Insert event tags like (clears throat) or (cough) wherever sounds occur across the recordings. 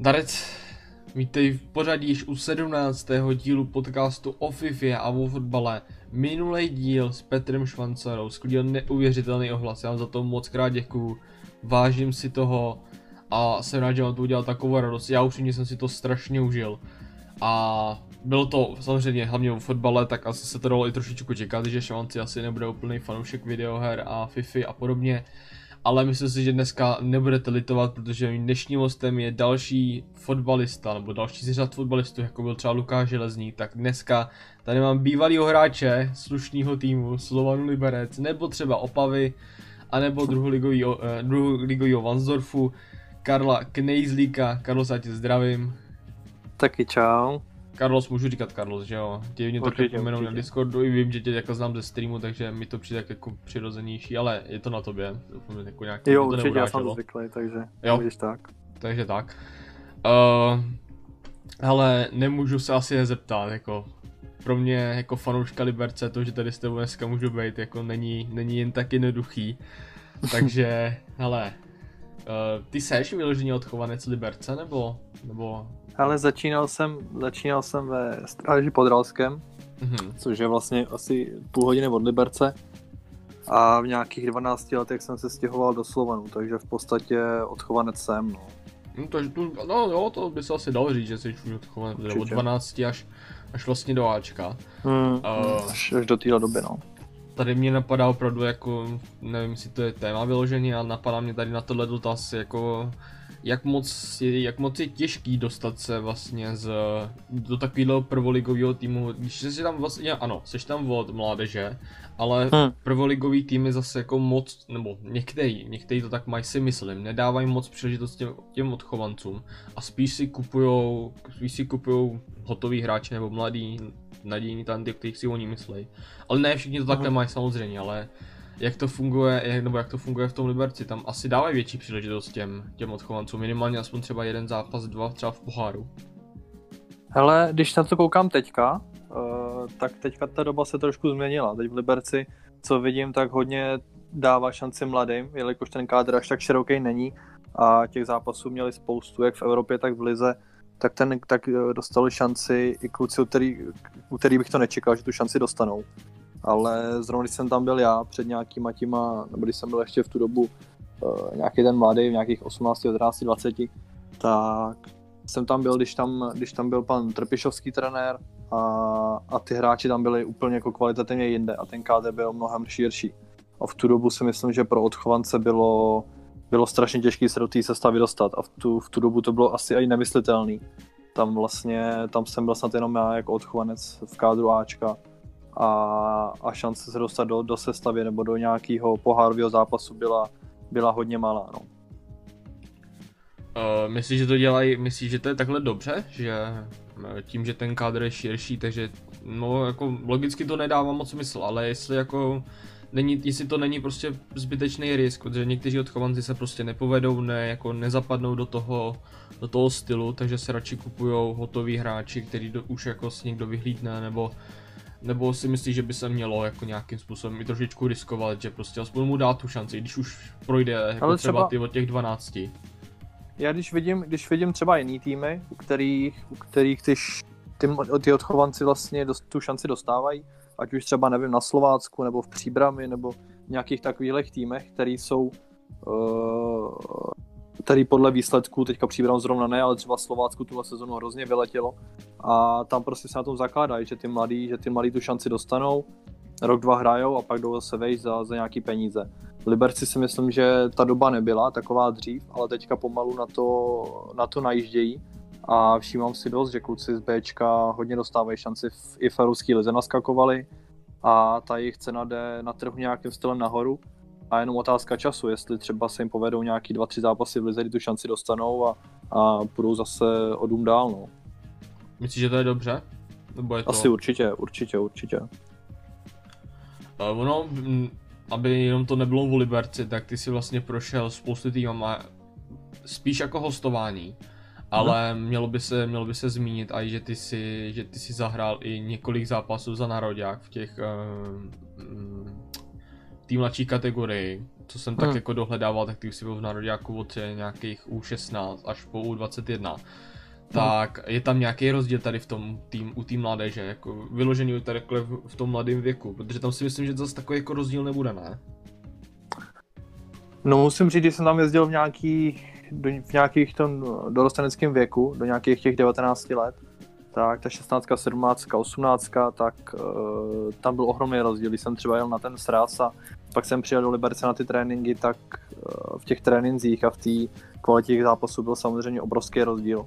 Darec, vítej v pořadí již u 17. dílu podcastu o FIFA a o fotbale. Minulý díl s Petrem Švancarou sklidil neuvěřitelný ohlas, já vám za to moc krát děkuju, vážím si toho a jsem rád, že vám to udělal takovou radost, já upřímně jsem si to strašně užil. A bylo to samozřejmě hlavně o fotbale, tak asi se to dalo i trošičku čekat, že Švanci asi nebude úplný fanoušek videoher a FIFA a podobně ale myslím si, že dneska nebudete litovat, protože dnešním hostem je další fotbalista, nebo další z řad fotbalistů, jako byl třeba Lukáš Železný, tak dneska tady mám bývalýho hráče slušného týmu Slovanu Liberec, nebo třeba Opavy, anebo druholigovýho, eh, Vansdorfu, Karla Knejzlíka. Karlo, já tě zdravím. Taky čau. Carlos, můžu říkat Carlos, že jo? Tě mě to jmenou na Discordu i vím, že tě jako znám ze streamu, takže mi to přijde jako přirozenější, ale je to na tobě. Doufám, jako nějaký, jo, určitě, já jsem zvyklý, takže jo. tak. Takže tak. Uh, ale nemůžu se asi nezeptat, jako pro mě jako fanouška Liberce to, že tady s tebou dneska můžu být, jako není, není jen tak jednoduchý. (laughs) Takže, hele, uh, ty seš vyloženě odchovanec Liberce, nebo, nebo ale začínal jsem, začínal jsem ve Stráži pod Ralskem, mm-hmm. což je vlastně asi půl hodiny od Liberce. A v nějakých 12 letech jsem se stěhoval do Slovanu, takže v podstatě odchovanec jsem, no. No, to, no jo, to by se asi dalo říct, že jsi už odchovanec od 12 až, až vlastně do Ačka. Hmm, uh, až, až do téhle doby, no. Tady mě napadá opravdu jako, nevím, jestli to je téma vyložení, ale napadá mě tady na tohle dotaz jako jak moc, je, jak moc je těžký dostat se vlastně z, do takového prvoligového týmu, když jsi tam vlastně, ano, jsi tam od mládeže, ale hmm. prvoligový týmy zase jako moc, nebo některý, některý to tak mají si myslím, nedávají moc příležitost těm, těm odchovancům a spíš si kupujou, spíš si kupujou hotový hráče nebo mladý, nadějní tanty, kterých si oni myslí. Ale ne všichni to takhle hmm. mají samozřejmě, ale jak to funguje, jak, nebo jak to funguje v tom Liberci, tam asi dávají větší příležitost těm, těm odchovancům, minimálně aspoň třeba jeden zápas, dva třeba v poháru. Hele, když na to koukám teďka, uh, tak teďka ta doba se trošku změnila. Teď v Liberci, co vidím, tak hodně dává šanci mladým, jelikož ten kádr až tak široký není a těch zápasů měli spoustu, jak v Evropě, tak v Lize, tak, ten, tak eh, dostali šanci i kluci, u který, u který bych to nečekal, že tu šanci dostanou ale zrovna když jsem tam byl já před nějakýma těma, nebo když jsem byl ještě v tu dobu uh, nějaký ten mladý, v nějakých 18, 19, 20, tak jsem tam byl, když tam, když tam byl pan Trpišovský trenér a, a ty hráči tam byli úplně jako kvalitativně jinde a ten KD byl mnohem širší. A v tu dobu si myslím, že pro odchovance bylo, bylo strašně těžké se do té sestavy dostat a v tu, v tu dobu to bylo asi i nemyslitelný. Tam vlastně, tam jsem byl snad jenom já jako odchovanec v kádru Ačka a, a šance se dostat do, do sestavy nebo do nějakého pohárového zápasu byla, byla hodně malá. No. Uh, myslíš, že to dělají, myslíš, že to je takhle dobře, že eh, tím, že ten kádr je širší, takže no jako logicky to nedává moc smysl, ale jestli jako není, jestli to není prostě zbytečný risk, protože někteří odchovanci se prostě nepovedou, ne, jako nezapadnou do toho, do toho stylu, takže se radši kupují hotoví hráči, který do, už jako si někdo vyhlídne, nebo nebo si myslíš, že by se mělo jako nějakým způsobem i trošičku riskovat, že prostě aspoň mu dát tu šanci, když už projde jako Ale třeba, třeba ty od těch 12. Já když vidím, když vidím třeba jiný týmy, u kterých, u kterých ty, ty, ty odchovanci vlastně dost, tu šanci dostávají, ať už třeba nevím na Slovácku, nebo v Příbrami, nebo v nějakých takových týmech, který jsou uh, který podle výsledků, teďka příbram zrovna ne, ale třeba Slovácku tuhle sezonu hrozně vyletělo. A tam prostě se na tom zakládají, že ty mladí, že ty mladí tu šanci dostanou, rok, dva hrajou a pak jdou zase vejít za, za nějaký peníze. Liberci si myslím, že ta doba nebyla taková dřív, ale teďka pomalu na to, na to najíždějí. A všímám si dost, že kluci z Bčka hodně dostávají šanci v, i v Evropské lize naskakovali. A ta jejich cena jde na trhu nějakým stylem nahoru a jenom otázka času, jestli třeba se jim povedou nějaký dva, tři zápasy v lize, kdy tu šanci dostanou a, a půjdou zase o dům dál. No. Myslíš, že to je dobře? Nebo je to... Asi určitě, určitě, určitě. Uh, ono, aby jenom to nebylo v Liberci, tak ty si vlastně prošel spoustu týmama spíš jako hostování, ale hmm. mělo by se, mělo by se zmínit i, že ty si, že ty si zahrál i několik zápasů za národák v těch uh, té mladší kategorii, co jsem tak Hmm. jako dohledával, tak ty už si byl v nároďáku od nějakých U16 až po U21. Tak je tam nějaký rozdíl tady v tom tým, u té mládeže, jako vyložený tady takhle v, tom mladém věku, protože tam si myslím, že zase takový jako rozdíl nebude, ne? No musím říct, když jsem tam jezdil v nějakých, do, v nějakých tom dorosteneckém věku, do nějakých těch 19 let, tak ta 16, 17, 18, tak uh, tam byl ohromný rozdíl. Když jsem třeba jel na ten sraz a pak jsem přijel do Liberce na ty tréninky, tak uh, v těch trénincích a v té kvalitě těch zápasů byl samozřejmě obrovský rozdíl.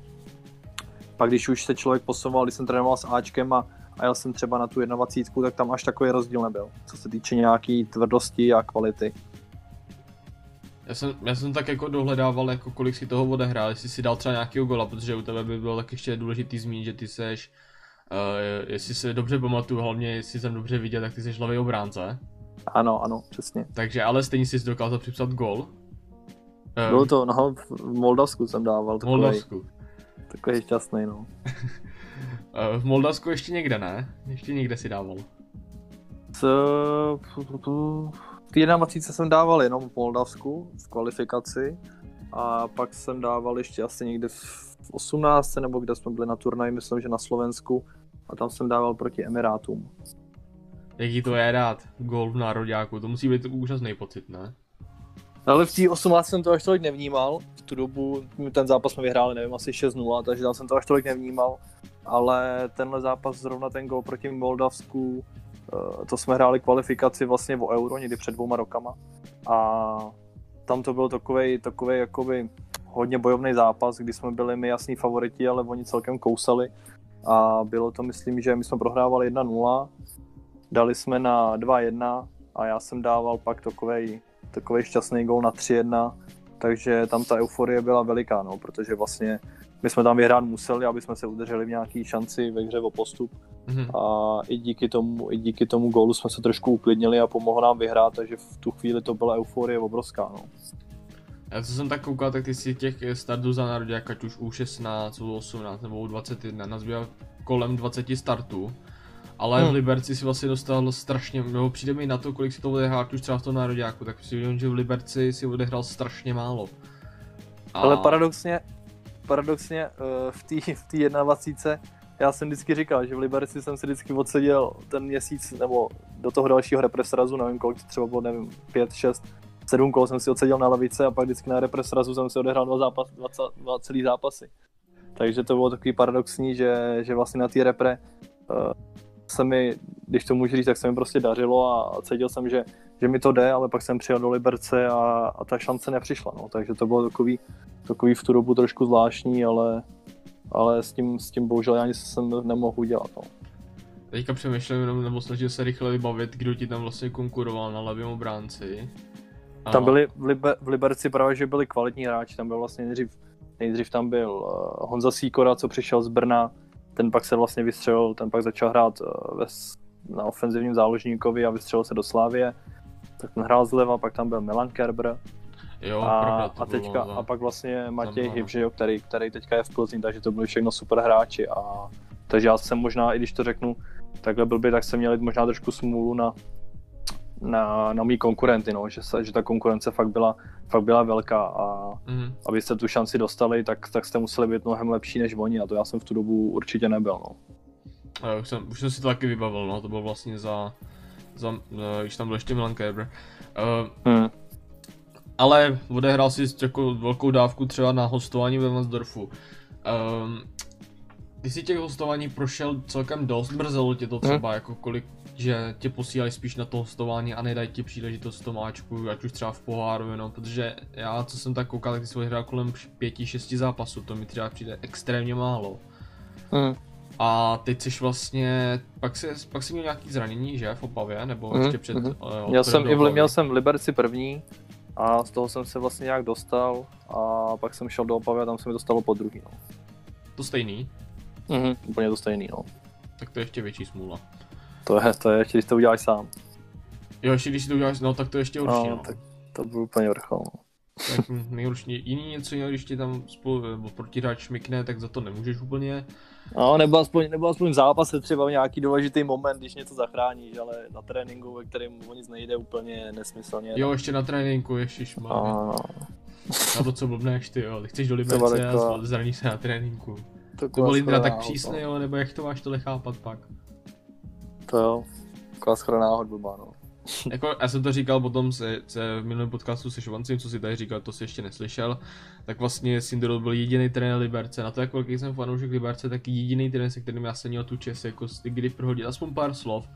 Pak když už se člověk posouval, když jsem trénoval s Ačkem a, a jel jsem třeba na tu 21, tak tam až takový rozdíl nebyl, co se týče nějaký tvrdosti a kvality. Já jsem, já jsem tak jako dohledával, jako kolik si toho odehrál, jestli si dal třeba nějakého gola, protože u tebe by bylo tak ještě důležitý zmínit, že ty seš, uh, jestli se dobře pamatuju, hlavně jestli jsem dobře viděl, tak ty seš hlavý obránce. Ano, ano, přesně. Takže ale stejně jsi dokázal připsat gol. Eh, Bylo to, no, v Moldavsku jsem dával v takový, Moldavsku. takový šťastný, no. (laughs) Eh, v Moldavsku ještě někde ne? Ještě někde si dával. C... Té 21 jsem dával jenom v Moldavsku, v kvalifikaci. A pak jsem dával ještě asi někde v 18 nebo kde jsme byli na turnaji, myslím, že na Slovensku. A tam jsem dával proti Emirátům. Jaký to je rád? Gol v nároďáku, to musí být úžasný pocit, ne? Ale v té 18 jsem to až tolik nevnímal. V tu dobu ten zápas jsme vyhráli, nevím, asi 6-0, takže tam jsem to až tolik nevnímal. Ale tenhle zápas, zrovna ten gol proti Moldavsku, to jsme hráli kvalifikaci vlastně o euro někdy před dvouma rokama. A tam to byl takový, takový jakoby hodně bojovný zápas, kdy jsme byli my jasní favoriti, ale oni celkem kousali. A bylo to, myslím, že my jsme prohrávali 1-0, dali jsme na 2-1 a já jsem dával pak takovej, takový šťastný gol na 3-1, takže tam ta euforie byla veliká, no, protože vlastně my jsme tam vyhrát museli, aby jsme se udrželi v nějaký šanci ve hře o postup Mhm. a i díky tomu, i díky tomu gólu jsme se trošku uklidnili a pomohlo nám vyhrát, takže v tu chvíli to byla euforie obrovská, no. Já co jsem tak koukal, tak ty si těch startů za nároďák, ať už U16, U18 nebo U21, nazbíral kolem 20 startů. Ale Hmm. v Liberci si vlastně dostal strašně, nebo přijde mi na to, kolik si to odehrál ať už třeba v tom nároďáku, tak si vidím, že v Liberci si odehrál strašně málo. A... Ale paradoxně, paradoxně eh, v té v té 21 já jsem vždycky říkal, že v Liberci jsem si vždycky odseděl ten měsíc nebo do toho dalšího represrazu, nevím kolik, třeba bylo, nevím, 5, 6, 7 kol jsem si odseděl na lavice a pak vždycky na represrazu jsem si odehrál dva, zápas, dva, dva celý zápasy. Takže to bylo takový paradoxní, že, že vlastně na té repre uh, se mi, když to můžu říct, tak se mi prostě dařilo a cítil jsem, že, že mi to jde, ale pak jsem přijel do Liberce a, a ta šance nepřišla, no. takže to bylo takový, takový v tu dobu trošku zvláštní, ale, ale s tím, s tím bohužel já nic jsem nemohl udělat. No. Teďka přemýšlím jenom, nebo snažil se rychle vybavit, kdo ti tam vlastně konkuroval na levém obránci. A... Tam byli v, Liber, v Liberci právě, že byli kvalitní hráči, tam byl vlastně nejdřív, nejdřív tam byl uh, Honza Sýkora, co přišel z Brna, ten pak se vlastně vystřelil, ten pak začal hrát uh, ve, na ofenzivním záložníkovi a vystřelil se do Slávie. Tak ten hrál zleva, pak tam byl Milan Kerber Jo, a, pravda, a, teďka, bylo, a pak vlastně Matěj. Hyb, že jo, který, který teďka je v Plzni, takže to byli všechno super hráči. A, takže já jsem možná, i když to řeknu takhle blbě, tak jsem měl možná trošku smůlu na, na, na mý konkurenty, no, že, že ta konkurence fakt byla, fakt byla velká a Mhm. abyste tu šanci dostali, tak, tak jste museli být mnohem lepší než oni a to já jsem v tu dobu určitě nebyl. No. A jo, už, jsem, už jsem si to taky vybavil, no, to bylo vlastně za, za eh, když tam byl ještě Milan Kerber. Uh, Hmm. ale odehrál si jako velkou dávku třeba na hostování ve Mansdorfu. Um, ty si těch hostování prošel celkem dost, mrzelo tě to třeba, jako kolik, že tě posílají spíš na to hostování a nedají ti příležitost v tom Ačku, ať už třeba v poháru, no, protože já, co jsem tak koukal, tak ty jsi odehrál kolem pěti, šesti zápasů, to mi třeba přijde extrémně málo. Hmm. A teď jsi vlastně, pak jsi, pak jsi měl nějaký zranění, že, v Opavě, nebo Mhm, ještě před... mhm. eh, Měl, jsem, i měl jsem v Liberci první a z toho jsem se vlastně nějak dostal a pak jsem šel do Opavy a tam se mi dostalo po druhý. No. To stejný, Mhm. Úplně to stejný, no. tak to je ještě větší smůla. To je, to je ještě, když to uděláš sám. Jo, ještě když si to uděláš, no tak to je ještě horší, no. No, tak to byl úplně vrchol. No. Tak (laughs) nejhorší, jiný něco když ti tam spolu, nebo protihráč šmikne, tak za to nemůžeš úplně. No, nebo aspoň, nebo aspoň v zápase třeba nějaký důležitý moment, když něco zachráníš, ale na tréninku, ve kterém o nic nejde úplně nesmyslně. Jo, ještě na tréninku, ještě no, no. Na to, co blbneš ty, jo. Ty chceš do Liberce a zraníš se na tréninku. To, to byl Lindra tak přísný, jo, nebo jak to máš to chápat pak? To jo, taková schraná hudba, no. (laughs) jako, já jsem to říkal potom se, se v minulém podcastu se Šovancem, co si tady říkal, to si ještě neslyšel, tak vlastně Sindrol byl jediný trenér Liberce. Na to, jak velký jsem fanoušek Liberce, tak jediný trenér, se kterým já jsem měl tu čest, jako kdy prohodit aspoň pár slov,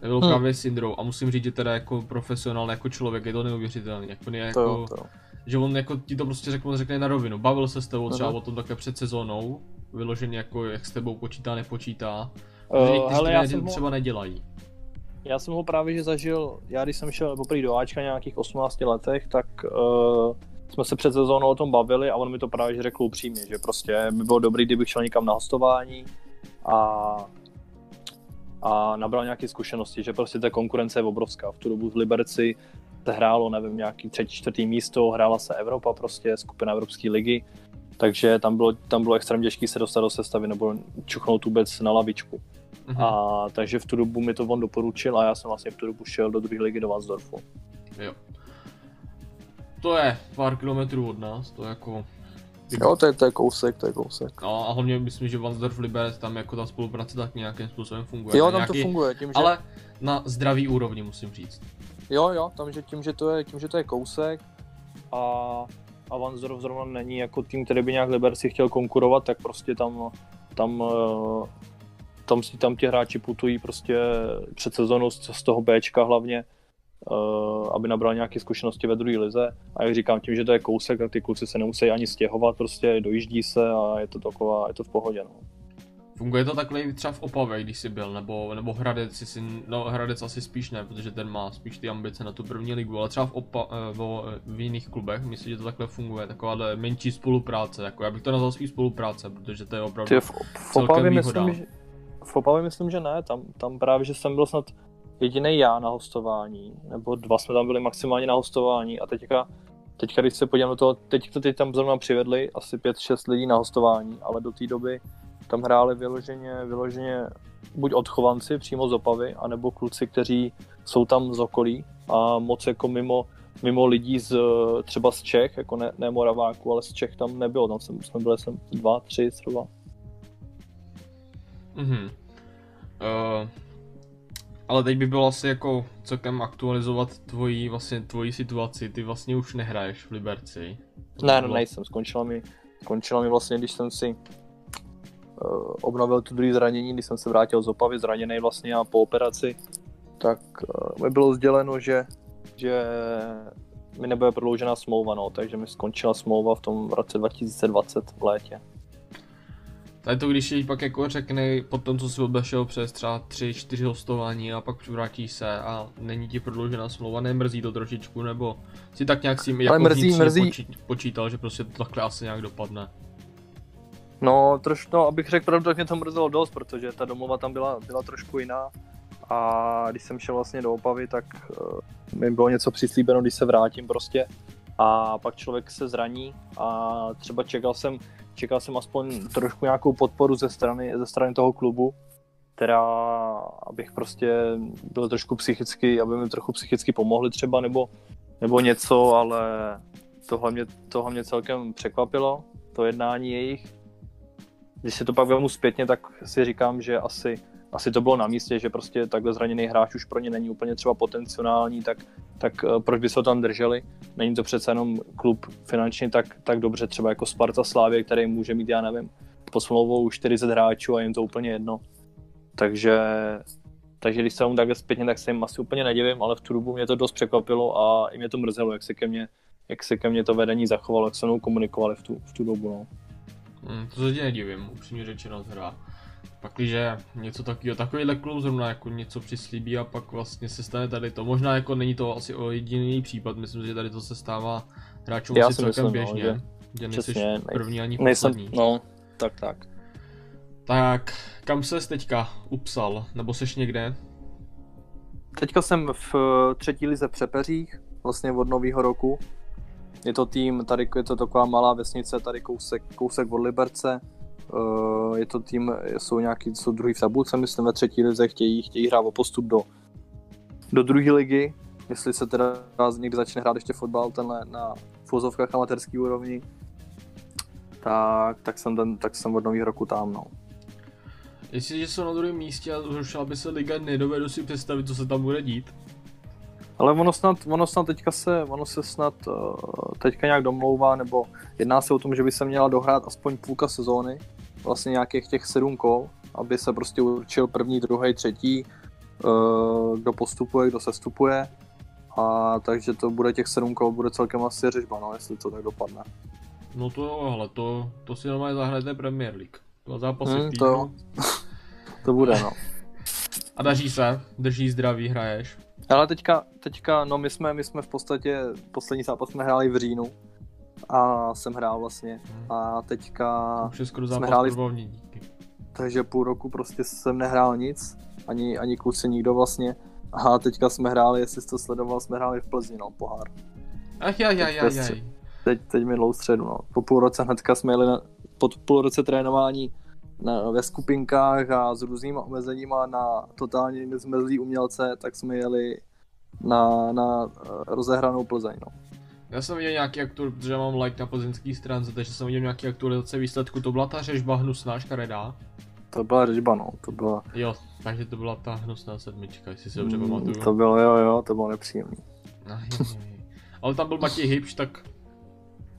to byl hmm. právě Sindrou. A musím říct, že teda jako profesionál, jako člověk je to neuvěřitelný. Jako, ne, jako, to, to. že on jako ti to prostě řekne, řekne na rovinu. Bavil se s tebou třeba o tom také před sezónou, vyloženě jako jak s tebou počítá, nepočítá. Uh, hele, já jsem třeba ho... nedělají. Já jsem ho právě že zažil, já když jsem šel poprvé do Ačka nějakých 18 letech, tak uh, jsme se před sezónou o tom bavili a on mi to právě že řekl upřímně, že prostě by bylo dobrý, kdybych šel někam na hostování a, a nabral nějaké zkušenosti, že prostě ta konkurence je obrovská. V tu dobu v Liberci se hrálo, nevím, nějaký třetí, čtvrtý místo, hrála se Evropa prostě, skupina Evropské ligy, takže tam bylo, tam bylo extrémně těžké se dostat do sestavy nebo čuchnout vůbec na lavičku. Mm-hmm. A takže v tu dobu mi to on doporučil a já jsem vlastně v tu dobu šel do druhé ligy do Vansdorfu. Jo. To je pár kilometrů od nás, to je jako... Jo, to je, to je kousek, to je kousek. No a hlavně myslím, že Vansdorf Liberec, tam jako ta spolupráce tak nějakým způsobem funguje. Jo, tam nějaký, to funguje, tím, že... Ale na zdravý úrovni musím říct. Jo, jo, tam, že tím, že to je, tím, že to je kousek a, a Vansdorf zrovna není jako tým, který by nějak Liberci chtěl konkurovat, tak prostě tam, tam eh, tam si tam ti hráči putují prostě před sezónou z, z toho Bčka hlavně, uh, aby nabral nějaké zkušenosti ve druhé lize. A jak říkám, tím, že to je kousek, tak ty kluci se nemusí ani stěhovat, prostě dojíždí se a je to taková, je to v pohodě. No. Funguje to takhle třeba v Opavě, když jsi byl, nebo, nebo Hradec, si, no Hradec asi spíš ne, protože ten má spíš ty ambice na tu první ligu, ale třeba v, Opa, eh, v, v jiných klubech, myslím, že to takhle funguje, taková menší spolupráce, jako já bych to nazval spíš spolupráce, protože to je opravdu v, v Opavě myslím, že, v Opavě myslím, že ne, tam, tam právě, že jsem byl snad jediný já na hostování, nebo dva jsme tam byli maximálně na hostování. A teďka, teďka když se podívám do toho, teď to teď tam zrovna přivedli asi 5-6 lidí na hostování, ale do té doby tam hráli vyloženě, vyloženě buď odchovanci přímo z Opavy, anebo kluci, kteří jsou tam z okolí. A moc jako mimo, mimo lidí z, třeba z Čech, jako ne, ne Moraváku, ale z Čech tam nebylo, tam jsme byli jsem dva, tři třeba. Mhm. Uh, ale teď by bylo asi jako celkem aktualizovat tvoji, vlastně tvoji situaci. Ty vlastně už nehraješ v Liberci. ne, no nejsem. Skončila mi, skončila mi vlastně, když jsem si uh, obnovil tu druhé zranění, když jsem se vrátil z Opavy zraněný vlastně a po operaci, tak uh, mi bylo sděleno, že, že mi nebude prodloužená smlouva, no, takže mi skončila smlouva v tom roce 2020 v létě. Tady to, když jí pak jako řekne po tom, co si obešel přes třeba 3-4 hostování a pak vrátíš se a není ti prodloužená smlouva, nemrzí to trošičku, nebo si tak nějak s tím jako mrzí, mrzí. počítal, že prostě to takhle asi nějak dopadne? No, trošku, no, abych řekl pravdu, tak mě to mrzelo dost, protože ta domova tam byla, byla trošku jiná a když jsem šel vlastně do Opavy, tak uh, mi bylo něco přislíbeno, když se vrátím prostě a pak člověk se zraní a třeba čekal jsem, čekal jsem aspoň trošku nějakou podporu ze strany, ze strany toho klubu, která, abych prostě byl trošku psychicky, aby mi trochu psychicky pomohli třeba, nebo, nebo něco, ale tohle mě, tohle mě celkem překvapilo, to jednání jejich. Když si to pak vezmu zpětně, tak si říkám, že asi asi to bylo na místě, že prostě takhle zraněný hráč už pro ně není úplně třeba potenciální, tak, tak eh, proč by se ho tam drželi? Není to přece jenom klub finančně tak, tak dobře, třeba jako Sparta Slávě, který může mít, já nevím, pod smlouvou 40 hráčů a jim to úplně jedno. Takže, takže když se mu takhle zpětně, tak se jim asi úplně nedivím, ale v tu dobu mě to dost překvapilo a i mě to mrzelo, jak se ke mně, jak se ke mně to vedení zachovalo, jak se mnou komunikovali v tu, v tu dobu. No. Hmm, to se ti nedivím, upřímně řečeno teda. Pakliže něco takového, takovýhle klub zrovna jako něco přislíbí a pak vlastně se stane tady to. Možná jako není to asi o jediný případ, myslím, že tady to se stává hráčům asi celkem myslím, no, běžně. No, že, že nejsi první ani poslední. Nejsem, no, tak tak. Tak, kam ses teďka upsal, nebo seš někde? Teďka jsem v eh, třetí lize Přepeřích, vlastně od nového roku. Je to tým, tady je to taková malá vesnice, tady kousek, kousek od Liberce. Uh, je to tým, jsou nějaký, jsou druhý v tabulce, myslím ve třetí lize, chtějí, chtějí hrát o postup do, do druhé ligy. Jestli se teda někdy začne hrát ještě fotbal tenhle na fozovkách amatérský úrovni, tak, tak, jsem ten, tak jsem od nového roku tam, no. Jestliže jsou na druhém místě a zrušila by se liga, nedovedu si představit, co se tam bude dít. Ale ono snad, ono snad teďka se, ono se snad uh, teďka nějak domlouvá, nebo jedná se o tom, že by se měla dohrát aspoň půlka sezóny, vlastně nějakých těch sedm kol, aby se prostě určil první, druhý, třetí, uh, kdo postupuje, kdo sestupuje. A takže to bude těch sedm kol, bude celkem asi řežba, no, jestli to tak dopadne. No to jo, ale to, to si normálně zahrajete Premier League. Dva zápasy hmm, to, (laughs) to bude, no. A daří se? Drží zdraví, hraješ? Ale teďka, teďka, no my jsme, my jsme v podstatě, poslední zápas jsme hráli v říjnu a jsem hrál vlastně hmm. a teďka Už je skoro jsme hráli, díky. takže půl roku prostě jsem nehrál nic, ani, ani kluci nikdo vlastně a teďka jsme hráli, jestli jsi to sledoval, jsme hráli v Plzni, no, pohár. Ach jaj, jaj, jaj, jaj. Teď, teď minulou středu, no. Po půl roce hnedka jsme jeli na, po půl roce trénování na, ve skupinkách a s různýma omezeníma na totálně nezmezlý umělce, tak jsme jeli na, na eh, rozehranou Plzeň. No. Já jsem viděl nějaký aktualizace, protože mám like na plzeňský stránce, takže jsem viděl nějaký aktualizace výsledku. To byla ta řežba hnusná škaredá? To byla řežba, no. To byla... Jo, takže to byla ta hnusná sedmička, jestli si dobře mm, pamatuju. To bylo, jo, jo, to bylo nepříjemný. Ale tam byl Matěj Hybš, tak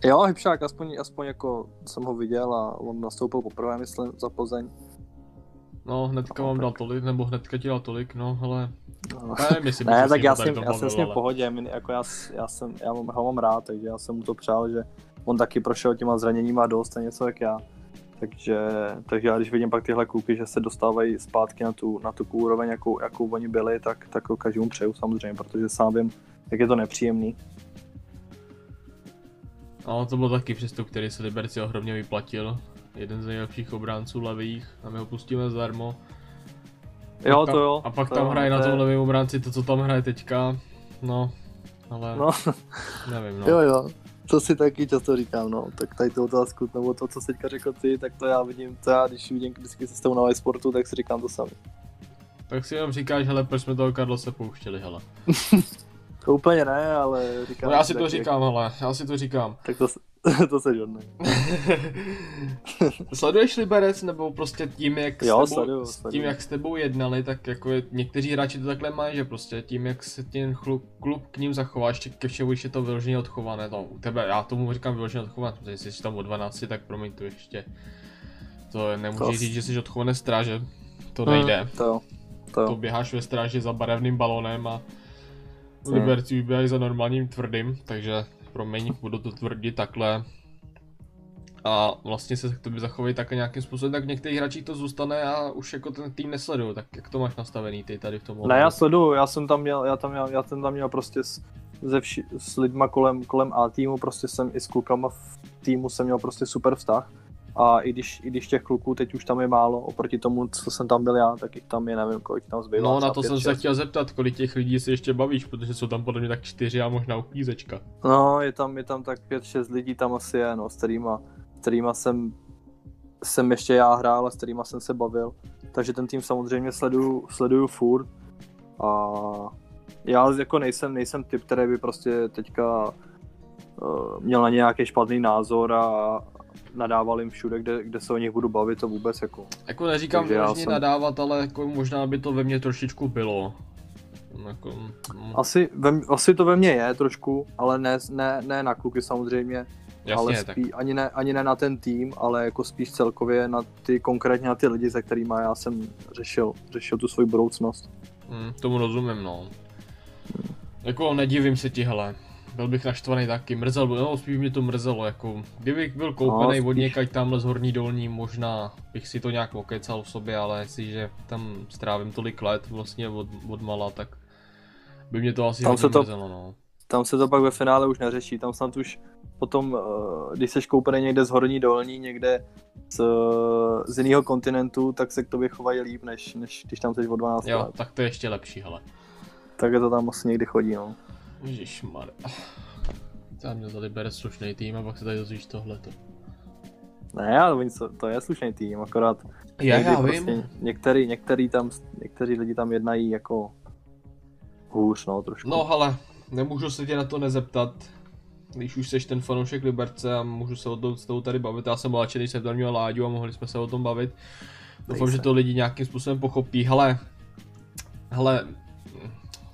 Jo, Hybšák, aspoň, aspoň jako jsem ho viděl a on nastoupil poprvé, myslím, za Plzeň. No, hnedka no, vám tak. dal tolik, nebo hnedka ti dal tolik, no, ale... No. Nevím, jestli ne, tak já jsem, já jsem s ním v pohodě, jako já, já, jsem, já ho mám rád, takže já jsem mu to přál, že on taky prošel těma zraněníma dost a něco jak já. Takže, takže já když vidím pak tyhle kluky, že se dostávají zpátky na tu, na tu úroveň, jakou, jakou oni byli, tak, tak každému přeju samozřejmě, protože sám vím, jak je to nepříjemný. No, to byl taky přestup, který se Liberci ohromně vyplatil. Jeden z nejlepších obránců levých a my ho pustíme zdarmo. Jo, to jo. A pak to tam jo, hraje na tom levém obránci to, co tam hraje teďka. No, ale no. (laughs) nevím, no. Jo, jo. To si taky často říkám, no. Tak tady tu otázku, nebo to, co jsi teďka řekl ty, tak to já vidím, to já, když vidím vždycky se s tou na sportu, tak si říkám to samý. Tak si jenom říkáš, hele, proč jsme toho Karlo se pouštěli, hele. (laughs) To úplně ne, ale říkám... No já si to říkám, ale já si to říkám. (laughs) Tak to, (laughs) to se žodne. (laughs) Sleduješ Liberec, nebo prostě tím, jak jo, s tebou, sleduju, sleduju. tím, jak s tebou jednali, tak jako je, někteří hráči to takhle mají, že prostě tím, jak se ten klub k ním zachová, ještě ke všemu je to vyloženě odchované, to u tebe, já tomu říkám vyloženě odchované, protože jsi tam o 12, tak promiň to ještě. To nemůžeš říct, že jsi odchované stráže, to nejde. Hmm, to, to. to běháš ve stráži za barevným balonem a Liberci vybíhají za normálním tvrdým, takže promiň, budu to tvrdit takhle. A vlastně se k tobě zachovají tak nějakým způsobem, tak v některých hráčích to zůstane a už jako ten tým nesledují, tak jak to máš nastavený ty tady v tom Ne, já sleduju, já jsem tam měl, já tam měl, já jsem tam měl prostě s, ze vši, s lidma kolem, kolem A týmu, prostě jsem i s klukama v týmu jsem měl prostě super vztah a i když, i když těch kluků teď už tam je málo, oproti tomu, co jsem tam byl já, tak jich tam je, nevím, kolik tam zbývá. No, na to 5, jsem 6. se chtěl zeptat, kolik těch lidí se ještě bavíš, protože jsou tam podle mě tak čtyři a možná uklízečka. No, je tam, je tam tak pět, šest lidí tam asi je, no, s kterýma, s kterýma jsem, jsem ještě já hrál a s kterýma jsem se bavil. Takže ten tým samozřejmě sleduju, sleduju furt. A já jako nejsem, nejsem typ, který by prostě teďka uh, měl na nějaký špatný názor a, nadával jim všude, kde, kde se o nich budu bavit, to vůbec jako... Jako neříkám že jsem... nadávat, ale jako možná by to ve mně trošičku bylo. Jako, mm. asi, ve, asi to ve mně je trošku, ale ne, ne, ne na kluky samozřejmě. Jasně, ale spí, ani, ne, ani ne na ten tým, ale jako spíš celkově na ty, konkrétně na ty lidi, se kterými já jsem řešil, řešil tu svoji budoucnost. Hmm, tomu rozumím, no. Jako nedivím se ti, hele byl bych naštvaný taky, mrzel, no spíš mě to mrzelo, jako, kdybych byl koupený no, od někať tamhle z horní dolní, možná bych si to nějak okecal v sobě, ale jestliže tam strávím tolik let vlastně od, od mala, tak by mě to asi tam se to, mrzelo, no. Tam se to pak ve finále už neřeší, tam snad už potom, eh, když seš koupený někde z horní dolní, někde z, z jiného kontinentu, tak se k tobě chovají líp, než, než když tam jsi od 12 jo, let. tak to je ještě lepší, hele. Tak je to tam asi někdy chodí, no. Ježišmar. Tam měl za Liberec slušný tým a pak se tady dozvíš tohleto. Ne, ale oni to je slušný tým, akorát Já, já prostě vím. některý, některý, tam, někteří lidi tam jednají jako hůř, no, trošku. No ale nemůžu se tě na to nezeptat, když už seš ten fanoušek Liberce a můžu se o tom s tou tady bavit. Já jsem byl nadšený, jsem tam měl Láďu a mohli jsme se o tom bavit. Doufám, že to lidi nějakým způsobem pochopí. Hele, hele,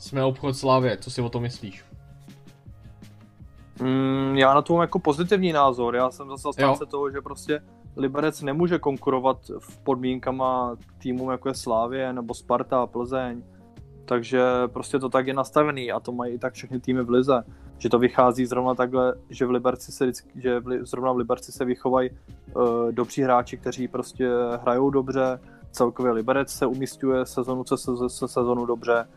jsme obchod Slávě, co si o tom myslíš? Mm, já na to mám jako pozitivní názor. Já jsem zase zastánce toho, že prostě Liberec nemůže konkurovat v podmínkama týmům jako je Slávě nebo Sparta, Plzeň. Takže prostě to tak je nastavený a to mají i tak všechny týmy v lize. Že to vychází zrovna takhle, že v Liberci se vždycky, že v, zrovna v Liberci se vychovají uh, dobří hráči, kteří prostě hrajou dobře. Celkově Liberec se umístuje sezonu se, se, se sezonu dobře.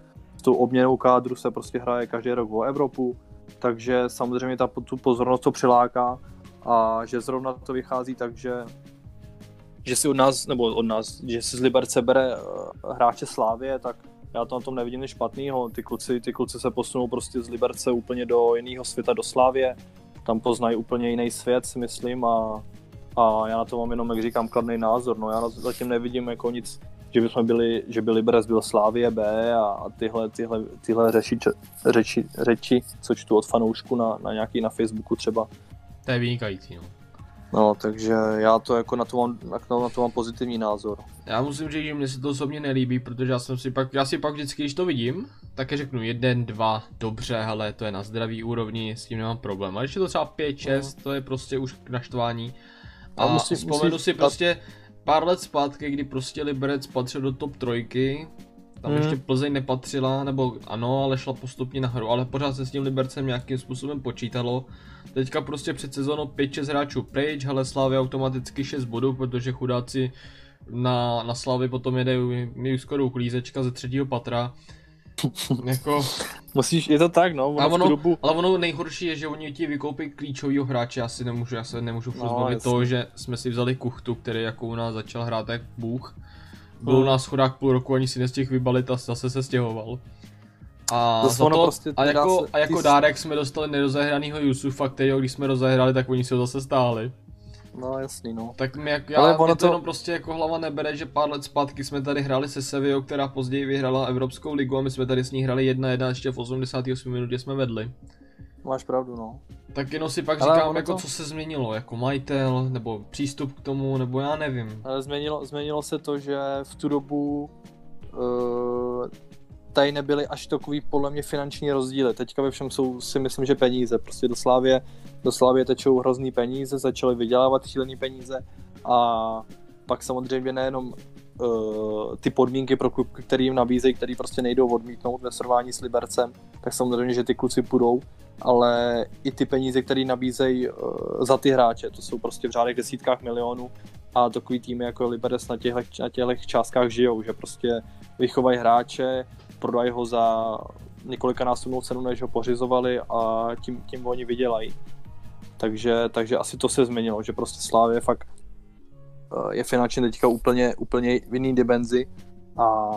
Tou obměnou kádru se prostě hraje každý rok o Evropu takže samozřejmě ta, tu pozornost to přiláká a že zrovna to vychází tak, že, že si od nás, nebo od nás, že si z Liberce bere uh, hráče Slávě, tak já to na tom nevidím nic špatného. Ty kluci, ty kluci se posunou prostě z Liberce úplně do jiného světa, do Slávě. Tam poznají úplně jiný svět, si myslím, a, a já na to mám jenom, jak říkám, kladný názor. No, já zatím nevidím jako nic, že bychom byli, že by Liberec byl Slávě B a, a tyhle, tyhle, tyhle řeči, řeči, řeči, co čtu od fanoušku na, na nějaký na Facebooku třeba. To je vynikající, no. No, takže já to jako na to mám, na, na to mám pozitivní názor. Já musím říct, že mně se to osobně nelíbí, protože já jsem si pak, já si pak vždycky, když to vidím, tak řeknu jeden, dva, dobře, hele, to je na zdravý úrovni, s tím nemám problém. Ale když je to třeba pět, šest, to je prostě už k naštvání. A, A musí- vzpomenu musí- si prostě pár let zpátky, kdy prostě Liberec patřil do top trojky, tam Mhm. ještě Plzeň nepatřila, nebo ano, ale šla postupně nahoru, ale pořád se s tím Libercem nějakým způsobem počítalo. Teďka prostě před sezónou 5-6 hráčů pryč, ale Slávy automaticky 6 bodů, protože chudáci na, na Slavy potom jede skoro uklízečka ze třetího patra. (laughs) jako, Musíš, je to tak, no, ono, tu ono, dobu, ale ono nejhorší je, že oni ti vykoupí klíčovýho hráče, já si nemůžu, já se nemůžu No, zbavit toho, že jsme si vzali kuchtu, který jako u nás začal hrát jak bůh. Byl u Hmm. nás chodák půl roku, ani si nestihl vybalit a zase se stěhoval. A, Zase za to, prostě a, jako, se- a jako dárek jsme dostali nerozehranýho Yusufa, kterého když jsme rozehrali, tak oni si ho zase stáhli. No jasný, no. Tak mi jak, já, Ale ono mě to to- jenom prostě jako hlava nebere, že pár let zpátky jsme tady hráli se Sevillou, která později vyhrála Evropskou ligu a my jsme tady s ní hráli 1-1 ještě v 88 minutě jsme vedli. Máš pravdu, no. Tak jenom si pak Ale říkám, jako to- co se změnilo, jako majitel, nebo přístup k tomu, nebo já nevím. Ale změnilo, změnilo se to, že v tu dobu uh, tady nebyly až takový podle mě finanční rozdíly. Teďka ve všem jsou si myslím, že peníze. Prostě do Slávě, do Slávě tečou hrozný peníze, začaly vydělávat šílený peníze a pak samozřejmě nejenom uh, ty podmínky pro klub, který jim nabízejí, který prostě nejdou odmítnout ve srovnání s Libercem, tak samozřejmě, že ty kluci půjdou, ale i ty peníze, které nabízejí uh, za ty hráče, to jsou prostě v řádech desítkách milionů a takový týmy jako Liberec na těchto, na těchto částkách žijou, že prostě vychovají hráče, prodají ho za několika násobnou cenu, než ho pořizovali a tím, tím oni vydělají. Takže, takže asi to se změnilo, že prostě Slávě fakt eh, je finančně teďka úplně, úplně v jiný dimenzi a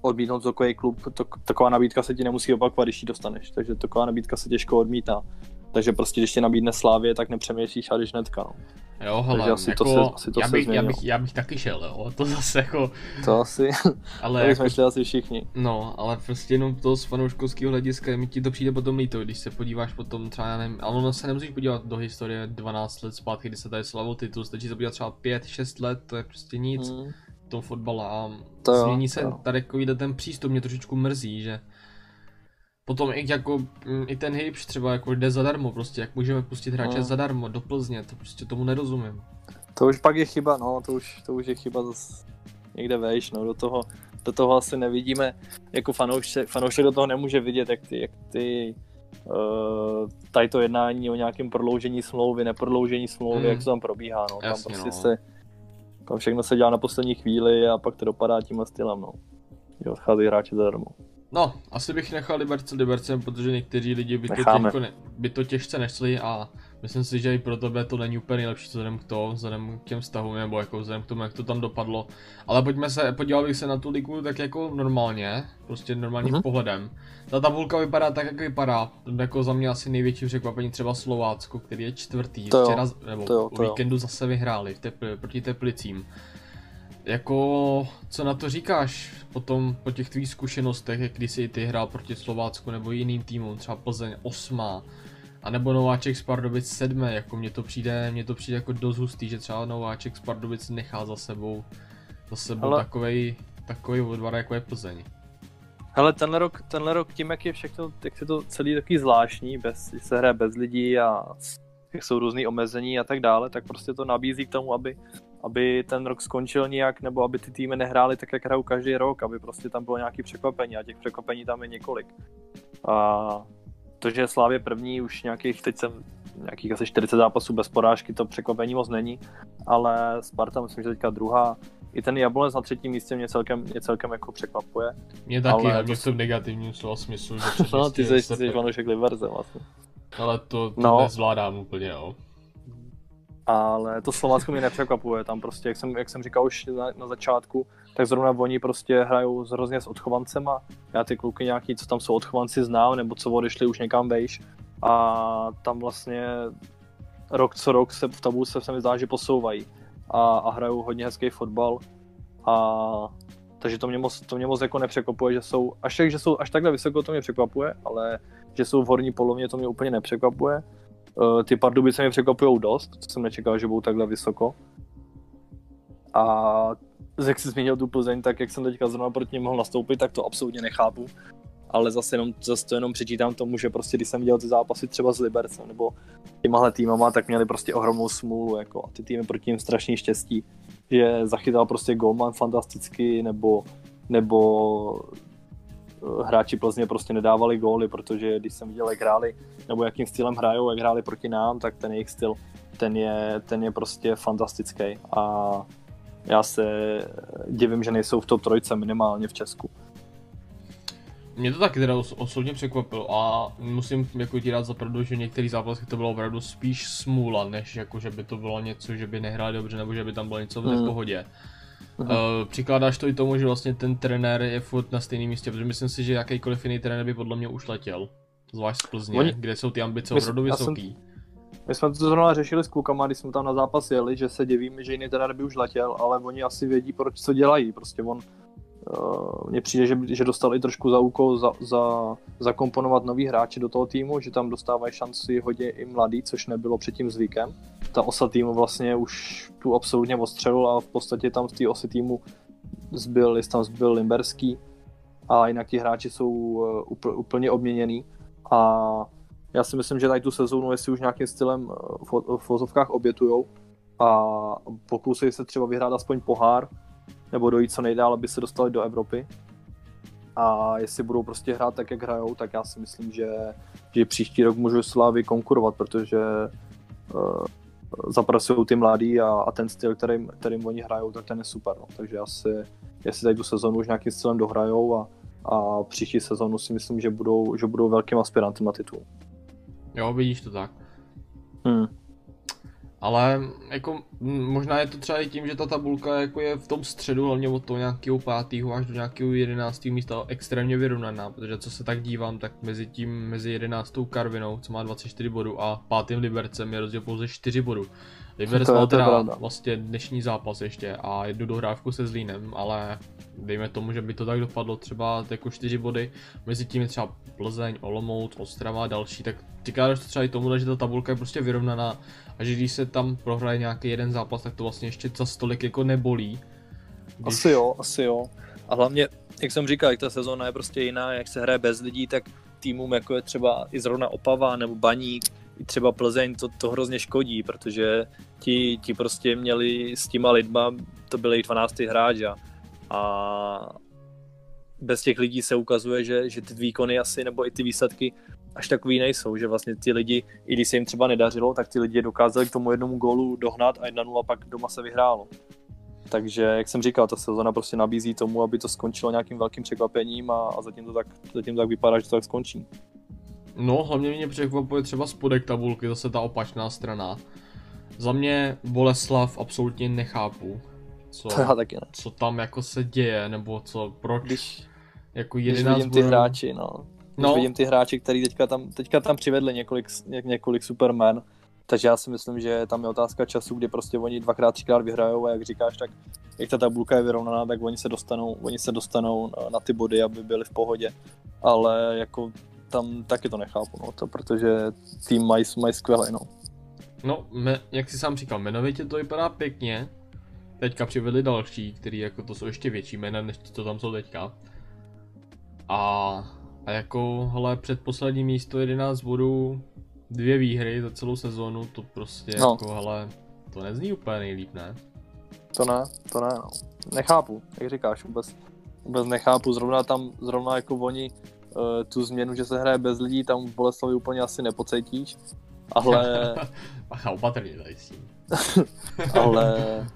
odmítnout takový klub, to, taková nabídka se ti nemusí opakovat, když ji dostaneš, takže taková nabídka se těžko odmítá. Takže prostě, když tě nabídne Slávě, tak nepřemýšlíš a když hnedka. No. Jo, hele, asi jako, to se- asi to já, se bych, já, změnilo. bych, já bych taky šel, jo, to zase jako, To asi, ale (laughs) tak jako, jsme asi všichni. no, ale prostě jenom to z fanouškovského hlediska, mi ti to přijde potom líto, když se podíváš potom třeba, já nevím, ale ono se nemusíš podívat do historie 12 let zpátky, kdy se tady slavil titul, stačí se podívat třeba 5-6 let, to je prostě nic. Hmm. v tom fotbale a To jo, změní to se jo. tady takový ten přístup, mě trošičku mrzí, že potom i jako mm, i ten hipš třeba jako jde zadarmo prostě, jak můžeme pustit hráče No. zadarmo do Plzně, to prostě tomu nerozumím. To už pak je chyba, no, to už, to už je chyba zase někde vejš, no, do toho, do toho asi nevidíme, jako fanoušek, fanoušek do toho nemůže vidět, jak ty, jak ty uh, tady to jednání o nějakém prodloužení smlouvy, neprodloužení smlouvy, Mm. jak to tam probíhá, no, tam Jasně, prostě no. se, tam všechno se dělá na poslední chvíli a pak to dopadá tímhle stylem, no. Že odcházejí hráči zadarmo. No, asi bych nechal Liberce Libercem, protože někteří lidi by to, těžko by to těžce nešli a Myslím si, že i pro tebe to není úplně nejlepší vzhledem k tomu, vzhledem k těm vztahům, nebo jako vzhledem k tomu, jak to tam dopadlo. Ale pojďme se, podíval bych se na tu ligu tak jako normálně, prostě normálním mm-hmm. pohledem. Ta tabulka vypadá tak, jak vypadá. Jako za mě asi největší překvapení třeba Slovácko, který je čtvrtý. To jo, Včera, nebo to jo, to o víkendu zase vyhráli v tepl, proti Teplicím. Jako, co na to říkáš potom po těch tvých zkušenostech, jak když jsi ty hrál proti Slovácku nebo jiným týmům, třeba Plzeň osmá, a nebo Nováček z Pardubic sedmé, jako mně to přijde, mně to přijde jako dost hustý, že třeba Nováček z Pardubic nechá za sebou, za sebou Ale- takovej, takový odvar, jako je Plzeň. Hele, tenhle rok, tenhle rok tím, jak je všechno, jak je to celý takový zvláštní, bez, se hraje bez lidí a jak jsou různý omezení a tak dále, tak prostě to nabízí k tomu, aby, aby ten rok skončil nějak, nebo aby ty týmy nehrály tak, jak hrajou každý rok, aby prostě tam bylo nějaký překvapení a těch překvapení tam je několik. A to, že Slávě první už nějakých, teď jsem nějakých asi 40 zápasů bez porážky, to překvapení moc není, ale Sparta myslím, že teďka druhá. I ten Jablonec na třetím místě mě celkem, mě celkem jako překvapuje. Mě taky, Ale hlavně to v tom negativním slova smyslu, že (laughs) No, ty jsi, jsi Vanušek Liverze vlastně. Ale to, to No. nezvládám úplně, jo. Ale to Slovácko mě nepřekvapuje, tam prostě, jak jsem, jak jsem říkal už na, na začátku, tak zrovna oni prostě hrajou hrozně s odchovancema. Já ty kluky nějaký, co tam jsou odchovanci znám, nebo co odešli už někam vejš. A tam vlastně rok co rok se v tabulce se mi zdá, že posouvají. A, a hrajou hodně hezký fotbal. A takže to mě moc, to mě moc jako nepřekvapuje, že jsou, až, tak, že jsou až takhle vysoko, to mě překvapuje, ale že jsou v horní polovině, to mě úplně nepřekvapuje. Uh, ty Pardubice mě překvapují dost, co jsem nečekal, že budou takhle vysoko. A jak jsi zmínil tu Plzeň, tak jak jsem teďka zrovna proti něm mohl nastoupit, tak to absolutně nechápu. Ale zase, jenom, zase to jenom přečítám tomu, že prostě když jsem viděl ty zápasy třeba s Libercem nebo těmahle týmama, tak měli prostě ohromnou smůlu jako, a ty týmy proti ním strašný štěstí, že zachytal prostě golman fantasticky, nebo, nebo eh, hráči Plzně prostě nedávali góly, protože když jsem viděl, jak hráli, nebo jakým stylem hrajou, jak hráli proti nám, tak ten jejich styl, ten je, ten je prostě fantastický a já se divím, že nejsou v top trojce minimálně v Česku. Mě to taky teda os- osobně překvapilo a musím jako ti dát za pravdu, že některý zápasy to bylo opravdu spíš smůla, než jako, že by to bylo něco, že by nehráli dobře, nebo že by tam bylo něco v Mm. nepohodě. Mhm. Uh, přikládáš to i tomu, že vlastně ten trenér je furt na stejném místě, protože myslím si, že jakýkoliv jiný trenér by podle mě už letěl. Zvlášť z Plzně, Oni- kde jsou ty ambice opravdu jsem- vysoký. My jsme to zrovna řešili s klukama, když jsme tam na zápas jeli, že se divíme, že jiný trenér by už letěl, ale oni asi vědí, proč co dělají. Prostě on, uh, mně přijde, že, že dostal i trošku za úkol za, za, zakomponovat nový hráče do toho týmu, že tam dostávají šanci hodně i mladý, což nebylo předtím zvykem. Ta osa týmu vlastně už tu absolutně ostřelil a v podstatě tam z té osy týmu zbyl, tam zbyl Limberský a jinak ti hráči jsou úplně, úplně obměněný a já si myslím, že tady tu sezónu, jestli už nějakým stylem eh, v, vozovkách obětujou a pokusí se třeba vyhrát aspoň pohár, nebo dojít co nejdál, aby se dostali do Evropy. A jestli budou prostě hrát tak, jak hrajou, tak já si myslím, že, že příští rok můžu Slávy konkurovat, protože uh, zapracují ty mladí a, a ten styl, kterým, kterým oni hrajou, tak ten je super. No. Takže asi, jestli tady tu sezonu už nějakým stylem dohrajou a, a příští sezonu si myslím, že budou, že budou velkým aspirantem na titul. Jo, vidíš to tak. Hmm. Ale jako možná je to třeba i tím, že ta tabulka jako je v tom středu, hlavně od toho nějakého pátého až do nějakého jedenáctého místa extrémně vyrovnaná, protože co se tak dívám, tak mezi tím, mezi jedenáctou Karvinou, co má 24 bodů a pátým Libercem je rozdíl pouze 4 bodů. To je teda vlastně dnešní zápas ještě a jednu dohrávku se Zlínem, ale dejme tomu, že by to tak dopadlo třeba jako 4 body, mezi tím je třeba Plzeň, Olomouc, Ostrava a další, tak říkáš to třeba i tomu, že ta tabulka je prostě vyrovnaná a že když se tam prohraje nějaký jeden zápas, tak to vlastně ještě za stolik jako nebolí. Když... Asi jo, asi jo. A hlavně, jak jsem říkal, jak ta sezóna je prostě jiná, jak se hraje bez lidí, tak týmům jako je třeba i zrovna Opava nebo Baník, i třeba Plzeň, to, to hrozně škodí, protože ti, ti prostě měli s těma lidma, to byl jejich 12. hráč a, a bez těch lidí se ukazuje, že, že ty výkony asi, nebo i ty výsledky až takový nejsou, že vlastně ty lidi, i když se jim třeba nedařilo, tak ty lidi dokázali k tomu jednomu gólu dohnat a 1-0 pak doma se vyhrálo. Takže, jak jsem říkal, ta sezona prostě nabízí tomu, aby to skončilo nějakým velkým překvapením a, a zatím, to tak, zatím to tak vypadá, že to tak skončí. No, hlavně mě překvapuje třeba spodek tabulky, zase ta opačná strana. Za mě Boleslav absolutně nechápu, co, To já taky ne. co tam jako se děje, nebo co, proč, Když, jako když 11 vidím ty hráči, no. Když No. vidím ty hráči, který teďka tam, teďka tam přivedli několik, ně, několik superman, takže já si myslím, že tam je otázka času, kdy prostě oni dvakrát, třikrát vyhrajou a jak říkáš, tak jak ta tabulka je vyrovnaná, tak oni se dostanou, oni se dostanou na, na ty body, aby byli v pohodě. Ale jako tam taky to nechápu, no, to, protože tým mají, mají skvělý, no. No, me, jak jsi sám říkal, jmenovitě to vypadá pěkně. Teďka přivedli další, který jako to jsou ještě větší jména, než ty, co tam jsou teďka. A, a jako, hele, předposlední místo 11 bodů, dvě výhry za celou sezónu, to prostě No. jako, hele, to nezní úplně nejlíp, ne? To ne, to ne, no. Nechápu, jak říkáš, vůbec, vůbec nechápu. Zrovna tam, zrovna jako oni tu změnu, že se hraje bez lidí, tam v Boleslavi úplně asi nepocítíš. Ale, (laughs) Bacha, opatrně tady s tím. (laughs) ale,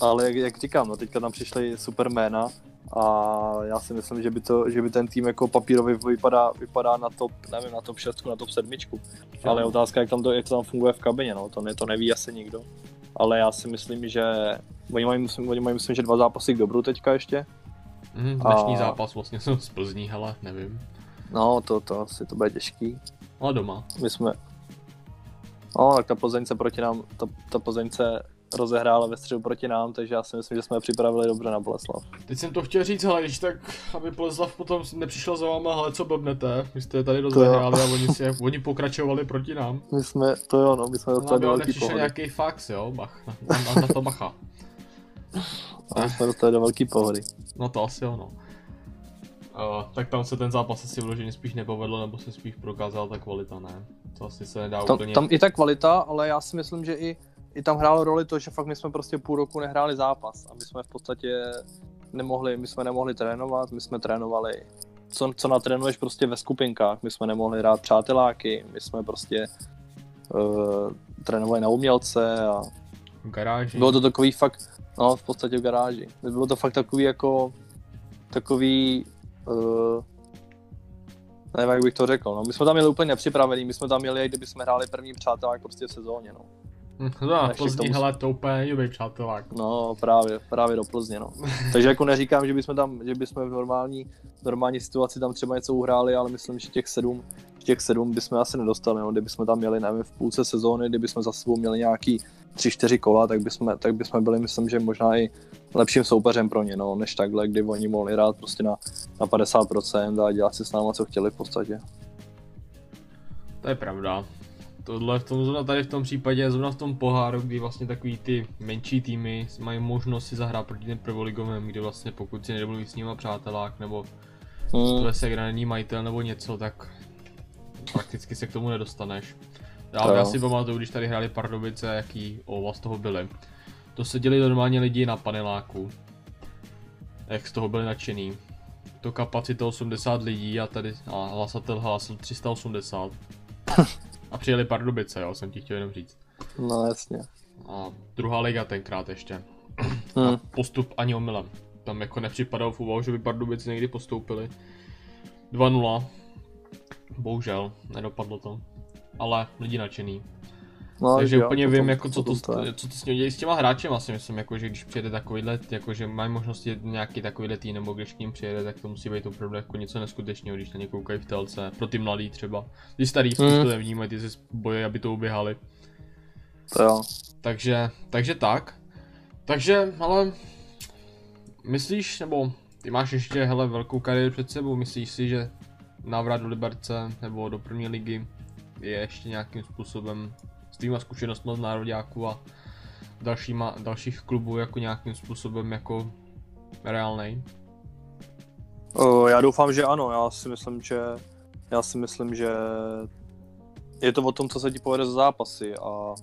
ale jak, jak říkám, no teďka tam přišly superména a já si myslím, že by, to, že by ten tým jako papírový vypadá, vypadá na top, nevím, na top 6, na top 7. Ale je otázka, jak, tam to, jak to tam funguje v kabině, no, to, ne, to neví asi nikdo. Ale já si myslím, že oni mají, myslím, oni mají myslím, že dva zápasy k dobru teďka ještě. Mhm, dnešní A- zápas vlastně jsou z Plzní, hele, nevím. No, to, to asi to bude těžký. Ale doma. My jsme... No, tak ta Plzeň se proti nám, ta, ta Plzeň se rozehrála ve středu proti nám, takže já si myslím, že jsme je připravili dobře na Boleslav. Teď jsem to chtěl říct, ale když tak, aby Pleslav potom nepřišel za váma, ale co blbnete, vy jste je tady rozehráli a oni, si, oni pokračovali proti nám. My jsme, to jo, no, my jsme No, dostali velký pohody. nějaký fax, jo, bach, na, na, na to bacha. (laughs) My jsme dostali do velký pohody. No to asi ono. Uh, tak tam se ten zápas asi vyloženě spíš nepovedl, nebo se spíš prokázala ta kvalita, ne? To asi se nedá Tam, úplně... tam i ta kvalita, ale já si myslím, že i, i tam hrálo roli to, že fakt my jsme prostě půl roku nehráli zápas a my jsme v podstatě nemohli, my jsme nemohli trénovat, my jsme trénovali co, co natrénuješ prostě ve skupinkách, my jsme nemohli hrát přáteláky, my jsme prostě uh, trénovali na umělce a v garáži. bylo to takový fakt, no v podstatě v garáži, bylo to fakt takový jako, takový, uh, nevím, jak bych to řekl, no. My jsme tam měli úplně nepřipravený, my jsme tam měli, jak kdyby jsme hráli první přátelák prostě v sezóně, no. Hm, No a Plzní, tomu- hele, to úplně není. No, právě, právě do Plzně, no. Takže jako neříkám, že bychom tam, že bychom v normální, normální situaci tam třeba něco uhráli, ale myslím, že těch sedm, těch sedm bychom asi nedostali, no. Kdybychom tam měli, nevím, v půlce sezóny, kdybychom za sebou měli nějaký tři, čtyři kola, tak bychom, tak bychom byli, myslím, že možná i lepším soupeřem pro ně, no, než takhle, kdy oni mohli hrát prostě na, na 50% a dělat si s náma, co chtěli v podstatě. To je pravda. Tohle v tom, zrovna tady v tom případě, zrovna v tom poháru, kdy vlastně takový ty menší týmy mají možnost si zahrát proti těm prvoligovým, kde vlastně pokud si nedomluví s nima přátelák, nebo Hmm, se není majitel nebo něco, tak prakticky se k tomu nedostaneš. Já, To já si pamatuju, když tady hráli Pardubice, jaký o z toho byli. To seděli normálně lidi na paneláku. Jak z toho byli nadšený. To kapacita 80 lidí a tady a hlasatel hlásil 380. (laughs) A přijeli Pardubice, jo, jsem ti chtěl jenom říct. no jasně. A druhá liga tenkrát ještě. Hmm. A postup ani omylem. Tam jako nepřipadalo v úvahu, že by Pardubice někdy postoupili. 2-0. Bohužel, nedopadlo to. Ale lidi nadšený. No, Takže jo, úplně vím, jako co to, je. co to s ním dějí s těma hráčem asi myslím, jako že když přijede takovýhle, jako že mají možnost jet nějaký takovýhle tým, nebo když k ním přijede, tak to musí být opravdu jako něco neskutečného, když na ně koukají v telce, pro ty mladý třeba. Ty starý mm. to nevnímají, ty se bojí, aby to uběhali. To jo. Takže, takže tak. Takže, ale myslíš, nebo ty máš ještě hele velkou kariéru před sebou, myslíš si, že návrat do Liberce nebo do první ligy je ještě nějakým způsobem s tvýma zkušenostmi z nároďáků a dalšíma, dalších klubů jako nějakým způsobem jako reálnej? O, já doufám, že ano. Já si myslím, že já si myslím, že je to o tom, co se ti povede za zápasy a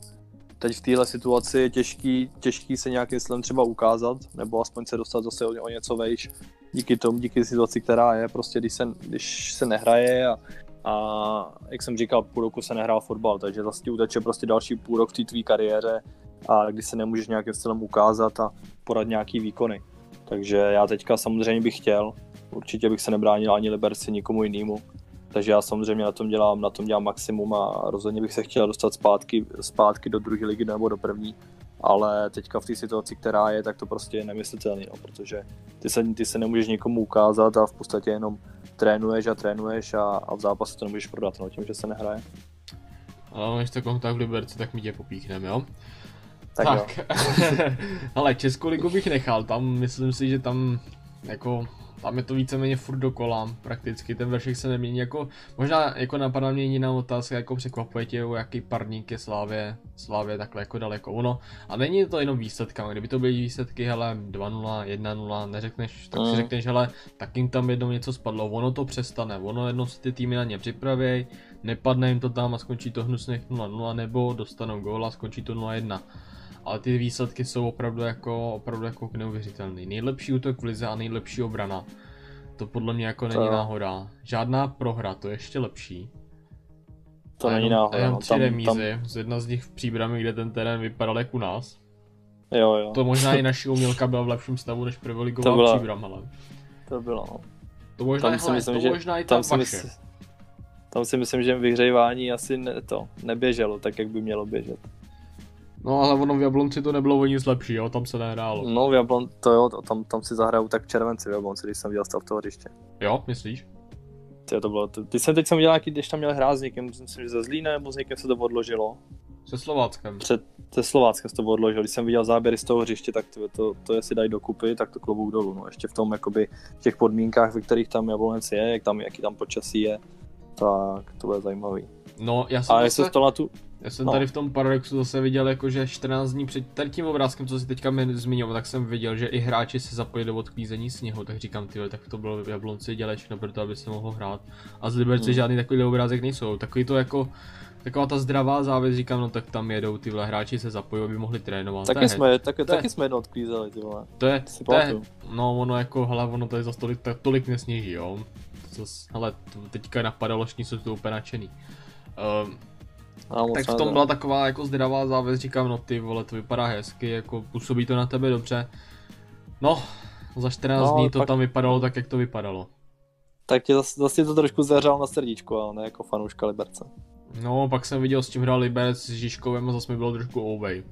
teď v téhle situaci je těžký, těžký se nějakým stylem třeba ukázat, nebo aspoň se dostat zase o, o něco vejš díky tomu, díky situaci, která je, prostě když se, když se nehraje a, a jak jsem říkal, půl roku se nehrál fotbal, takže zase ti uteče prostě další půl rok v té tvý kariéře a když se nemůžeš nějakým stylem ukázat a podat nějaký výkony. Takže já teďka samozřejmě bych chtěl, určitě bych se nebránil ani Liberci, nikomu jinému, takže já samozřejmě na tom dělám, na tom dělám maximum a rozhodně bych se chtěl dostat zpátky, zpátky do druhé ligy nebo do první, ale teďka v té situaci, která je, tak to prostě je nemyslitelný, no, protože ty se, ty se nemůžeš nikomu ukázat a v podstatě jenom trénuješ a trénuješ a, a v zápase to nemůžeš prodat, no, tím, že se nehraje. Ale když to kontakt v Liberci, tak mi tě popíchneme, jo? Tak, tak. (laughs) ale Českou ligu bych nechal, tam myslím si, že tam jako tam je to víceméně furt dokola, prakticky, ten vršek se nemění, jako, možná jako napadá mě jiná otázka, jako překvapuje tě, o jaký parník je Slávě, Slávě takhle jako daleko, ono, a není to jenom výsledkama, kdyby to byly výsledky, hele, 2-0, 1-0, neřekneš, tak si mm. řekneš, hele, tak jim tam jednou něco spadlo, ono to přestane, ono jednou si ty týmy na ně připraví, nepadne jim to tam a skončí to hnusných 0-0, nebo dostanou gól a skončí to 0-1 ale ty výsledky jsou opravdu jako, opravdu jako neuvěřitelný. Nejlepší útok v lize a nejlepší obrana. To podle mě jako není to... náhoda. Žádná prohra, to je ještě lepší. To a není náhoda. Jenom no. tři tam, remízy, tam... z jedna z nich v příbrami, kde ten terén vypadal jak u nás. Jo, jo. To možná i (laughs) naši umělka byla v lepším stavu než prvoligová byla... příbram, ale. To bylo, no. To možná, tam si myslím, to že, možná i tam si vaše. Mysl... Tam si myslím, že vyhřejvání asi ne, to neběželo tak, jak by mělo běžet. No ale ono v Jablonci to nebylo o nic lepší, jo, tam se nehrálo. No v Jablon, to jo, tam, tam si zahrajou tak červenci v Jablonci, když jsem viděl stav toho hřiště. Jo, myslíš? Ty, to bylo, to, ty jsem teď jsem viděl nějaký, když tam měl hrát s někým, myslím, že ze Zlína nebo s někým se to odložilo. Se Slováckem. Před, se Slováckem se to odložilo, když jsem viděl záběry z toho hřiště, tak to, to, to jestli dají dokupy, tak to klobouk dolů, no ještě v tom, jakoby, v těch podmínkách, ve kterých tam Jablonec je, jak tam, jaký tam počasí je, tak to bude zajímavý. No, já jsem A zase... to na tu, já jsem no. tady v tom paradoxu zase viděl, jako, že 14 dní před tady tím obrázkem, co si teďka zmiňoval, tak jsem viděl, že i hráči se zapojili do odklízení sněhu, tak říkám, ty, tak to bylo v Jablonci dělat všechno pro to, aby se mohlo hrát. A z Liberce hmm. žádný takový obrázek nejsou. Takový to jako, taková ta zdravá závěs, říkám, no tak tam jedou ty hráči se zapojí, aby mohli trénovat. Taky jsme, tak, taky jsme jedno odklízeli, ty vole. To je, to je, no ono jako, hele, ono tady za tolik, tolik nesněží, jo. hele, teďka napadalo, že jsou to úplně nadšený. Um, tak v tom byla taková jako zdravá závěs, říkám, no ty vole, to vypadá hezky, jako působí to na tebe dobře. No, za 14 no, dní to pak... tam vypadalo tak, jak to vypadalo. Tak tě zase, zase to trošku zahřál na srdíčku, ale ne jako fanouška Liberce. No, pak jsem viděl, s tím hrál Liberec s Žižkovem a zase mi bylo trošku ovej.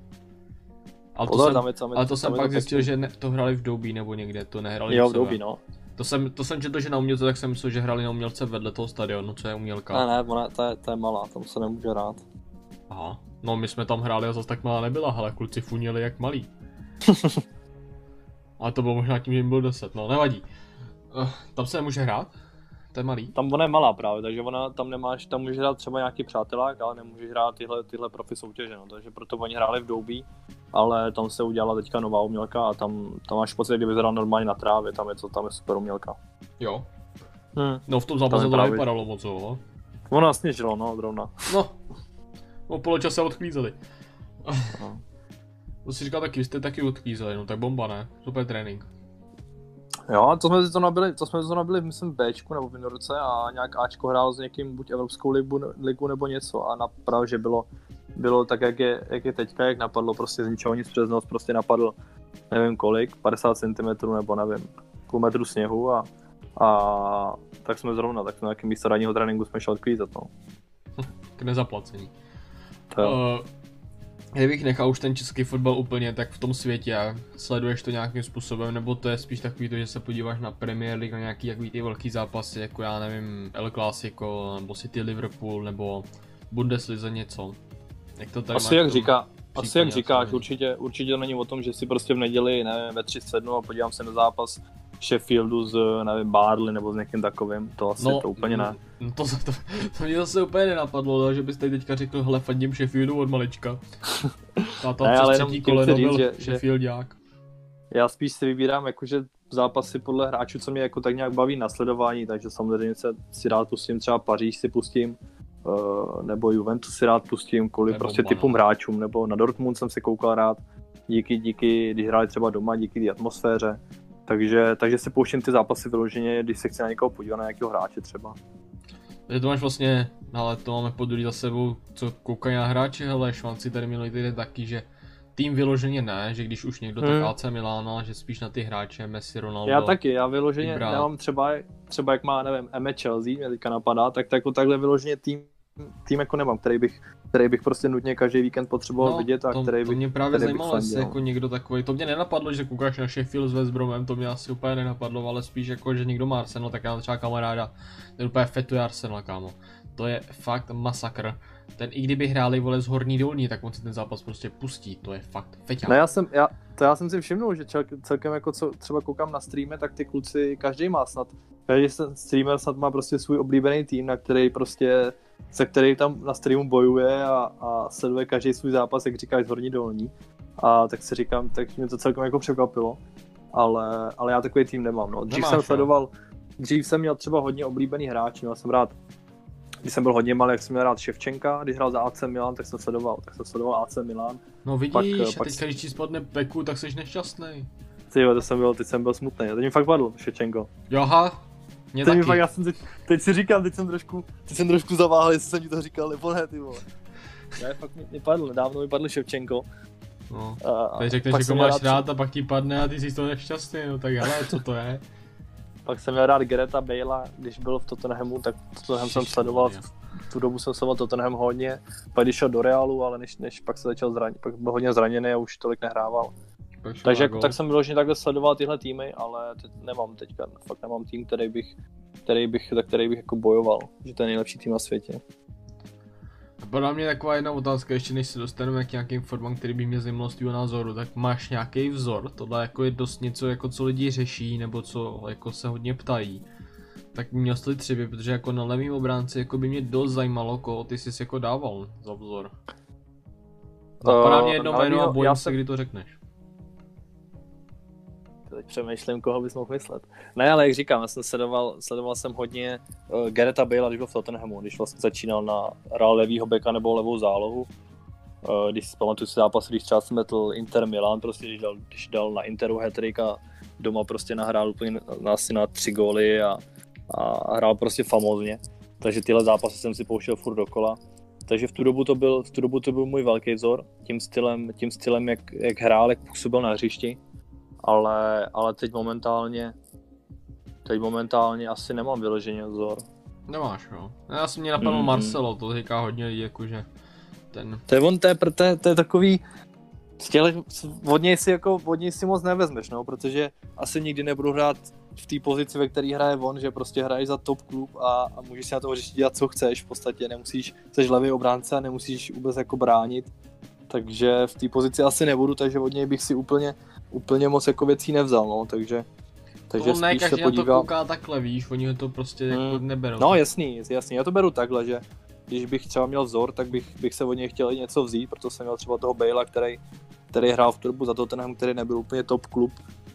Ale to Pozor, jsem, tam je, tam je, ale to jsem pak zjistil, že ne, to hrali v Doubí nebo někde, to nehrali Jo, v Doubí, no. To jsem, to jsem četl, že na umělce, tak jsem myslel, že hrali na umělce vedle toho stadionu, co je umělka. Ne, ne, ona, to je, to je malá, tam se nemůže hrát. Aha, no my jsme tam hráli a zase tak malá nebyla, ale kluci funili jak malí. (laughs) Ale to bylo možná tím, že jim bylo 10, no nevadí. Uh, tam se nemůže hrát? To je malý? Tam ona je malá právě, takže ona tam nemáš, tam můžeš hrát třeba nějaký přátelák, ale nemůžeš hrát tyhle, tyhle profi soutěže, no, takže proto oni hráli v Doubí, ale tam se udělala teďka nová umělka a tam, tam máš pocit, kdyby hrál normálně na trávě, tam je, to, tam je super umělka. Jo. Hmm. No v tom zápase to nevypadalo moc, jo. Ono sněžilo, no, zrovna. No, o poločase odklízeli. (laughs) to si říkal taky, jste taky odklízeli, no tak bomba ne, super trénink. Jo, to jsme to nabili, to jsme to nabili, myslím, Bčku nebo v Minorce a nějak Ačko hrál s někým buď Evropskou ligu, ligu nebo něco a napravil, že bylo, bylo tak, jak je, jak je teďka, jak napadlo prostě z ničeho nic přes noc, prostě napadl, nevím kolik, 50 cm nebo nevím, půl metru sněhu a, a tak jsme zrovna, tak na nějakém místo ranního tréninku jsme šli odklízet, no. (laughs) K nezaplacení. To uh, kdybych nechal už ten český fotbal úplně, tak v tom světě sleduješ to nějakým způsobem, nebo to je spíš takový to, že se podíváš na Premier League, na nějaký takový ty velký zápasy, jako já nevím, El Clasico, nebo City Liverpool, nebo Bundesliga něco. Jak to tady Asi jak říká, asi jak říkáš, určitě, určitě to není o tom, že si prostě v neděli, nevím, ve 3 sednu a podívám se na zápas Sheffieldu s, nevím, Barley nebo s někým takovým, to asi no, to úplně ne. No to, to, to mě zase úplně nenapadlo, že byste teďka řekl, hele, fandím Sheffieldu od malička. (laughs) A to ne, ale třetí koleno byl že, Sheffieldák. Já spíš si vybírám jakože zápasy podle hráčů, co mě jako tak nějak baví nasledování, takže samozřejmě se si rád pustím, třeba Paříž si pustím, uh, nebo Juventus si rád pustím, kvůli nebo prostě typům hráčům, nebo na Dortmund jsem se koukal rád, díky, díky, když hráli třeba doma, díky té atmosféře, takže, takže si pouštím ty zápasy vyloženě, když se chci na někoho podívat, na nějakého hráče třeba. Takže to máš vlastně, ale to máme po za sebou, co koukají na hráče, hele, švanci tady minulý týden taky, že tým vyloženě ne, že když už někdo, Hmm. tak AC Milana, že spíš na ty hráče Messi, Ronaldo. Já taky, já vyloženě Vybrat. nemám třeba, třeba jak má, nevím, Eme Chelsea, mě teďka napadá, tak, tak jako takhle vyloženě tým, tým jako nemám, který bych, který bych prostě nutně každý víkend potřeboval vidět a No, to, který to bych, mě právě zajímalo, jestli fandil. jako někdo takový, to mě nenapadlo, že koukáš na Sheffield s West Bromem, to mě asi úplně nenapadlo, ale spíš jako, že někdo má Arsenal, tak já mám třeba kamaráda, ten úplně fetuje Arsenal, kámo. To je fakt masakr. Ten i kdyby hráli vole z horní dolní, tak on si ten zápas prostě pustí, to je fakt feťák. No já jsem, já, to já jsem si všimnul, že čel, celkem jako co třeba koukám na streamy, tak ty kluci, každý má snad, každý streamer snad má prostě svůj oblíbený tým, na který prostě, se který tam na streamu bojuje a, a sleduje každý svůj zápas, jak říkáš, z horní dolní. A tak si říkám, tak mě to celkem jako překvapilo, ale, ale já takový tým nemám, no. Dřív Nemáš, jsem jo? sledoval, dřív jsem měl třeba hodně oblíbený hráč, měl jsem rád když jsem byl hodně malý, jak jsem měl rád Ševčenka, když hrál za AC Milan, tak jsem sledoval, tak jsem sledoval AC Milan. No vidíš, pak- a pak teďka když ti spadne peku, tak jsi nešťastný. Ty jo, to jsem byl, teď jsem byl smutný, teď mi fakt padl Ševčenko. Joha, mě Teď mi taky. fakt, já jsem teď, teď si říkám, teď jsem trošku, teď jsem trošku zaváhal, jestli jsem ti to říkal nebo ne, ty vole. Ne, fakt mi, mi padl, nedávno mi padl Ševčenko. No. A, a Teď řekneš, že měl máš rád a pak ti padne a ty jsi z toho nešťastný, no tak hele, co to je? Pak jsem měl rád Greta Bale'a, když byl v Tottenhamu, tak Tottenham jsem sledoval, v tu dobu jsem sledoval Tottenham hodně, pak když šel do Realu, ale než, než pak se začal zranit, pak byl hodně zraněný a už tolik nehrával. Takže jako, tak jsem vyloženě takhle sledoval tyhle týmy, ale teď nemám teďka, fakt nemám tým, který bych, který bych, za který bych jako bojoval, že to je nejlepší tým na světě. Podle mě taková jedna otázka, ještě než se dostaneme k nějakým formám, který by mě zajímalo z tvého názoru, tak máš nějaký vzor? Tohle jako je dost něco, jako co lidi řeší, nebo co jako se hodně ptají. Tak měl jsi třeba, protože jako na levým obránci jako by mě dost zajímalo, koho ty jsi jako dával za vzor. Napadá mě jedno jméno a bojím já se, kdy to řekneš. Teď přemýšlím, koho bys mohl myslet. Ne, ale jak říkám, já jsem sledoval, sledoval jsem hodně uh, Gareta Bale, když byl v Tottenhamu, když vlastně začínal na hrál levýho beka nebo levou zálohu. Uh, když si pamatuju si zápas, když třeba jsem metl Inter Milan, prostě když dal, když dal na Interu hat a doma prostě nahrál úplně na, asi na tři góly a, a hrál prostě famózně. Takže tyhle zápasy jsem si pouštěl furt dokola. Takže v tu dobu to byl, v tu dobu to byl můj velký vzor, tím stylem, tím stylem jak, jak hrál, jak působil na hřišti ale, ale teď momentálně teď momentálně asi nemám vyloženě vzor. Nemáš, jo. No, Já jsem mě napadl Mhm. Marcelo, to říká hodně lidí, jakože ten... To je on, to je, to je, to je takový, těch, od něj si jako, od něj si moc nevezmeš, no, protože asi nikdy nebudu hrát v té pozici, ve které hraje on, že prostě hraješ za top klub a, a můžeš si na to řešit dělat, co chceš, v podstatě nemusíš, jsi levý obránce a nemusíš vůbec jako bránit, takže v té pozici asi nebudu, takže od něj bych si úplně, úplně moc jako věcí nevzal, no, takže, takže to ne, spíš se každý na to podíval. kouká takhle, víš, oni ho to prostě jako Mm. neberou. No jasný, jasný, já to beru takhle, že když bych třeba měl vzor, tak bych, bych se od něj chtěl i něco vzít, proto jsem měl třeba toho Bale'a, který, který hrál v turbu za Tottenham, který nebyl úplně top klub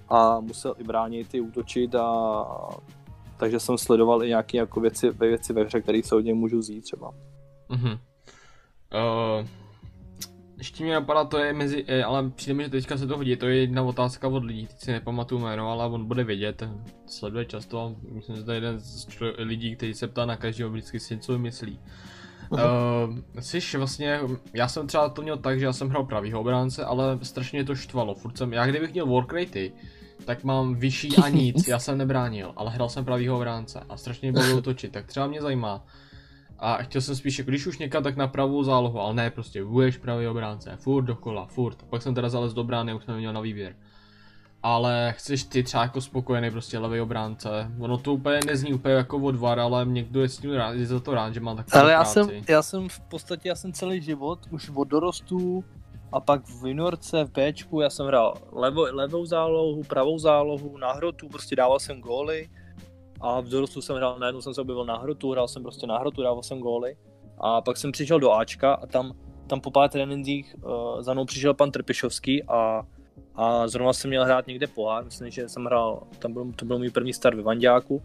a musel i bránit, i útočit a takže jsem sledoval i nějaké jako věci, ve věci ve hře, které se od něj můžu vzít třeba. Mhm. Uh, ještě mě napadá, to je mezi, eh, ale přijde mi, že teďka se to hodí, to je jedna otázka od lidí, teď si nepamatuju jméno, ale on bude vědět, sleduje často, myslím, že to je jeden z člo- lidí, který se ptá na každého vždycky si něco vymyslí. Uh, jsi vlastně, já jsem třeba to měl tak, že já jsem hrál pravýho obránce, ale strašně to štvalo, furt jsem, já kdybych měl work ratey, tak mám vyšší a (laughs) nic, já jsem nebránil, ale hrál jsem pravýho obránce a strašně mě bavilo (laughs) točit, tak třeba mě zajímá, a chtěl jsem spíš, jako když už někam, tak na pravou zálohu, ale ne, prostě budeš pravý obránce, furt dokola, furt. Pak jsem teda zalez do brány, už jsem neměl na výběr. Ale chceš ty třeba jako spokojený prostě levý obránce. Ono to úplně nezní úplně jako odvar, ale někdo je s tím rád, je za to rád, že má takovou Ale já práci. jsem, já jsem v podstatě, já jsem celý život, už od dorostu a pak v juniorce, v Bčku, já jsem hrál levo, levou zálohu, pravou zálohu, na hrotu, prostě dával jsem góly a v dorostu jsem hrál, najednou jsem se objevil na hrotu, hrál jsem prostě na hrotu, dával jsem góly. A pak jsem přišel do Ačka a tam, tam po pár trénincích uh, za mnou přišel pan Trpišovský a, a zrovna jsem měl hrát někde pohár, myslím, že jsem hrál, tam byl, to byl můj první start ve Vandáku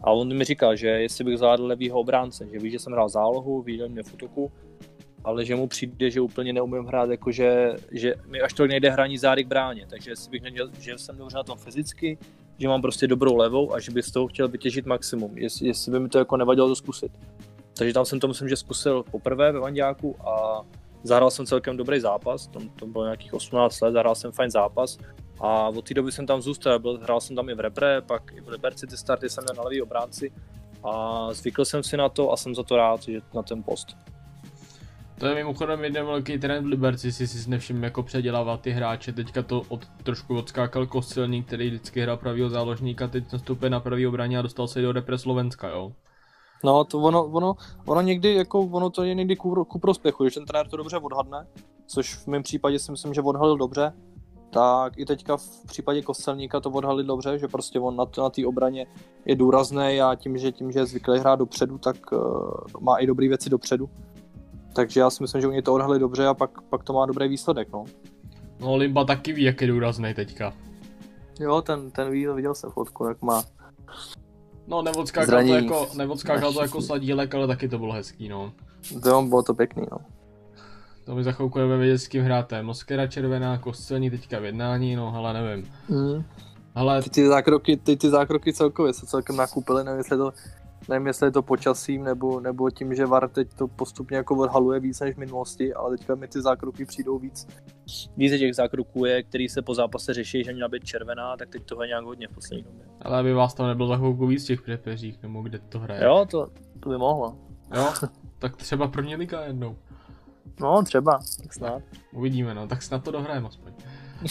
a on mi říkal, že jestli bych zvládl levýho obránce, že ví, že jsem hrál zálohu, viděl mě v útoku, ale že mu přijde, že úplně neumím hrát, jakože, že mi až tolik nejde hraní zády k bráně, takže jestli bych neměl, že jsem dobře na tom fyzicky, že mám prostě dobrou levou a že bych z toho chtěl vytěžit maximum, jestli, jestli by mi to jako nevadilo to zkusit. Takže tam jsem to myslím, že zkusil poprvé ve Vandáku a, zahrál jsem celkem dobrý zápas, tam to bylo nějakých 18 let, zahrál jsem fajn zápas. A od té doby jsem tam zůstal, byl, hrál jsem tam i v repre, pak i v Liberci ty starty jsem měl na levý obránci. A zvykl jsem si na to a jsem za to rád, že na ten post. To je mimochodem jeden velký trend v Liberci, si si nevšiml, jako předělává ty hráče. Teďka to od, trošku odskákal Kostelník, který vždycky hrál pravýho záložníka, teď nastupuje na pravý obraně a dostal se do repre Slovenska, jo. No, to ono, ono, ono někdy, jako, ono to je někdy ku, ku prospěchu, když ten trenér to dobře odhadne, což v mém případě si myslím, že odhalil dobře, tak i teďka v případě Kostelníka to odhalil dobře, že prostě on na, na té obraně je důrazný a tím, že tím, že je zvyklý hrát dopředu, tak uh, má i dobré věci dopředu. Takže já si myslím, že oni to odhalili dobře a pak, pak to má dobrý výsledek, no. No Limba taky ví, jak je důrazný teďka. Jo, ten, ten ví, viděl jsem fotku, jak má. No neodskákal to jako, neodskákal to jako (laughs) sladílek, ale taky to bylo hezký, no. To bylo to pěkný, no. To mi za chvilku vědět, s kým hráte. Moskera červená, kostelní teďka v jednání, no ale nevím. Mm. Ale... Ty, ty, zákroky, ty, ty zákroky celkově se celkem nakupily, nevím jestli to nevím, jestli je to počasím nebo, nebo tím, že VAR teď to postupně jako odhaluje víc než v minulosti, ale teďka mi ty zákroky přijdou víc. Víc těch zákroků je, který se po zápase řeší, že měla být červená, tak teď toho je nějak hodně v poslední době. Ale aby vás tam nebylo za chvilku víc těch přepeřích, nebo kde to hraje. Jo, to, to by mohlo. Jo, tak třeba první liga jednou. No, třeba, tak snad. Uvidíme, no, tak snad to dohrajeme aspoň. Uh,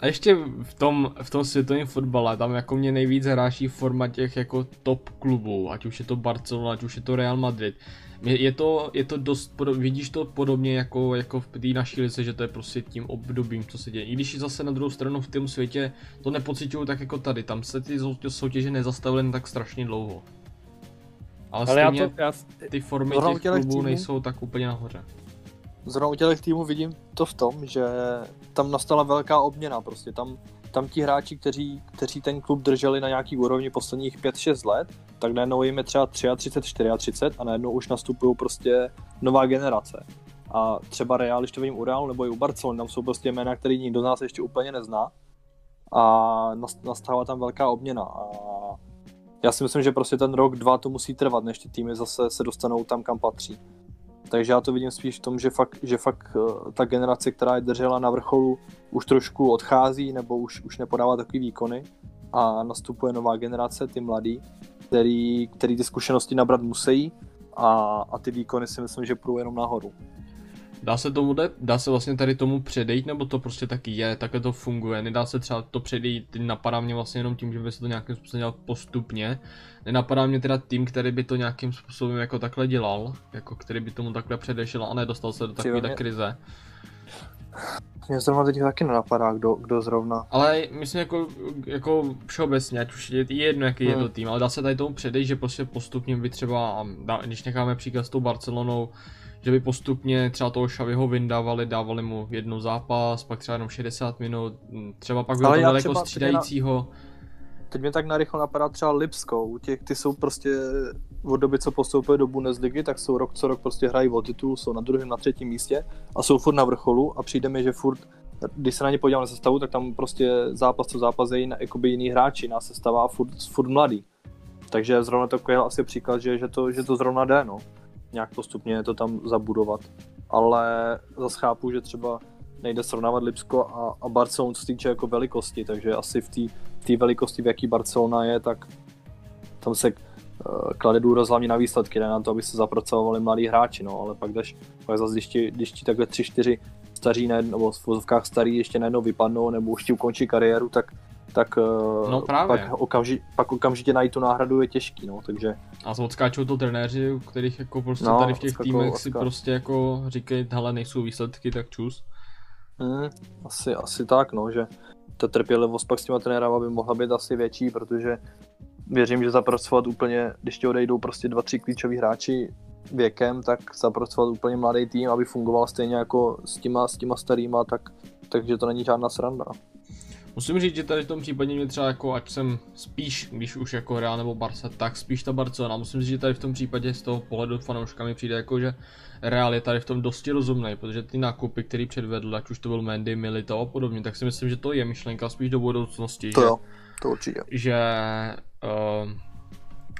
a ještě v tom, v tom světovém fotbale, tam jako mě nejvíc hráší forma těch jako top klubů, ať už je to Barcelona, ať už je to Real Madrid. Je to, je to dost, vidíš to podobně jako, jako v té naší lice, že to je prostě tím obdobím, co se děje. I když zase na druhou stranu v tom světě to nepocituju tak jako tady, tam se ty soutěže nezastavily tak strašně dlouho. Ale, Ale stejně já to, já, ty formy těch klubů nejsou tak úplně nahoře. Zrovna u těch týmů vidím to v tom, že tam nastala velká obměna. Prostě tam, tam ti hráči, kteří, kteří ten klub drželi na nějaký úrovni posledních 5-6 let, tak najednou jim je třeba 33, 34 a najednou už nastupují prostě nová generace. A třeba Real, když to vidím u Realu nebo i u Barcelony, tam jsou prostě jména, který nikdo z nás ještě úplně nezná. A nastává tam velká obměna. A já si myslím, že prostě ten rok, dva to musí trvat, než ty týmy zase se dostanou tam, kam patří. Takže já to vidím spíš v tom, že fakt, že fakt eh, ta generace, která je držela na vrcholu, už trošku odchází nebo už, už nepodává takový výkony a nastupuje nová generace, ty mladí, který, který ty zkušenosti nabrat musí a, a ty výkony si myslím, že půjdou jenom nahoru. Dá se tomu, dá se vlastně tady tomu předejít, nebo to prostě taky je, takhle to funguje, nedá se třeba to předejít, napadá mě vlastně jenom tím, že by se to nějakým způsobem dělal postupně, nenapadá mě teda tým, který by to nějakým způsobem jako takhle dělal, jako který by tomu takhle předešel a nedostal se do takové mě... krize. Mě zrovna teď taky nenapadá, kdo, kdo zrovna. Ale myslím jako, jako všeobecně, ať už je jedno, jaký hmm. je to hmm. tým, ale dá se tady tomu předejít, že prostě postupně by třeba, když necháme příklad s tou Barcelonou, že by postupně třeba toho Šaviho vyndávali, dávali mu jednu zápas, pak třeba jenom 60 minut, třeba pak bylo to daleko střídajícího. Teď mě tak narychlo napadá třeba Lipskou, těch, ty jsou prostě od doby, co postoupili do Bundesligy, tak jsou rok co rok prostě hrají o titul, jsou na druhém, na třetím místě a jsou furt na vrcholu a přijde mi, že furt, když se na ně podívám na sestavu, tak tam prostě zápas co zápas je jiný, jakoby jiný hráči, nás sestava furt, furt mladý. Takže zrovna takový asi příklad, že, že, to, že to zrovna jde, no nějak postupně to tam zabudovat. Ale zase chápu, že třeba nejde srovnávat Lipsko a, a Barcelonu, co se týče jako velikosti, takže asi v té velikosti, v jaký Barcelona je, tak tam se uh, klade důraz hlavně na výsledky, ne na to, aby se zapracovali mladí hráči, no, ale pak jdeš, pak zase, když ti, když ti takhle tři, čtyři staří, nebo v vozovkách starý ještě najednou vypadnou, nebo už ti ukončí kariéru, tak tak eh, no právě. Pak, okamži, pak okamžitě najít tu náhradu je těžký, no, takže... A odskáčou to trenéři, u kterých jako prostě no, tady v těch týmech si prostě jako říkají, hele, nejsou výsledky, tak čus. Hmm, asi, asi tak, no, že ta trpělivost pak s těma trenérama by mohla být asi větší, protože věřím, že zapracovat úplně, když ti odejdou prostě dva, tři klíčoví hráči věkem, tak zapracovat úplně mladý tým, aby fungoval stejně jako s těma, s těma starýma, tak, takže to není žádná sranda. Musím říct, že tady v tom případě mě třeba jako, ať jsem spíš, když už jako Real nebo Barca, tak spíš ta Barcelona. Musím říct, že tady v tom případě z toho pohledu fanouška mi přijde jako, že Real je tady v tom dosti rozumný, protože ty nákupy, který předvedl, ať už to byl Mendy, Milito a podobně, tak si myslím, že to je myšlenka spíš do budoucnosti. To že, jo, to určitě. Že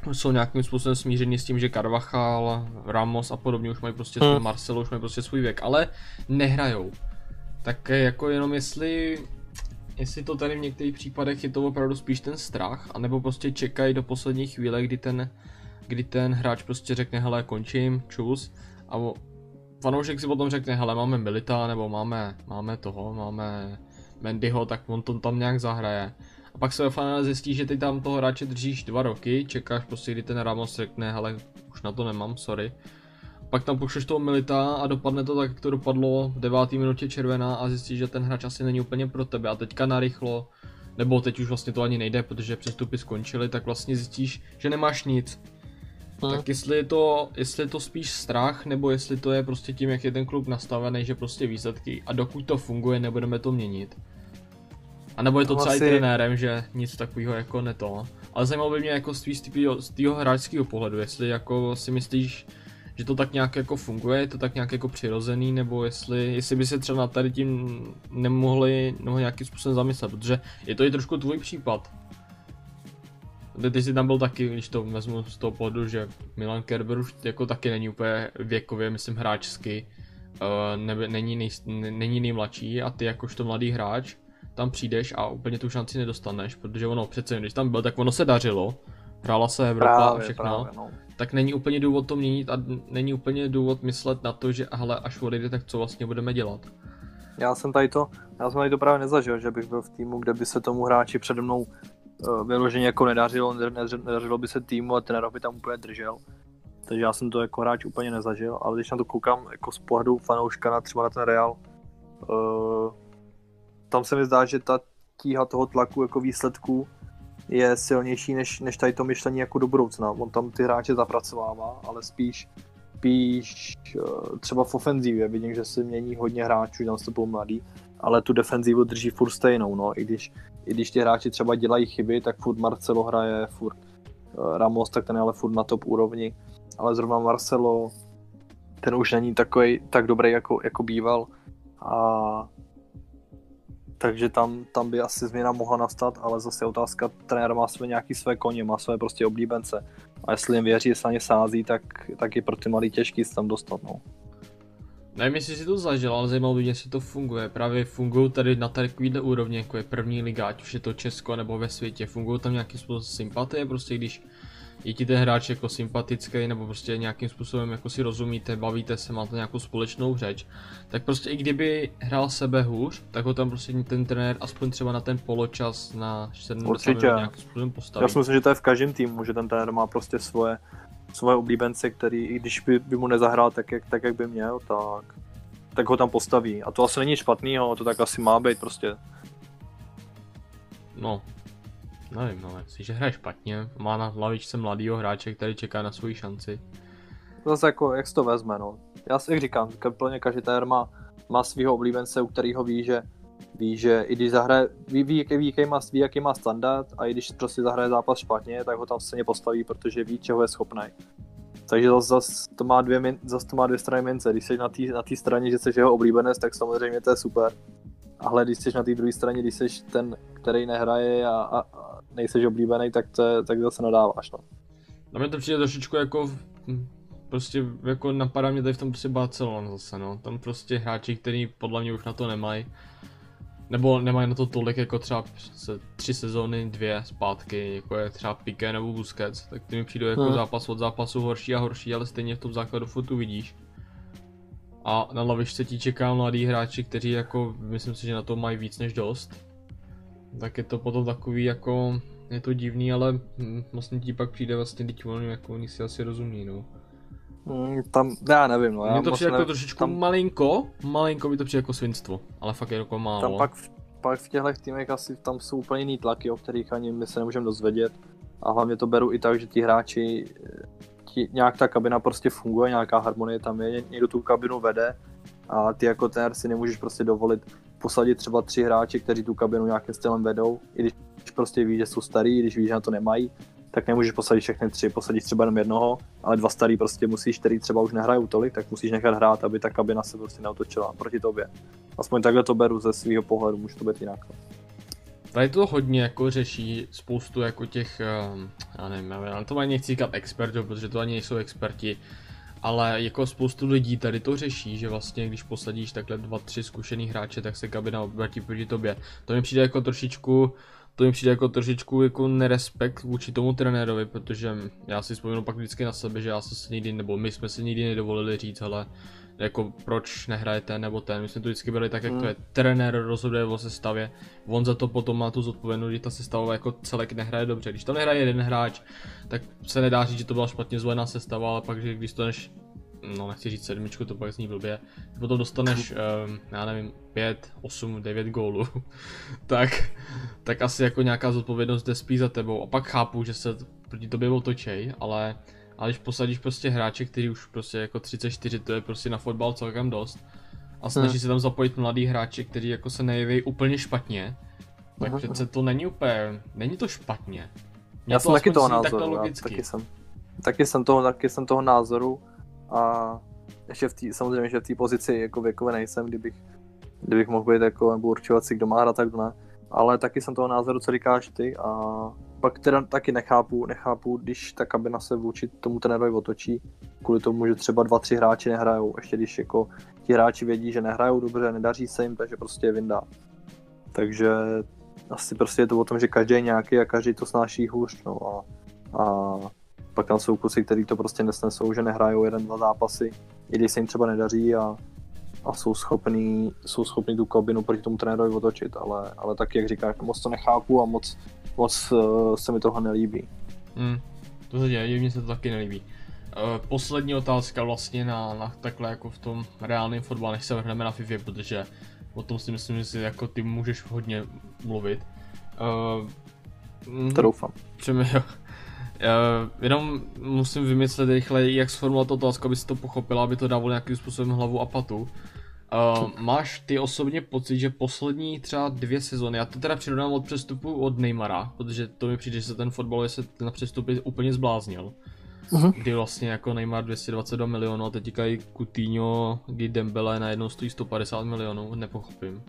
uh, jsou nějakým způsobem smíření s tím, že Carvachal, Ramos a podobně už mají prostě Hmm. svůj Marcelo, už mají prostě svůj věk, ale nehrajou. Tak jako jenom jestli, jestli to tady v některých případech je to opravdu spíš ten strach, anebo prostě čekají do poslední chvíle, kdy ten, kdy ten hráč prostě řekne, hele, končím, čus, a fanoušek si potom řekne, hele, máme Milita, nebo máme, máme toho, máme Mendyho, tak on to tam nějak zahraje. A pak se ve finále zjistí, že ty tam toho hráče držíš dva roky, čekáš prostě, kdy ten Ramos řekne, hele, už na to nemám, sorry. Pak tam pošleš toho Milita a dopadne to tak, jak to dopadlo v devátý minutě červená a zjistíš, že ten hráč asi není úplně pro tebe a teďka narychlo, nebo teď už vlastně to ani nejde, protože přestupy skončily, tak vlastně zjistíš, že nemáš nic. Hmm. Tak jestli je, to, jestli je to spíš strach, nebo jestli to je prostě tím, jak je ten klub nastavený, že prostě výsledky a dokud to funguje, nebudeme to měnit. A nebo je to třeba i asi- trenérem, že nic takového jako neto. Ale zajímalo by mě jako z tvý- z tvýho- z tvýho hráčského pohledu, jestli jako si myslíš, že to tak nějak jako funguje, je to tak nějak jako přirozený, nebo jestli, jestli by se třeba na tady tím nemohli, nemohli nějakým způsobem zamyslet, protože je to i trošku tvůj případ. Ty, jsi tam byl taky, když to vezmu z toho pohledu, že Milan Kerber už jako taky není úplně věkově, myslím hráčsky, uh, nebe, není, nej, ne- není nejmladší a ty jakožto mladý hráč tam přijdeš a úplně tu šanci nedostaneš, protože ono přece, když tam byl, tak ono se dařilo, hrála se Evropa a Právě, všechno, právě, no. tak není úplně důvod to měnit a není úplně důvod myslet na to, že hele, až odejde, tak co vlastně budeme dělat. Já jsem tady to, já jsem tady to právě nezažil, že bych byl v týmu, kde by se tomu hráči přede mnou uh, vyloženě jako nedařilo, ne- ne- nedařilo by se týmu a ten by tam úplně držel. Takže já jsem to jako hráč úplně nezažil, ale když na to koukám jako z pohledu fanouška na třeba na ten Real, uh, tam se mi zdá, že ta tíha toho tlaku jako výsledků je silnější než, než tady to myšlení jako do budoucna. On tam ty hráče zapracovává, ale spíš spíš eh, třeba v ofenzívě vidím, že se mění hodně hráčů, tam jsou mladý, ale tu defenzivu drží furt stejnou, no, i když, i když ti hráči třeba dělají chyby, tak furt Marcelo hraje, furt eh, Ramos, tak ten je ale furt na top úrovni, ale zrovna Marcelo, ten už není takový tak dobrý, jako, jako býval. A takže tam, tam by asi změna mohla nastat, ale zase otázka, trenér má své nějaký své koně, má své prostě oblíbence a jestli jim věří, jestli na ně sází, tak, tak je pro ty malý těžký se tam dostat, no. Nevím, jestli si to zažil, ale zajímalo by mě, jestli to funguje. Právě fungují tady na takovýhle úrovni, jako je první liga, ať už je to Česko nebo ve světě. Fungují tam nějakým způsobem sympatie, prostě když je ti ten hráč jako sympatický, nebo prostě nějakým způsobem jako si rozumíte, bavíte se, máte nějakou společnou řeč, tak prostě i kdyby hrál sebe hůř, tak ho tam prostě ten trenér aspoň třeba na ten poločas na 70 Určitě. nějakým způsobem postaví. Já si myslím, že to je v každém týmu, že ten trenér má prostě svoje, svoje oblíbence, který i když by, by mu nezahrál tak jak, tak, jak by měl, tak, tak ho tam postaví. A to asi není špatnýho, to tak asi má být prostě. No, nevím, no, jestliže hraje špatně, má na hlavičce mladýho hráče, který čeká na svoji šanci. Zase jako, jak to vezme, no. Já si říkám, plně každý trenér má, má svého oblíbence, u kterého ví, že ví, že i když zahraje, ví, ví, jaký, ví, jaký má, ví, jaký má standard a i když prostě zahraje zápas špatně, tak ho tam stejně postaví, protože ví, čeho je schopný. Takže zase zas to, má dvě, zas to má dvě strany mince. Když jsi na té na straně, že jsi jeho oblíbenec, tak samozřejmě to je super. Ale když jsi na té druhé straně, když jsi ten, který nehraje a, a nejseš oblíbený, tak, to tak zase nadáváš. No. Na mě to přijde trošičku jako, prostě jako napadá mě tady v tom prostě Barcelona zase, no. Tam prostě hráči, kteří podle mě už na to nemají. Nebo nemají na to tolik jako třeba se tři sezóny, dvě zpátky, jako je třeba Piqué nebo Busquets, tak ty mi přijdou jako Hmm. zápas od zápasu horší a horší, ale stejně v tom základu furt uvidíš. A na lavičce ti čeká mladý hráči, kteří jako, myslím si, že na to mají víc než dost. Tak je to potom takový jako, je to divný, ale hm, vlastně ti pak přijde vlastně, teď oni, jako oni si asi rozumí, no. Mm, tam, já nevím, no. Mně to přijde jako nevím. trošičku tam, malinko, malinko mi to přijde jako svinstvo, ale fakt je jako málo. tam pak, v- pak v těchto týmech asi tam jsou úplně jiný tlaky, o kterých ani my se nemůžeme dozvědět. A hlavně to beru i tak, že ti hráči, eh, ti, nějak ta kabina prostě funguje, nějaká harmonie tam je, ně- někdo tu kabinu vede a ty jako trenér si nemůžeš prostě dovolit posadit třeba tři hráče, kteří tu kabinu nějakým stylem vedou, i když prostě víš, že jsou starý, i když víš, že na to nemají, tak nemůžeš posadit všechny tři, posadíš třeba jenom jednoho, ale dva starý prostě musíš, který třeba už nehrajou tolik, tak musíš nechat hrát, aby ta kabina se prostě neotočila proti tobě. Aspoň takhle to beru ze svého pohledu, může to být jinak. no. tady to hodně jako řeší spoustu jako těch, ehm, já nevím, ale to ani nechci říkat expertů, protože to ani nejsou experti, ale jako spoustu lidí tady to řeší, že vlastně když posadíš takhle dva, tři zkušený hráče, tak se kabina obratí proti tobě. To mi přijde jako trošičku, to mi přijde jako trošičku jako nerespekt vůči tomu trenérovi, protože já si vzpomínám pak vždycky na sebe, že já jsem se nikdy, nebo my jsme si nikdy nedovolili říct, ale jako proč nehraje ten nebo ten. My jsme to vždycky byli tak, jak to Hmm. je. Trenér rozhoduje o sestavě, on za to potom má tu zodpovědnost, že ta sestava jako celek nehraje dobře. Když to nehraje jeden hráč, tak se nedá říct, že to byla špatně zvolená sestava, ale pak, že když to než no nechci říct sedmičku, to pak zní blbě, potom dostaneš, um, já nevím, 5, 8, 9 gólů, (laughs) tak, tak asi jako nějaká zodpovědnost jde spíš za tebou. A pak chápu, že se proti tobě otočej, ale, ale když posadíš prostě hráče, který už prostě jako 34, to je prostě na fotbal celkem dost, a snaží Hmm. se tam zapojit mladý hráči, kteří jako se nejeví úplně špatně, tak Mhm. přece to není úplně, není to špatně. Mně Já to jsem taky toho názoru, já logicky. taky jsem, taky jsem toho, taky jsem toho názoru a ještě v té, samozřejmě, že v té pozici jako věkově nejsem, kdybych, kdybych mohl být jako, nebo určovat si, kdo má hrát, tak kdo ne. Ale taky jsem toho názoru, co říkáš ty a pak teda taky nechápu, nechápu, když ta kabina se vůči tomu trenérovi otočí, kvůli tomu, že třeba dva, tři hráči nehrajou, ještě když jako ti hráči vědí, že nehrajou dobře, nedaří se jim, takže prostě je vyndá. Takže asi prostě je to o tom, že každý je nějaký a každý to snáší hůř, no a, a pak tam jsou kusy, který to prostě nesnesou, že nehrajou jeden, dva zápasy, i když se jim třeba nedaří a, a jsou schopní, jsou schopní tu kabinu proti tomu trenérovi otočit, ale, ale tak, jak říkáš, moc to nechápu a moc, moc uh, se mi toho nelíbí. Hmm, to se děje, mně se to taky nelíbí. Uh, poslední otázka vlastně na, na takhle jako v tom reálném fotbale, než se vrhneme na FIFA, protože o tom si myslím, že si jako ty můžeš hodně mluvit. Uh, To doufám. Jo. Uh, jenom musím vymyslet rychle, jak sformulovat otázku, aby si to pochopila, aby to dávalo nějakým způsobem hlavu a patu. Uh, máš ty osobně pocit, že poslední třeba dvě sezony, já to teda přirovnám od přestupu od Neymara, protože to mi přijde, že se ten fotbal se na přestupy úplně zbláznil. Mhm. Kdy vlastně jako Neymar 222 milionů a teď i Coutinho, kdy Dembele najednou stojí 150 milionů, nepochopím.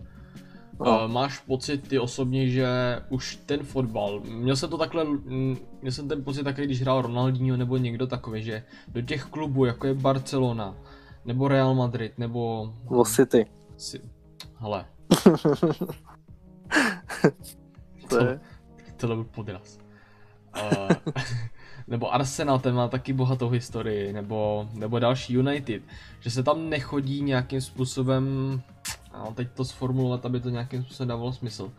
No. Uh, máš pocit ty osobně, že už ten fotbal, měl jsem to takhle, mm, měl jsem ten pocit takový, když hrál Ronaldinho nebo někdo takový, že do těch klubů, jako je Barcelona, nebo Real Madrid, nebo... O City. Si... Hele, (laughs) To je, (laughs) tohle byl podraz. Uh, (laughs) nebo Arsenal, ten má taky bohatou historii, nebo, nebo další United, že se tam nechodí nějakým způsobem, a teď to sformulovat, aby to nějakým způsobem dávalo smysl,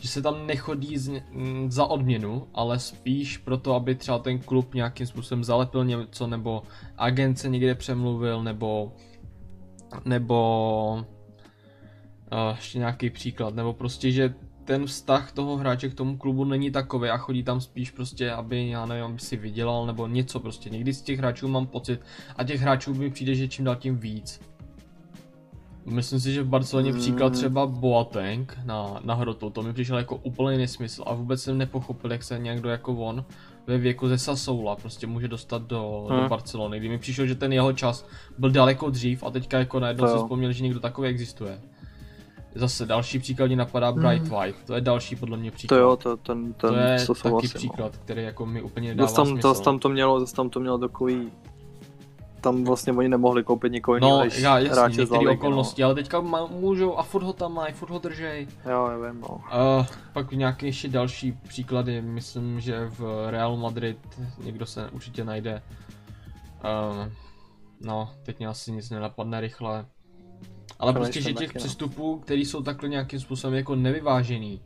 že se tam nechodí z, m, za odměnu, ale spíš proto, aby třeba ten klub nějakým způsobem zalepil něco, nebo agent se někde přemluvil, nebo nebo uh, ještě nějaký příklad, nebo prostě, že ten vztah toho hráče k tomu klubu není takový a chodí tam spíš prostě, aby, já nevím, aby si vydělal nebo něco prostě. Někdy z těch hráčů mám pocit a těch hráčů mi přijde, že čím dál tím víc. Myslím si, že v Barceloně Mm. příklad třeba Boateng na, na hrotu, to mi přišel jako úplný nesmysl a vůbec jsem nepochopil, jak se někdo jako on ve věku ze Sasoula prostě může dostat do, do Hmm. Barcelony, kdy mi přišel, že ten jeho čas byl daleko dřív a teďka jako najednou si vzpomněl, že někdo takový existuje. Zase další příklad mě napadá Bright White, to je další podle mě příklad. to jo, to, ten, ten, to je to taky no. příklad, který jako mi úplně nedává Zas tam, smysl. to, tam to mělo, zas tam to mělo takový, tam vlastně oni nemohli koupit nikoho No, jiného, než já, La některé Ligy, okolnosti, ale teďka má, můžou a furt ho tam mají, furt ho držej. No. Jo, já vím, no. Uh, pak nějaké ještě další příklady, myslím, že v Real Madrid někdo se určitě najde. Uh, no, teď mě asi nic nenapadne rychle. Ale prostě, že těch no. přestupů, které jsou takhle nějakým způsobem jako nevyvážený,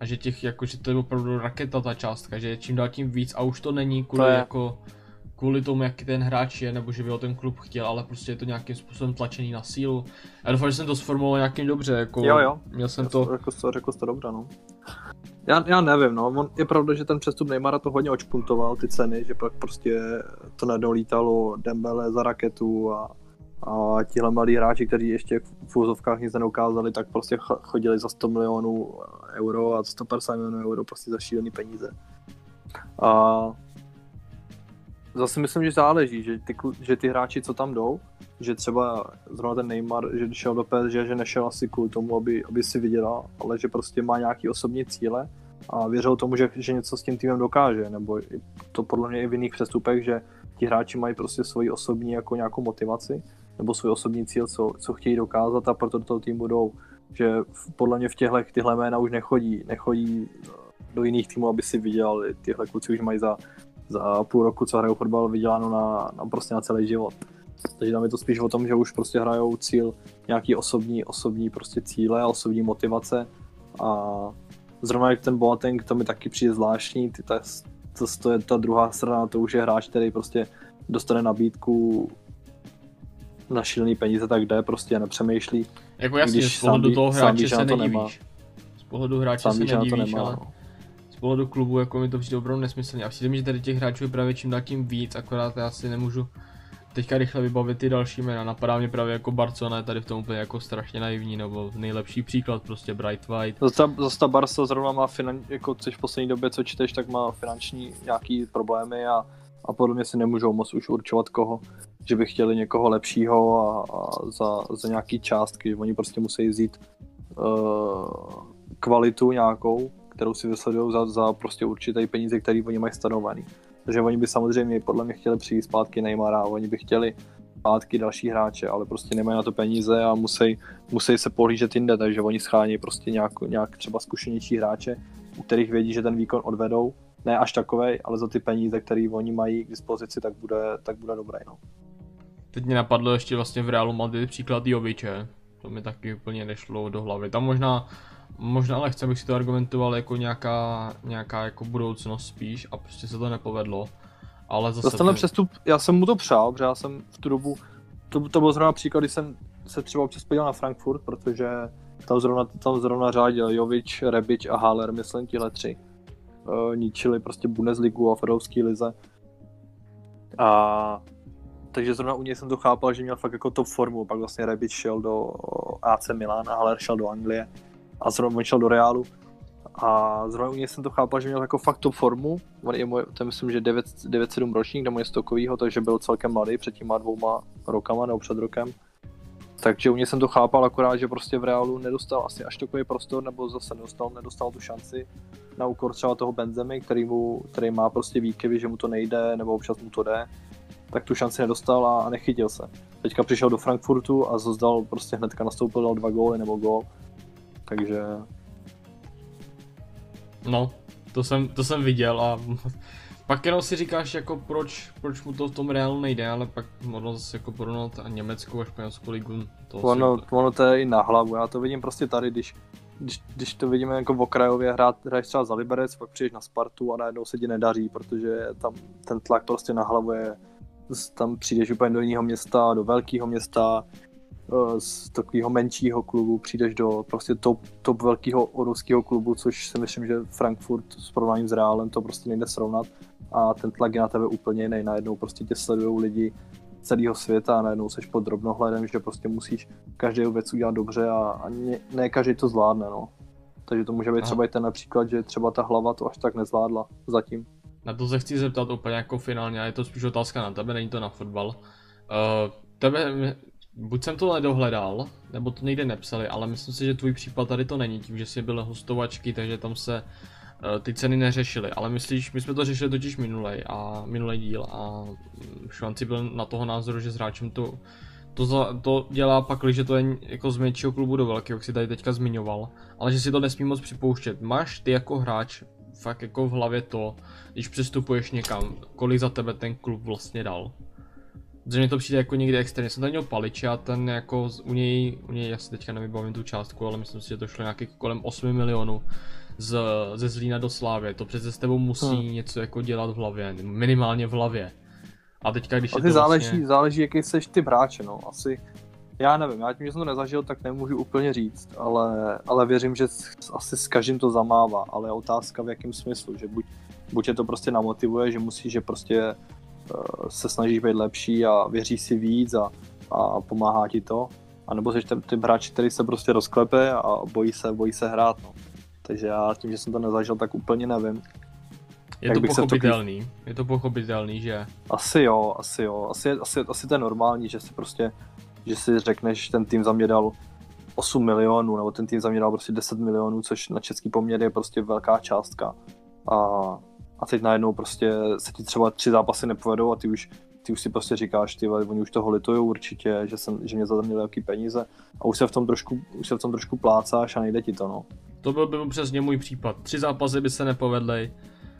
a že těch, jako, že to je opravdu raketa ta částka, že je čím dál tím víc a už to není kvůli To je. jako kvůli tomu, jaký ten hráč je, nebo že by ho ten klub chtěl, ale prostě je to nějakým způsobem tlačený na sílu. Já doufám, že jsem to sformuloval nějakým dobře, jako Jo, jo. měl jsem To... to, Jako to řekl jsi to dobře, no. Já, já nevím, no. On, je pravda, že ten přestup Neymara to hodně očpuntoval, ty ceny, že pak prostě to najednou lítalo Dembele za raketu a, a tihle mladí hráči, kteří ještě v úzovkách nic neukázali, tak prostě ch- chodili za 100 milionů euro a 150 milionů euro prostě za šílený peníze. A zase myslím, že záleží, že ty, že ty hráči, co tam jdou, že třeba zrovna ten Neymar, že šel do PSG, že nešel asi kvůli tomu, aby, aby si vydělal, ale že prostě má nějaký osobní cíle a věřil tomu, že, že něco s tím týmem dokáže, nebo to podle mě i v jiných přestupech, že ti hráči mají prostě svoji osobní jako nějakou motivaci, nebo svůj osobní cíl, co, co chtějí dokázat a proto do toho týmu jdou. Že podle mě v těchto tyhle jména už nechodí, nechodí do jiných týmů, aby si vydělali. Tyhle kluci už mají za, za půl roku, co hrajou fotbal, vyděláno na, na, prostě na celý život. Takže tam je to spíš o tom, že už prostě hrajou cíl, nějaký osobní, osobní prostě cíle osobní motivace a zrovna jak ten Boateng, to mi taky přijde zvláštní, ty, ta, to, to je ta druhá strana, to už je hráč, který prostě dostane nabídku na šílený peníze, tak jde, prostě nepřemýšlí. Jako jasně, z pohledu toho hráče se nedívíš. Z pohledu hráče se nedívíš, ale no. Z pohledu klubu jako mi to přijde opravdu nesmyslně. A přijde mi, že tady těch hráčů je právě čím dál tím víc, akorát já si nemůžu teďka rychle vybavit ty další jména. Napadá mě právě jako Barcelona je tady v tom úplně jako strašně naivní, nebo nejlepší příklad prostě Bright White. Zase, zase ta Barca zrovna má finan, jako což v poslední době, co čteš, tak má finanční nějaký problémy a, a podle mě si nemůžou moc už určovat koho, že by chtěli někoho lepšího a, a za, za nějaký částky, že oni prostě musí vzít uh, kvalitu nějakou, kterou si vysledují za, za prostě určité peníze, které oni mají stanovený. Takže oni by samozřejmě podle mě chtěli přijít zpátky Neymara, oni by chtěli zpátky další hráče, ale prostě nemají na to peníze a musí, musí se pohlížet jinde, takže oni schání prostě nějak, nějak třeba zkušenější hráče, u kterých vědí, že ten výkon odvedou, ne až takovej, ale za ty peníze, které oni mají k dispozici, tak bude, tak bude dobré. No. Teď mě napadlo ještě vlastně v Realu Madrid příklad Joviče, to mi taky úplně nešlo do hlavy. Tam možná Možná lehce bych si to argumentoval jako nějaká, nějaká jako budoucnost spíš a prostě se to nepovedlo. Ale zase... Zase ten přestup, já jsem mu to přál, protože já jsem v tu dobu, to, to byl zrovna příklad, kdy jsem se třeba občas podíval na Frankfurt, protože tam zrovna, tam zrovna řádil Jovič, Rebič a Haller, myslím, tihle tři. Uh, ničili prostě Bundesligu a Fedovský lize. A takže zrovna u něj jsem to chápal, že měl fakt jako top formu, pak vlastně Rebič šel do AC Milan a Haller šel do Anglie a zrovna šel do Reálu a zrovna u něj jsem to chápal, že měl jako fakt tu formu, on je můj, to myslím, že 9-7 ročník, nebo je stokovýho, takže byl celkem mladý před těma dvouma rokama nebo před rokem. Takže u něj jsem to chápal akorát, že prostě v Reálu nedostal asi až takový prostor, nebo zase nedostal, nedostal tu šanci na úkor třeba toho Benzemy, který, mu, který má prostě výkyvy, že mu to nejde, nebo občas mu to jde, tak tu šanci nedostal a, nechytil se. Teďka přišel do Frankfurtu a zdal prostě hnedka nastoupil, dal dva góly nebo gól takže... No, to jsem, to jsem viděl a pak jenom si říkáš jako proč, proč mu to v tom reálu nejde, ale pak možná zase jako porovnat a Německu a Španělskou ligu. To ono, si... ono to je i na hlavu, já to vidím prostě tady, když, když, když to vidíme jako v okrajově hrát, hraješ třeba za Liberec, pak přijdeš na Spartu a najednou se ti nedaří, protože tam ten tlak prostě na hlavu je, tam přijdeš úplně do jiného města, do velkého města, z takového menšího klubu přijdeš do prostě top, top velkého ruského klubu, což si myslím, že Frankfurt s porovnáním s Reálem to prostě nejde srovnat a ten tlak je na tebe úplně jiný. Najednou prostě tě sledují lidi celého světa a najednou seš pod drobnohledem, že prostě musíš každou věc udělat dobře a, a ne, ne každý to zvládne, no. Takže to může být Aha. třeba i ten například, že třeba ta hlava to až tak nezvládla zatím. Na to se chci zeptat úplně jako finálně, a je to spíš otázka na tebe, není to na fotbal. Uh, tebe, buď jsem to nedohledal, nebo to někde nepsali, ale myslím si, že tvůj případ tady to není, tím, že jsi byl hostovačky, takže tam se uh, ty ceny neřešily, ale myslíš, my jsme to řešili totiž minulej a minulý díl a Švanci byl na toho názoru, že s hráčem to, to, za, to dělá pak, že to je jako z menšího klubu do velkého, jak si tady teďka zmiňoval, ale že si to nesmí moc připouštět. Máš ty jako hráč fakt jako v hlavě to, když přestupuješ někam, kolik za tebe ten klub vlastně dal? Protože mi to přijde jako někde extrémně. Jsem tady měl Paliče a ten jako u něj, u něj, já si teďka nevybavím tu částku, ale myslím si, že to šlo nějaký kolem 8 milionů z, ze Zlína do Slávy. To přece s tebou musí hmm. něco jako dělat v hlavě, minimálně v hlavě. A teďka, když a je to záleží, vlastně... záleží, jaký seš ty hráče, no. Asi, já nevím, já tím, že jsem to nezažil, tak nemůžu úplně říct, ale, ale věřím, že asi s každým to zamává, ale je otázka v jakém smyslu, že buď, buď je to prostě namotivuje, že musí, že prostě se snažíš být lepší a věříš si víc a, a pomáhá ti to. A nebo jsi ten typ hráč, který se prostě rozklepe a bojí se, bojí se hrát. No. Takže já tím, že jsem to nezažil, tak úplně nevím. Je to v to pochopitelný, je to pochopitelný, že Asi jo, asi jo. Asi, asi, asi to je normální, že si prostě, že si řekneš, ten tým za mě dal 8 milionů, nebo ten tým za mě dal prostě 10 milionů, což na český poměr je prostě velká částka. A, a teď najednou prostě se ti třeba tři zápasy nepovedou a ty už, ty už si prostě říkáš, ty oni už toho litujou určitě, že, jsem, že mě za to měli velký peníze a už se v tom trošku, už se v tom trošku plácáš a nejde ti to, no. to byl by přesně můj případ. Tři zápasy by se nepovedly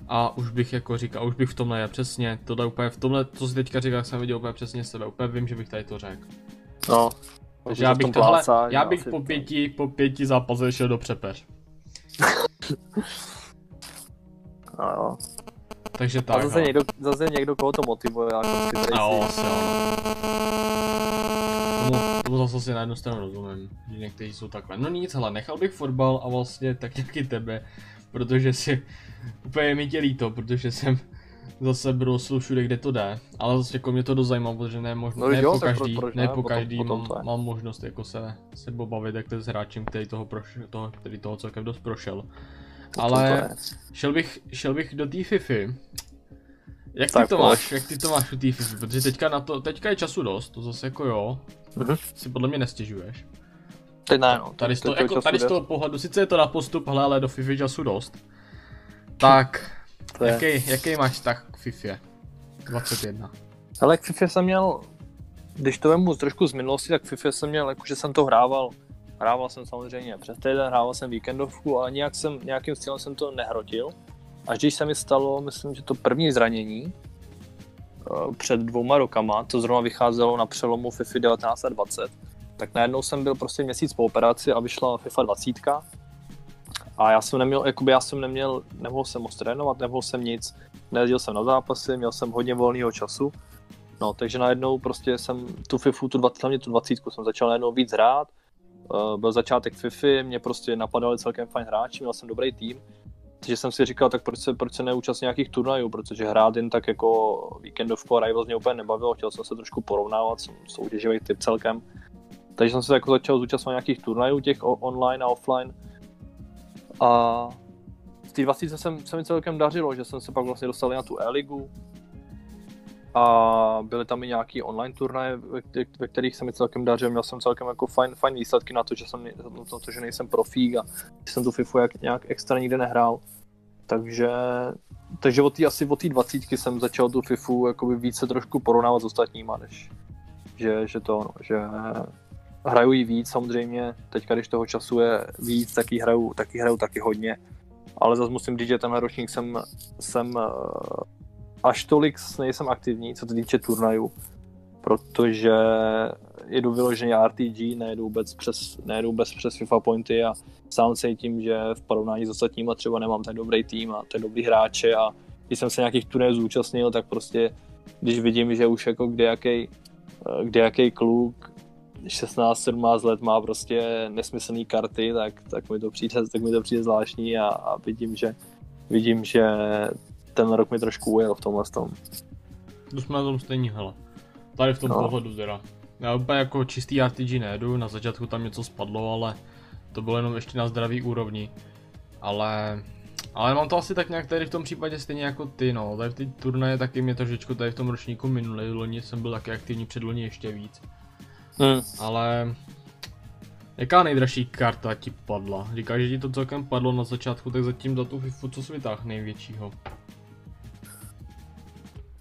a už bych jako říkal, už bych v tomhle je přesně, tohle úplně v tomhle, co si teďka říkal, jsem viděl úplně přesně sebe, úplně vím, že bych tady to řekl. No. Takže já bych tohle, já bych po pěti, po pěti zápasech šel do přepeř. (laughs) No, jo. Takže A tak, zase hele. někdo, zase někdo, koho to motivuje, jako si A jo, asi jo. Tomu, tomu zase si na jednu stranu rozumím, že někteří jsou takhle. No nic, hele, nechal bych fotbal a vlastně tak jak i tebe, protože si úplně mi tě líto, protože jsem zase brosl všude, kde to jde, ale zase jako mě to dost zajímá, protože ne, možno, No ne jo, po pro- každý, proč ne ne, po potom- každý potom mám, to je. mám možnost jako se, se pobavit takhle s hráčem, který toho, prošel, toho, který toho celkem dost prošel. Ale šel bych, šel bych do té Fify. Jak ty Tak to pojď. máš, jak ty to máš u té Fify, protože teďka na to, teďka je času dost, to zase jako jo, Mhm. si podle mě nestěžuješ. Teď ne, no. Tady z Teď- toho, teď jako, tady z toho pohledu, sice je to na postup, hele, ale do Fify času dost. Tak, To je- jaký, jaký máš vztah k Fifě? 21. Ale k FIFA jsem měl, když to vemu trošku z minulosti, tak k FIFA jsem měl, jakože jsem to hrával, hrával jsem samozřejmě přes týden, hrával jsem víkendovku, ale nějak jsem, nějakým stylem jsem to nehrotil. Až když se mi stalo, myslím, že to první zranění, eh, před dvouma rokama, to zrovna vycházelo na přelomu FIFA 19 a 20, tak najednou jsem byl prostě měsíc po operaci a vyšla FIFA 20. A já jsem neměl, jakoby já jsem neměl, nemohl jsem moc trénovat, nemohl jsem nic, nejezdil jsem na zápasy, měl jsem hodně volného času. No, takže najednou prostě jsem tu FIFU, tu 20, hlavně tu 20 jsem začal najednou víc hrát. Uh, byl začátek FIFY, mě prostě napadali celkem fajn hráči, měl jsem dobrý tým. Takže jsem si říkal, tak proč se, proč se neúčastnit nějakých turnajů, protože hrát jen tak jako víkendovku a Rivals mě úplně nebavilo, chtěl jsem se trošku porovnávat, jsem soutěživý typ celkem. Takže jsem se jako začal zúčastňovat nějakých turnajů, těch online a offline. A v té 20 jsem, se mi celkem dařilo, že jsem se pak vlastně dostal na tu E-ligu. A byly tam i nějaký online turnaje, ve, kte- ve kterých se mi celkem dařilo. Měl jsem celkem jako fajn, fajn výsledky na to, že jsem, na to, že nejsem profík a že jsem tu FIFU jak, nějak extra nikde nehrál. Takže, takže od té asi od té 20 jsem začal tu FIFU jakoby více trošku porovnávat s ostatníma, než že, že to, no, že hraju jí víc samozřejmě, teďka když toho času je víc, taky hraju, taky hraju taky hodně, ale zase musím říct, že tenhle ročník jsem, jsem až tolik nejsem aktivní, co se týče turnajů, protože jedu vyloženě RTG, nejedu vůbec přes, nejedu vůbec přes FIFA pointy a sám cítím, že v porovnání s ostatníma třeba nemám tak dobrý tým a tak dobrý hráče a když jsem se nějakých turnajů zúčastnil, tak prostě když vidím, že už jako eh, kdejaký kluk 16-17 let má prostě nesmyslné karty, tak, tak, mi to přijde, tak mi to přijde zvláštní a, a vidím, že, vidím, že ten rok mi trošku ujel v tomhle tom. To jsme na tom stejný, hele. Tady v tom No. pohledu teda. Já úplně jako čistý RPG nejedu, na začátku tam něco spadlo, ale to bylo jenom ještě na zdravý úrovni. Ale, ale mám to asi tak nějak tady v tom případě stejně jako ty, no. Tady v té turnaje taky mě trošičku tady v tom ročníku minulý, loni jsem byl taky aktivní, předloni ještě víc. Hmm. Ale jaká nejdražší karta ti padla? Říkáš, že ti to celkem padlo na začátku, tak zatím za tu FIFU co vytáhl největšího?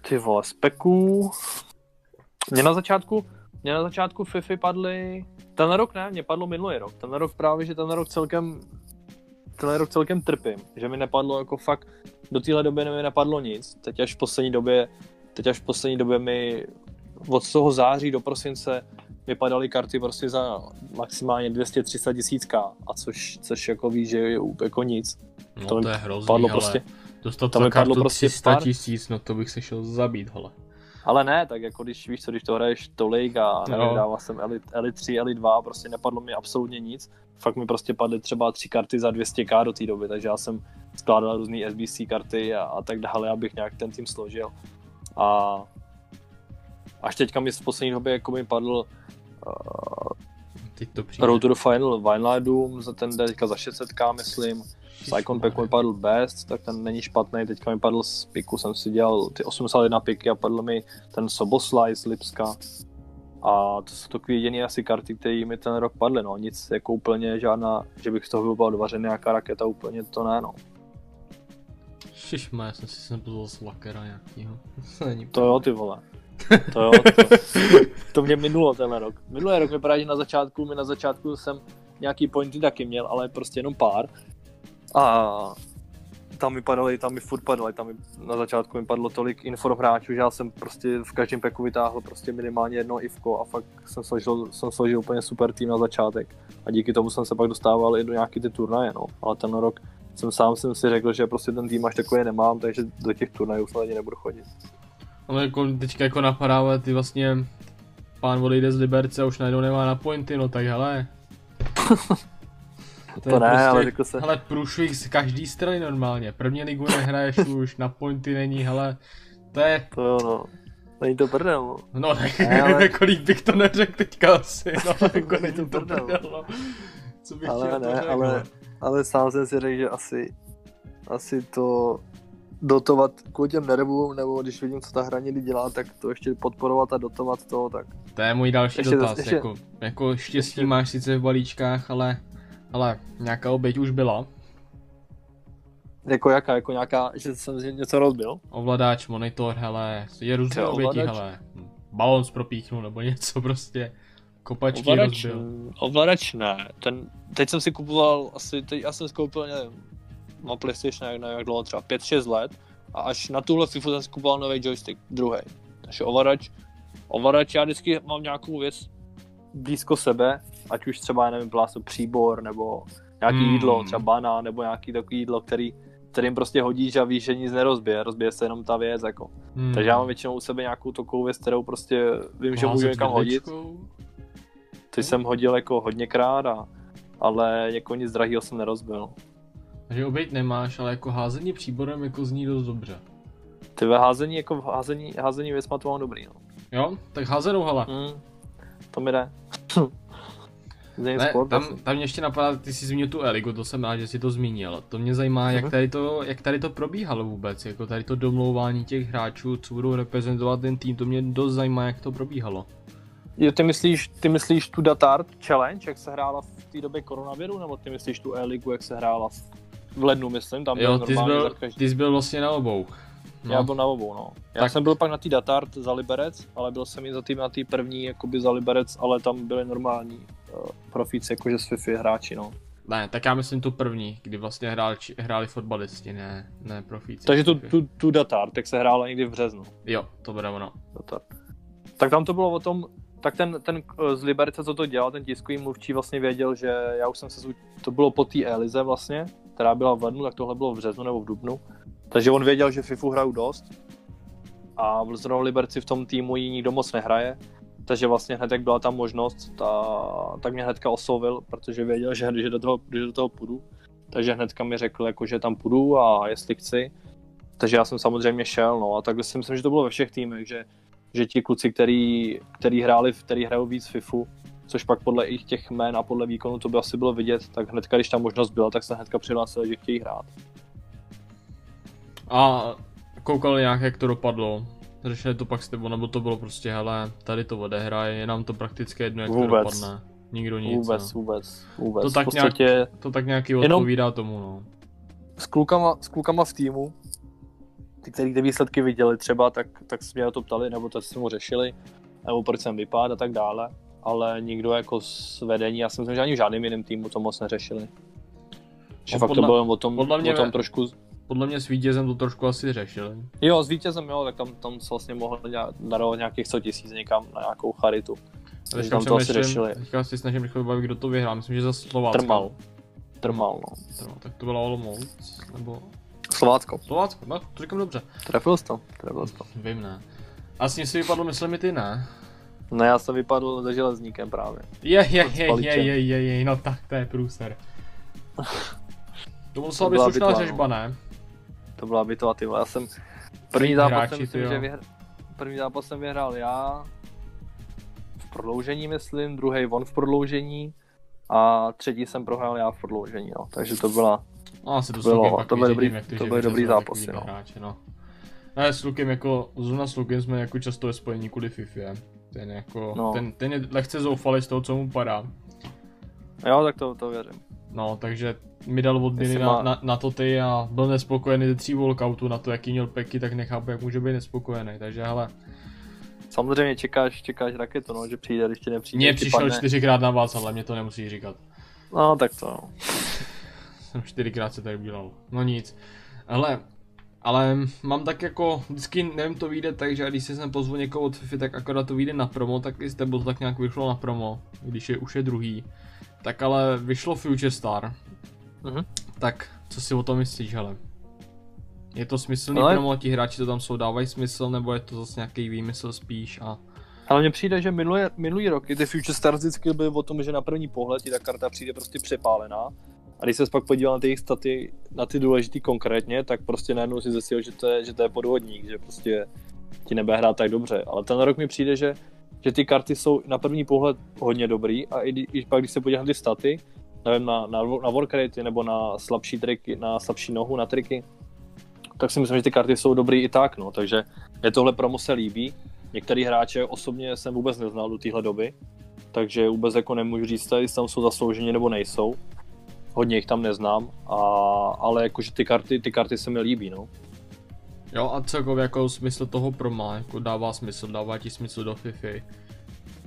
Ty vole, speků. Mě na začátku, mě na začátku FIFA padly, ten rok ne, mě padlo minulý rok. Ten rok právě, že ten rok celkem, ten rok celkem trpím, že mi nepadlo jako fakt, do téhle doby mi nepadlo nic. Teď až v poslední době, teď až v poslední době mi od toho září do prosince vypadaly karty prostě za maximálně 200-300 tisícká, a což, což jako víš, že je úplně jako nic. No To to, je hrozný, padlo ale prostě- dostat to za kartu prostě 300 pár- tisíc, no to bych se šel zabít, hele. Ale ne, tak jako když víš co, když to hraješ tolik a No. nevím, dával jsem Eli, Eli 3, Eli 2, prostě nepadlo mi absolutně nic. Fakt mi prostě padly třeba tři karty za 200k do té doby, takže já jsem skládal různé SBC karty a, a tak dále, abych nějak ten tým složil. A až teďka mi v poslední době jako mi padl uh, teď to přijde. Road to the Final Vinelidum, za ten jde teďka za 600k, myslím. Psychon Pack mi padl best, tak ten není špatný, teďka mi padl z piku, jsem si dělal ty 81 piky a padl mi ten Soboslaj z Lipska. A to jsou takový jediný asi karty, které mi ten rok padly, no. Nic jako úplně žádná, že bych z toho byl odvařený nějaká raketa, úplně to ne, no. Šišma, já jsem si sem pozval Slakera nějakýho. (laughs) To jo, ty vole. To jo, to, to mě minulo tenhle rok. Minulý rok vypadá, že na začátku, mi na začátku jsem nějaký pointy taky měl, ale prostě jenom pár. A tam mi padaly, tam mi furt padaly, tam mi na začátku mi padlo tolik inform hráčů, že já jsem prostě v každém peku vytáhl prostě minimálně jedno ivko a fakt jsem složil, jsem složil úplně super tým na začátek. A díky tomu jsem se pak dostával i do nějaký ty turnaje, no. Ale ten rok jsem sám jsem si řekl, že prostě ten tým až takový nemám, takže do těch turnajů snad ani nebudu chodit. Ale jako teďka jako napadá, ale ty vlastně pán odejde z Liberce a už najednou nemá na pointy, no tak hele. (laughs) To, to ne, prostě, ale řekl se. Hele, průšvih z každý strany normálně. První ligu nehraješ (laughs) už, na pointy není, hele. To je... To jo, no. Není to prdel, no. No, tak ne, (laughs) ale... kolik bych to neřekl teďka asi, no, (laughs) jako není to prdel, no. Co bych ale ne, to ale, ale sám jsem si řekl, že asi, asi to dotovat kvůli těm nervům, nebo když vidím, co ta hra někdy dělá, tak to ještě podporovat a dotovat to, tak... To je můj další ještě, dotaz, ještě, jako, jako štěstí ještě... máš sice v balíčkách, ale, ale nějaká oběť už byla. Jako jaká, jako nějaká, že jsem něco rozbil? Ovladač, monitor, hele, je různé oběti, hele. Balon propíchnu nebo něco prostě. Kopačky ovladač, rozbil. Ovladač ne, ten, teď jsem si kupoval, asi, teď já jsem si koupil, nevím, na PlayStation jak, jak dlouho, třeba 5-6 let a až na tuhle FIFA jsem si kupoval nový joystick, druhý. Takže ovladač, ovladač, já vždycky mám nějakou věc blízko sebe, ať už třeba, nevím, plásto příbor, nebo nějaký hmm. jídlo, třeba banán, nebo nějaký takový jídlo, který, kterým prostě hodíš a víš, že nic nerozbije, rozbije se jenom ta věc, jako. Hmm. Takže já mám většinou u sebe nějakou takovou věc, kterou prostě vím, že můžu někam hodit. Ty jsem hodil jako hodněkrát, a, ale jako nic drahého jsem nerozbil. Takže obejít nemáš, ale jako házení příborem jako zní dost dobře. Ty ve házení, jako házení, házení věcma to mám dobrý, no. Jo? Tak házenou, hele. Mm, to mi jde. Ne, sport, tam, tam mě ještě napadá, ty jsi zmínil tu Eligu, to jsem rád, že jsi to zmínil. To mě zajímá, uh-huh. jak, mhm. tady to, jak tady to probíhalo vůbec, jako tady to domlouvání těch hráčů, co budou reprezentovat ten tým, to mě dost zajímá, jak to probíhalo. Jo, ty myslíš, ty myslíš tu Datart Challenge, jak se hrála v té době koronaviru, nebo ty myslíš tu E-ligu, jak se hrála v lednu, myslím, tam jo, ty jsi, byl, každý... ty jsi byl vlastně na obou. No. Já byl na obou, no. Já tak. jsem byl pak na tý Datart za Liberec, ale byl jsem i za tým na tý první, jakoby za Liberec, ale tam byli normální uh, profíci, jakože z FIFA hráči, no. Ne, tak já myslím tu první, kdy vlastně hráli, hráli fotbalisti, ne, ne profíci. Takže tu, tu, tu Datart, tak se hrála někdy v březnu. Jo, to bude ono. Datart. Tak tam to bylo o tom, tak ten, ten eh, z Liberce, co to dělal, ten tiskový mluvčí vlastně věděl, že já už jsem se, to bylo po té Elize vlastně, která byla v lednu, tak tohle bylo v březnu nebo v dubnu. Takže on věděl, že FIFU hraju dost a v zrovna Liberci v tom týmu ji nikdo moc nehraje, takže vlastně hned jak byla tam možnost, ta, tak mě hnedka oslovil, protože věděl, že, že do toho, že do toho půjdu. Takže hnedka mi řekl, jako, že tam půjdu a jestli chci. Takže já jsem samozřejmě šel, no a takhle si myslím, že to bylo ve všech týmech, že, že ti kluci, který, který hráli, který hrajou víc FIFU, což pak podle jejich těch jmén a podle výkonu to by asi bylo vidět, tak hnedka, když ta možnost byla, tak se hnedka přihlásili, že chtějí hrát. A koukali nějak, jak to dopadlo? Řešili to pak s tebou, nebo to bylo prostě, hele, tady to odehraje, je nám to prakticky jedno, jak vůbec. to dopadne. Nikdo nic. Vůbec, no. vůbec, vůbec. To tak, podstatě... nějak, to tak nějaký odpovídá jenom tomu, no. S klukama, s klukama v týmu, ty, který ty výsledky viděli třeba, tak, tak se mě to ptali, nebo to jsme mu řešili, nebo proč jsem vypadá a tak dále ale nikdo jako z vedení, já si myslím, že ani v žádným jiným týmu to moc neřešili. Že no, fakt podle, to bylo o tom, podle mě, o tom trošku... Podle mě s vítězem to trošku asi řešili. Jo, s vítězem jo, tak tam, tam se vlastně mohl darovat nějakých 100 tisíc někam na nějakou charitu. Takže tam to asi řešili. Teďka si snažím rychle vybavit, kdo to vyhrál, myslím, že za Slovácko. Trmal. Trmal, no. Trmal, tak to bylo Olomouc, nebo... Slovácko. Slovácko, no, to říkám dobře. Trefil jsi to, trefil jsi to. Vím, ne. A s ním si vypadlo, myslím, i ty, ne? No já jsem vypadl se železníkem právě. Je, je, je, je, je, je, je, no tak to je průser. (laughs) To musela být slušná no. řežba, ne? To byla bitva, ty Já jsem první zápas jsem myslím, že vyhr... první zápas jsem vyhrál já. V prodloužení, myslím, druhý on v prodloužení a třetí jsem prohrál já v prodloužení, no. Takže to byla, No, asi to, Bylo, to vyřídím, dobrý- ty, to že dobrý takový no. Hráči, no. Ne, s Lukem jako, zrovna s Lukem jsme jako často ve spojení kvůli FIFA. Ten jako, No. ten, ten je lehce zoufalý z toho, co mu padá. jo, tak to, to věřím. No, takže mi dal odměny Jestli na, má- na, na, to ty a byl nespokojený ze tří walkoutů na to, jaký měl peky, tak nechápu, jak může být nespokojený. Takže hele, Samozřejmě čekáš, čekáš raketu, no, že přijde, když ti nepřijde. mně přišel padne. čtyřikrát na vás, ale mě to nemusí říkat. No, tak to, no. (laughs) Jsem čtyřikrát se tady udělal. No nic. Hele, ale mám tak jako, vždycky nevím to vyjde tak, že když si sem pozvu někoho od FIFA, tak akorát to vyjde na promo, tak i s tebou to tak nějak vyšlo na promo, když je už je druhý. Tak ale vyšlo Future Star, Mhm. tak co si o tom myslíš, hele? Je to smyslný Ale- promo, ti hráči to tam jsou, dávají smysl, nebo je to zase nějaký výmysl spíš a... Ale mně přijde, že minulý, minulý roky ty Future Stars vždycky byly o tom, že na první pohled ti ta karta přijde prostě přepálená. A když se pak podíval na ty jejich staty, na ty důležitý konkrétně, tak prostě najednou si zjistil, že to je, že to je podvodník, že prostě ti nebude hrát tak dobře. Ale ten rok mi přijde, že, že ty karty jsou na první pohled hodně dobrý a i, i pak, když se podíváš na ty staty, nevím, na, na, na work ratey nebo na slabší triky, na slabší nohu, na triky, tak si myslím, že ty karty jsou dobrý i tak, no. Takže mě tohle promo se líbí. Některý hráče osobně jsem vůbec neznal do téhle doby, takže vůbec jako nemůžu říct, jestli tam jsou zaslouženě nebo nejsou. Hodně jich tam neznám, a, ale jakože ty karty, ty karty se mi líbí, no. Jo a celkově jako smysl toho proma, jako dává smysl, dává ti smysl do FIFA.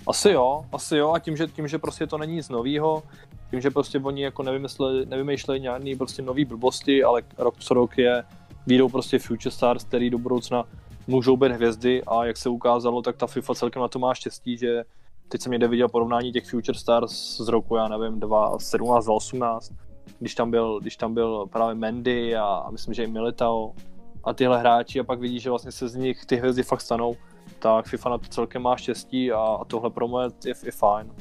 Asi jo, asi jo a tím, že, tím, že prostě to není nic novýho, tím, že prostě oni jako nevymysleli, nevymýšlejí nějaký prostě nový blbosti, ale rok co rok je, výjdou prostě Future Stars, který do budoucna můžou být hvězdy a jak se ukázalo, tak ta FIFA celkem na to má štěstí, že teď jsem někde viděl porovnání těch Future Stars z roku, já nevím, 2017, 2018, když tam byl, když tam byl právě Mendy a, a myslím, že i Militao a tyhle hráči a pak vidíš, že vlastně se z nich ty hvězdy fakt stanou, tak FIFA na to celkem má štěstí a, a tohle promo je, je, je fajn.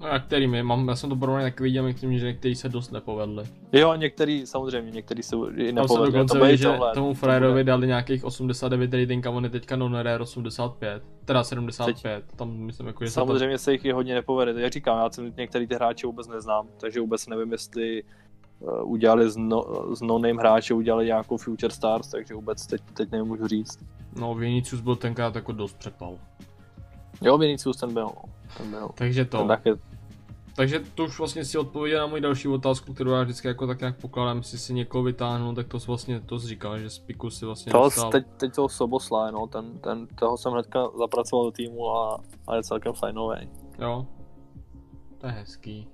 No jak kterými, mám, já jsem to porovnal tak viděl, myslím, že někteří se dost nepovedli. Jo, některý, samozřejmě, některý se i Tam nepovedli. dokonce to bude ví, že tohle, tomu to bude. dali nějakých 89 rating a on je teďka non-rare 85, teda 75, tam myslím jako, že se to... Samozřejmě se jich i hodně nepovede. Jak říkám, já jsem některý ty hráče vůbec neznám, takže vůbec nevím, jestli uh, udělali z, no, z no-name hráče, udělali nějakou Future Stars, takže vůbec teď, teď nemůžu říct. No Vinicius byl tenkrát jako dost přepal. Jo, Vinicius ten byl, no. ten byl. Takže to. Ten taky, Takže to už vlastně si odpověděl na moji další otázku, kterou já vždycky jako tak nějak pokládám, jestli si někoho vytáhnu, tak to jsi vlastně to jsi říkal, že z piku si vlastně to, dostal. teď, teď toho Sobosla, no, ten, ten, toho jsem hnedka zapracoval do týmu a, a je celkem fajnový. Jo. To je hezký.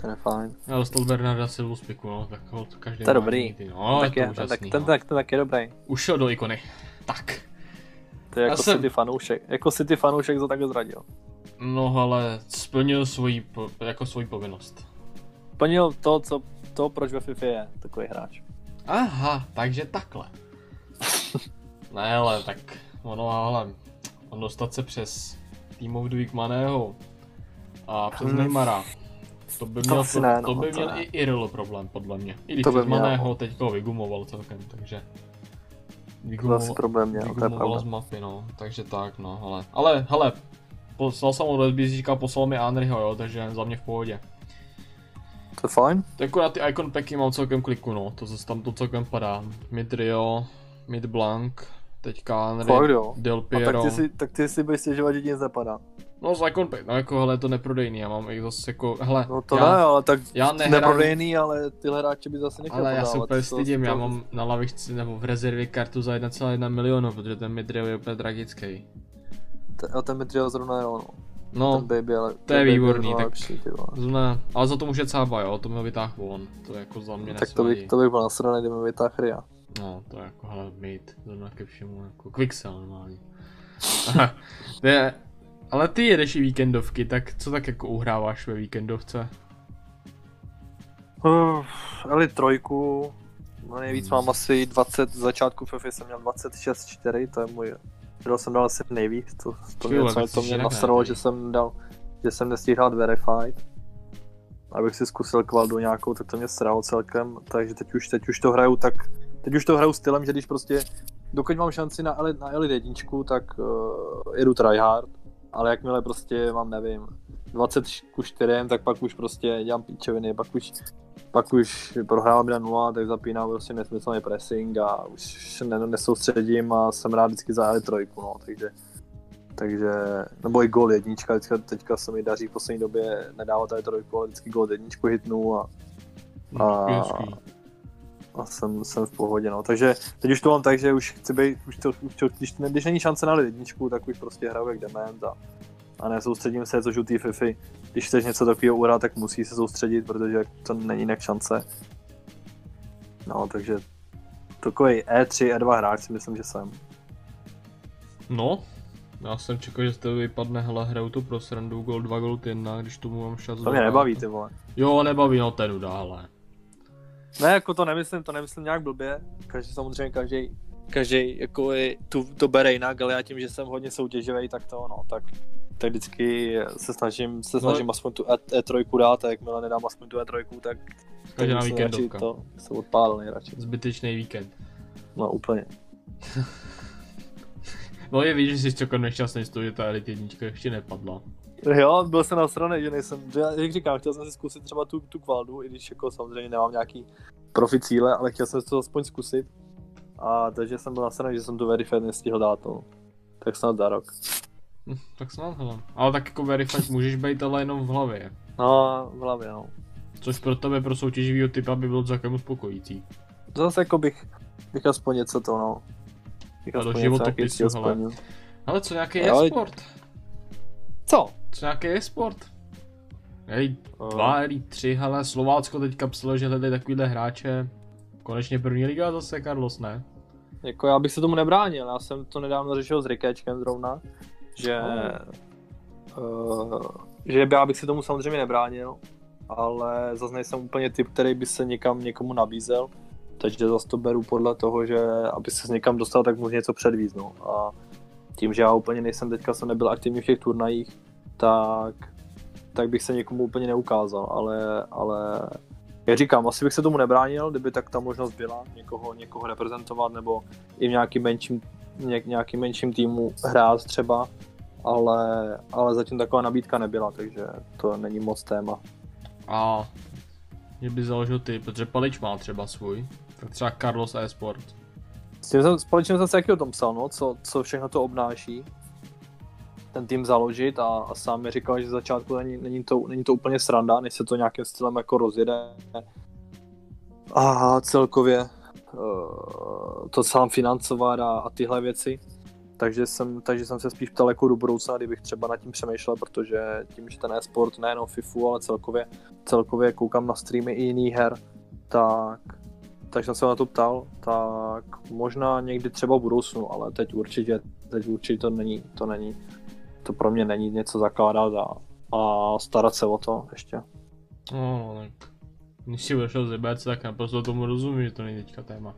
Ten je fajn. Já dostal Bernarda Silvu z piku, no, tak ho každý To je dobrý. No, tak je je, to ten, tak, úžasný, ten, no. tak, ten tak je dobrý. Už šel do ikony. Tak. To je Já jako jsem- City fanoušek. Jako City fanoušek to takhle zradil. No ale splnil svoji, jako svoji povinnost. Plnil to, co, to, proč ve FIFA je takový hráč. Aha, takže takhle. (laughs) ne, ale tak ono, ale on dostat se přes Team of the Week Maného a přes Hmm. Neymara. To by To měl, to, ne, to no, by to měl ne. i Irl problém, podle mě. I když To by. Maného teď ho vygumoval celkem, takže... To Vygumoval, asi problém měl, to je z pravda. mapy, no. Takže tak, no, ale... Ale, hele, poslal jsem mu do SBC, říkal, poslal mi Henryho, jo, takže za mě v pohodě. To je fajn. Tak na ty icon packy mám celkem kliku, no, to zase tam to celkem padá. Mid Rio, Mid Blanc, teďka Henry, Fakt jo. Del A tak Piero. ty si, tak ty si budeš stěžovat, že ti nic nepadá. No z icon pack, no jako hele, je to neprodejný, já mám i zase jako, hele, No to já, ne, ale tak já nehraju, neprodejný, ale tyhle hráče by zase nechtěl ale já se úplně stydím, já mám na lavičce nebo v rezervě kartu za 1,1 milionu, protože ten Mid Rio je úplně tragický. A ten Mitrio zrovna jo, no. No, Ten baby, ale to je výborný, tak- Lepší, ne, ale za to může Cába, jo, to mi ho vytáhl on, to jako za mě tak to bych, to bych byl nasranej, kdyby mi vytáhl Ria. No, to je jako hele, mate, zrovna ke všemu, jako Quixel normálně. Aha, to je, ale ty jedeš i víkendovky, tak co tak jako uhráváš ve víkendovce? Uh, Eli trojku, no nejvíc mám asi 20, z začátku FIFA jsem měl 26-4, to je můj, kterou jsem dal asi nejvíc, to, to, vole, mě, co, jsi to mě nasralo, že jsem dal, že jsem nestihl hrát Verified, abych si zkusil kvaldu nějakou, tak to mě sralo celkem, takže teď už, teď už to hraju tak, teď už to hraju stylem, že když prostě, dokud mám šanci na na Elite jedničku, tak uh, jedu tryhard, ale jakmile prostě mám, nevím, 20 ku 4, tak pak už prostě dělám píčoviny, pak už pak už prohrávám 1-0, tak zapínám prostě nesmyslný pressing a už ne, nesoustředím a jsem rád vždycky za trojku, no, takže takže, nebo i gol jednička, teďka, teďka se mi daří v poslední době nedávat tady trojku, ale vždycky gol jedničku hitnu a, No, a, a jsem, jsem v pohodě, no. Takže teď už to mám tak, že už chci být, už to, už to, když, když není šance na jedničku, tak už prostě hraju jak dement a, a nesoustředím se, což u té FIFA, když chceš něco takového uhrát, tak musí se soustředit, protože to není jinak šance. No, takže takový E3, E2 hráč si myslím, že jsem. No, já jsem čekal, že z toho vypadne, hele, hraju to pro srandu, gol 2, gol 1, když tomu mám šans. To mě nebaví, ty vole. Jo, nebaví, no ten dále. Ne, jako to nemyslím, to nemyslím nějak blbě. Každý samozřejmě, každý, každý jako je, tu, to bere jinak, ale já tím, že jsem hodně soutěživý, tak to no, tak, tak vždycky se snažím, se snažím no. aspoň tu E, 3 e dát a jakmile nedám aspoň tu E3, tak, tak na víkendovka. To se odpálil nejradši. Zbytečný víkend. No úplně. (laughs) no je víš, že jsi čekal nešťastný z toho, že ta Elite jednička ještě nepadla. Jo, byl jsem na straně, že nejsem, že jak říkám, chtěl jsem si zkusit třeba tu, tu kvaldu, i když jako samozřejmě nemám nějaký profi cíle, ale chtěl jsem to aspoň zkusit. A takže jsem byl na straně, že jsem tu Verified nestihl dát, no. Tak snad za rok. Hm, tak snad hele. Ale tak jako Verified můžeš být ale jenom v hlavě. No, v hlavě, no. Což pro tebe, pro soutěživýho typa by bylo celkem uspokojící. To zase jako bych, bych aspoň něco to, no. Bych aspoň něco, ale. ale co nějaký e-sport? Co? Co nějaký e-sport? Elite 2, Elite 3, hele, Slovácko teďka psalo, že hledají takovýhle hráče. Konečně první liga zase, Carlos, ne? Jako já bych se tomu nebránil, já jsem to nedávno řešil s Rikečkem zrovna, že, oh. uh, že já bych se tomu samozřejmě nebránil, ale zase nejsem úplně typ, který by se někam někomu nabízel, takže zase to beru podle toho, že aby se někam dostal, tak může něco předvízt, no. A tím, že já úplně nejsem, teďka jsem nebyl aktivní v těch turnajích, tak, tak bych se někomu úplně neukázal, ale, ale jak říkám, asi bych se tomu nebránil, kdyby tak ta možnost byla někoho, někoho reprezentovat nebo i v nějakým menším, ně, nějakým menším týmu hrát třeba, ale, ale zatím taková nabídka nebyla, takže to není moc téma. A mě by založil ty, protože Palič má třeba svůj, tak třeba Carlos eSport. S tím jsem, společně jsem se taky o tom psal, no, co, co všechno to obnáší ten tým založit a, a sám mi říkal, že z začátku není, není, to, není to úplně sranda, než se to nějakým stylem jako rozjede a celkově uh, to sám financovat a, a tyhle věci. Takže jsem, takže jsem se spíš ptal jako do budoucna, kdybych třeba nad tím přemýšlel, protože tím, že ten e-sport nejenom FIFU, ale celkově, celkově koukám na streamy i jiných her, tak, tak jsem se na to ptal, tak možná někdy třeba v budoucnu, ale teď určitě, teď určitě to není, to není to pro mě není něco zakládat a, a starat se o to ještě. No, tak když si EBC, tak naprosto tomu rozumím, že to není teďka téma.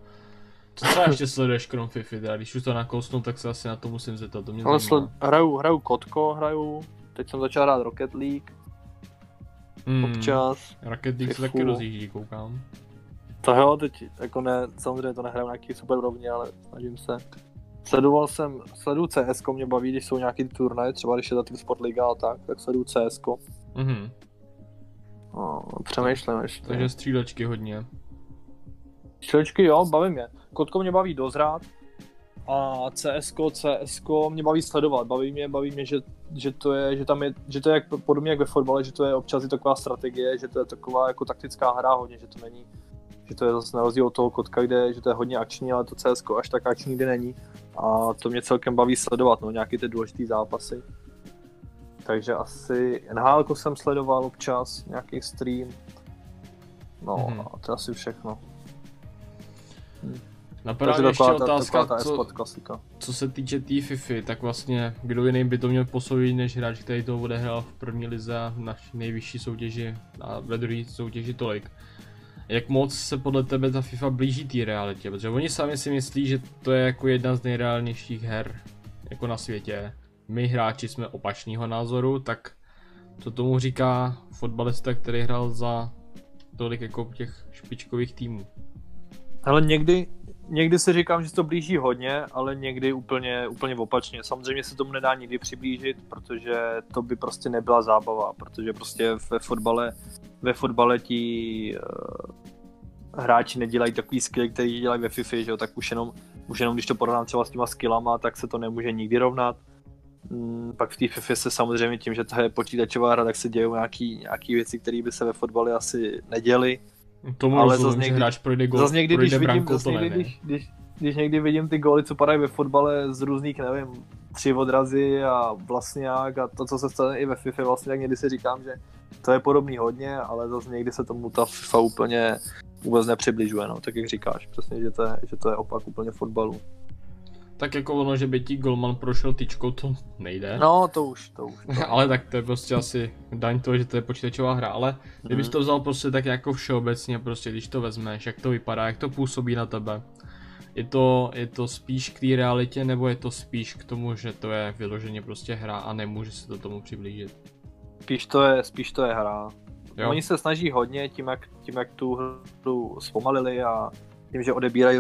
Co třeba ještě sleduješ krom FIFA, teda? když už to nakousnu, tak se asi na to musím zeptat, to mě Ale sled, hraju, hraju Kotko, hraju, teď jsem začal hrát Rocket League, hmm, občas. Rocket League se taky rozjíždí, koukám. To jo, teď jako ne, samozřejmě to nehraju na nějaký super úrovni, ale snažím se. Sledoval jsem, sleduju CS, mě baví, když jsou nějaký turnaje, třeba když je za Team Sport Liga a tak, tak sleduju CS. Mhm. No, přemýšlím ještě. Takže střílečky hodně. Střílečky jo, baví mě. Kotko mě baví dozrát. A CS, CS mě baví sledovat. Baví mě, baví mě, že, že, to je, že tam je, že to je jak, podobně jak ve fotbale, že to je občas i taková strategie, že to je taková jako taktická hra hodně, že to není, že to je zase na rozdíl od toho kotka, kde že to je hodně akční, ale to CS až tak akční kde není a to mě celkem baví sledovat, no, nějaký ty důležitý zápasy. Takže asi NHL jsem sledoval občas, nějaký stream. No mm-hmm. a to je asi všechno. Hm. Napadá mě ještě otázka, ta, co, klasika. co se týče té tý FIFA, tak vlastně kdo jiný by to měl posoudit než hráč, který to odehrál v první lize a v naší nejvyšší soutěži a ve druhé soutěži tolik jak moc se podle tebe ta FIFA blíží té realitě, protože oni sami si myslí, že to je jako jedna z nejreálnějších her jako na světě. My hráči jsme opačného názoru, tak co tomu říká fotbalista, který hrál za tolik jako těch špičkových týmů? Ale někdy, někdy si říkám, že se to blíží hodně, ale někdy úplně, úplně opačně. Samozřejmě se tomu nedá nikdy přiblížit, protože to by prostě nebyla zábava, protože prostě ve fotbale, ve fotbale ti uh, hráči nedělají takový skill, který dělají ve FIFA, že jo? tak už jenom, už jenom když to porovnám třeba s těma skillama, tak se to nemůže nikdy rovnat. Mm, pak v té FIFA se samozřejmě tím, že to je počítačová hra, tak se dějí nějaký, nějaký věci, které by se ve fotbale asi neděly. Tomu ale rozumím, někdy, že hráč projde gol, zase někdy, projde když vidím, zase někdy, když, když, když, někdy vidím ty góly, co padají ve fotbale z různých, nevím, tři odrazy a vlastně jak a to, co se stane i ve FIFA, vlastně tak někdy si říkám, že to je podobný hodně, ale zase někdy se tomu ta FIFA úplně vůbec nepřibližuje, no, tak jak říkáš, přesně, že to je, že to je opak úplně fotbalu. Tak jako ono, že by ti golman prošel tyčkou, to nejde. No, to už, to už. To. (laughs) ale tak to je prostě asi daň toho, že to je počítačová hra, ale kdybys mm. to vzal prostě tak jako všeobecně, prostě když to vezmeš, jak to vypadá, jak to působí na tebe. Je to, je to spíš k té realitě, nebo je to spíš k tomu, že to je vyloženě prostě hra a nemůže se to tomu přiblížit? Spíš to je, spíš to je hra. Jo. Oni se snaží hodně tím, jak, tím, jak tu hru zpomalili a tím, že odebírají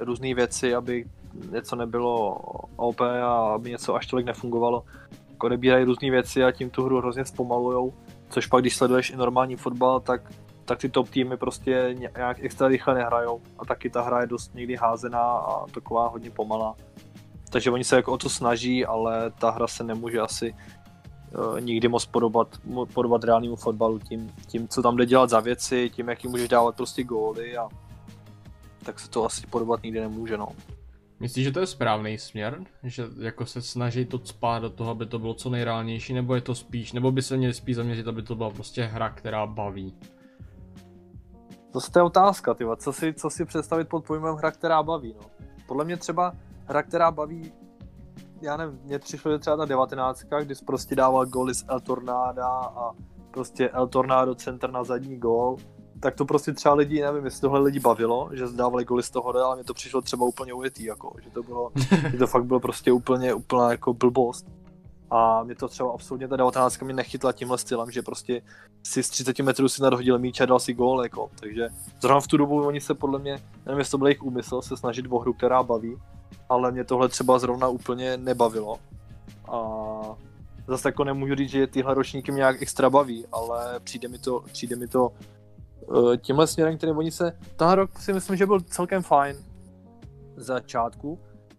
různé věci, aby něco nebylo OP a aby něco až tolik nefungovalo. Tak odebírají různé věci a tím tu hru hrozně zpomalujou, což pak když sleduješ i normální fotbal, tak, tak ty top týmy prostě nějak extra rychle nehrajou a taky ta hra je dost někdy házená a taková hodně pomalá. Takže oni se jako o to snaží, ale ta hra se nemůže asi uh, nikdy moc podobat, podobat reálnému fotbalu tím, tím, co tam jde dělat za věci, tím, jaký můžeš dávat prostě góly a tak se to asi podobat nikdy nemůže, no. Myslíš, že to je správný směr? Že jako se snaží to spát do toho, aby to bylo co nejreálnější, nebo je to spíš, nebo by se měli spíš zaměřit, aby to byla prostě hra, která baví? To je otázka, tyva. Co si, co si představit pod pojmem hra, která baví, no. Podle mě třeba hra, která baví, já nevím, mně přišlo, třeba ta 19, kdy jsi prostě dával góly z El Tornada a prostě El Tornado center na zadní gól tak to prostě třeba lidi, nevím, jestli tohle lidi bavilo, že zdávali goly z toho, ale mě to přišlo třeba úplně ujetý, jako, že to bylo, (laughs) že to fakt bylo prostě úplně, úplná jako blbost. A mě to třeba absolutně ta 19 mě nechytla tímhle stylem, že prostě si z 30 metrů si nadhodil míč a dal si gól, jako. Takže zrovna v tu dobu oni se podle mě, nevím, jestli to byl jejich úmysl, se snažit o hru, která baví, ale mě tohle třeba zrovna úplně nebavilo. A zase jako nemůžu říct, že tyhle ročníky mě nějak extra baví, ale přijde mi to, přijde mi to tímhle směrem, který oni se, ten rok si myslím, že byl celkem fajn. Začátku,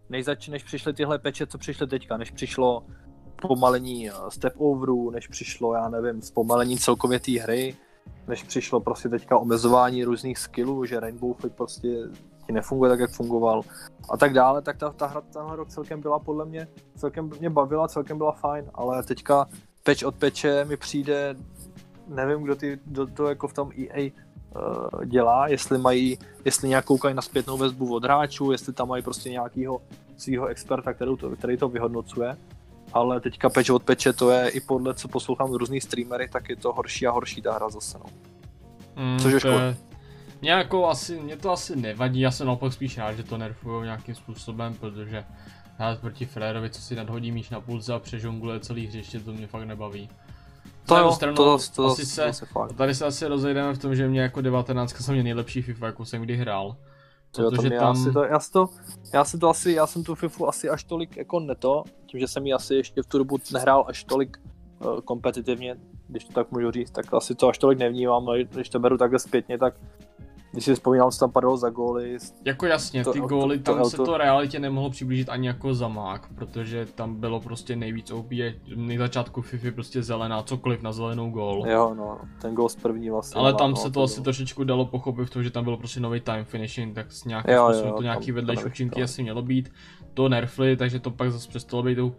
než, zač, než přišly tyhle peče, co přišly teďka, než přišlo pomalení eh, step overu, než přišlo, já nevím, zpomalení celkově té hry, než přišlo prostě teďka omezování různých skillů, že Rainbow Flick prostě ti nefunguje tak, jak fungoval a tak dále, tak ta, ta hra tenhle rok celkem byla podle mě, celkem mě bavila, celkem byla fajn, ale teďka peč od peče mi přijde nevím, kdo, ty, kdo to jako v tom EA uh, eh, dělá, jestli mají, jestli nějak koukají na zpětnou vazbu od hráčů, jestli tam mají prostě nějakého svého experta, který to, který to vyhodnocuje. Ale teďka peč od peče, to je i podle, co poslouchám různý streamery, tak je to horší a horší ta hra zase, no. Mm, Což je škoda. Mě, jako asi, mě to asi nevadí, já jsem naopak spíš rád, že to nerfují nějakým způsobem, protože hrát proti Frérovi, co si nadhodí míč na půlce a přežonguluje celý hřiště, to mě fakt nebaví. To jo, stranu, to, to, to, asi se, to tady se asi rozejdeme v tom, že mě jako 19 jsem mě nejlepší FIFA, jakou jsem kdy hrál. Protože jo, tam... Já, si to, já, si to, já si to asi, já jsem tu FIFU asi až tolik jako neto, tím, že jsem ji asi ještě v tu dobu nehrál až tolik uh, kompetitivně, když to tak můžu říct, tak asi to až tolik nevnímám, no, když to beru takhle zpětně, tak když si vzpomínám, co tam padalo za góly. Jako jasně, ty to, góly, to, tam to, se to realitě nemohlo přiblížit ani jako zamák, protože tam bylo prostě nejvíc OP, na začátku FIFA prostě zelená, cokoliv na zelenou gól. Jo, no, ten gól z první vlastně. Ale tam no, se to, to asi bylo. trošičku dalo pochopit v tom, že tam bylo prostě nový time finishing, tak s nějakým jo, způsobem jo, to nějaký vedlejší účinky asi mělo být. To nerfli, takže to pak zase přestalo být OP.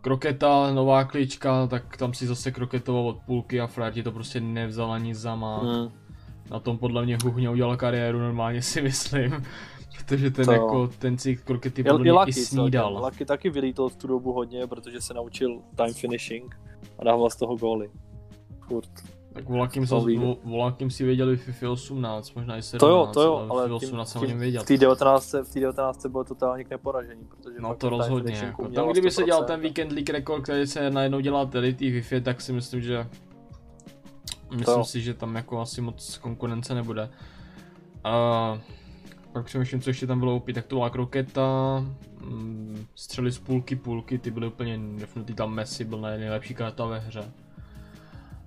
Kroketa, nová klička, tak tam si zase kroketoval od půlky a ti to prostě nevzal ani zamák. Hmm na tom podle mě Huhně udělal kariéru normálně si myslím. (laughs) Protože ten, to... jako, ten si krokety podle mě i snídal. Lucky taky vylítl v tu dobu hodně, protože se naučil time finishing a dával z toho góly. Furt. Tak Volakým, Volakým si věděli FIFA 18, možná i 17, to jo, to jo, ale, ale 18 jsem o něm věděl. V té 19, v té 19 bylo totálně k neporažení, protože No to rozhodně, jako, tam kdyby se dělal ten Weekend League rekord, který se najednou dělal tady tý FIFA, tak si myslím, že Myslím to. si, že tam jako asi moc konkurence nebude. Uh, pak přemýšlím, co ještě tam bylo opět, tak to byla kroketa, mm, střely z půlky, půlky, ty byly úplně nefnutý, tam Messi byl nejlepší karta ve hře.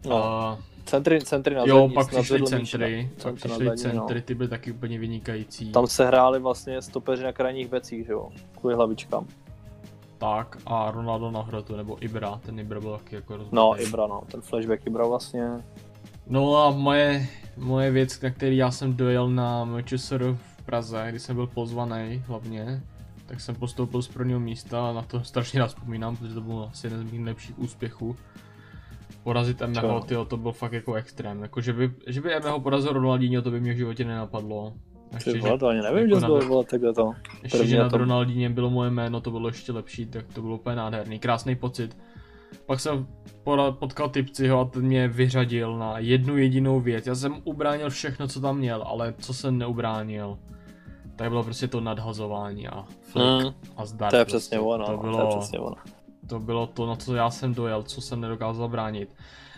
No. A, Centry, centry na jo, pak na přišly centry, pak centry na přišly no. centry, ty byly taky úplně vynikající. Tam se hráli vlastně stopeři na krajních becích, že jo, kvůli hlavičkám. Tak a Ronaldo na hrotu, nebo Ibra, ten Ibra byl taky jako rozbitý. No, Ibra, no, ten flashback Ibra vlastně. No a moje, moje věc, na který já jsem dojel na MČSR v Praze, kdy jsem byl pozvaný hlavně, tak jsem postoupil z prvního místa a na to strašně rád vzpomínám, protože to bylo asi jeden z mých nejlepších úspěchů. Porazit Emeho, Co? tyjo, to byl fakt jako extrém. Jako, že by, že by Emeho porazil Ronaldinho, to by mě v životě nenapadlo. A Ty vole, to ani nevím, jako že to vrch- bylo takhle to. ještě, že na tom. Ronaldínem bylo moje jméno, to bylo ještě lepší, tak to bylo úplně nádherný, krásný pocit. Pak jsem potkal typciho a ten mě vyřadil na jednu jedinou věc. Já jsem ubránil všechno, co tam měl, ale co jsem neubránil, tak bylo prostě to nadhazování a flick Mm, a zdar. to je prostě. přesně ono, to bylo, to je přesně ono. to bylo to, na co já jsem dojel, co jsem nedokázal bránit.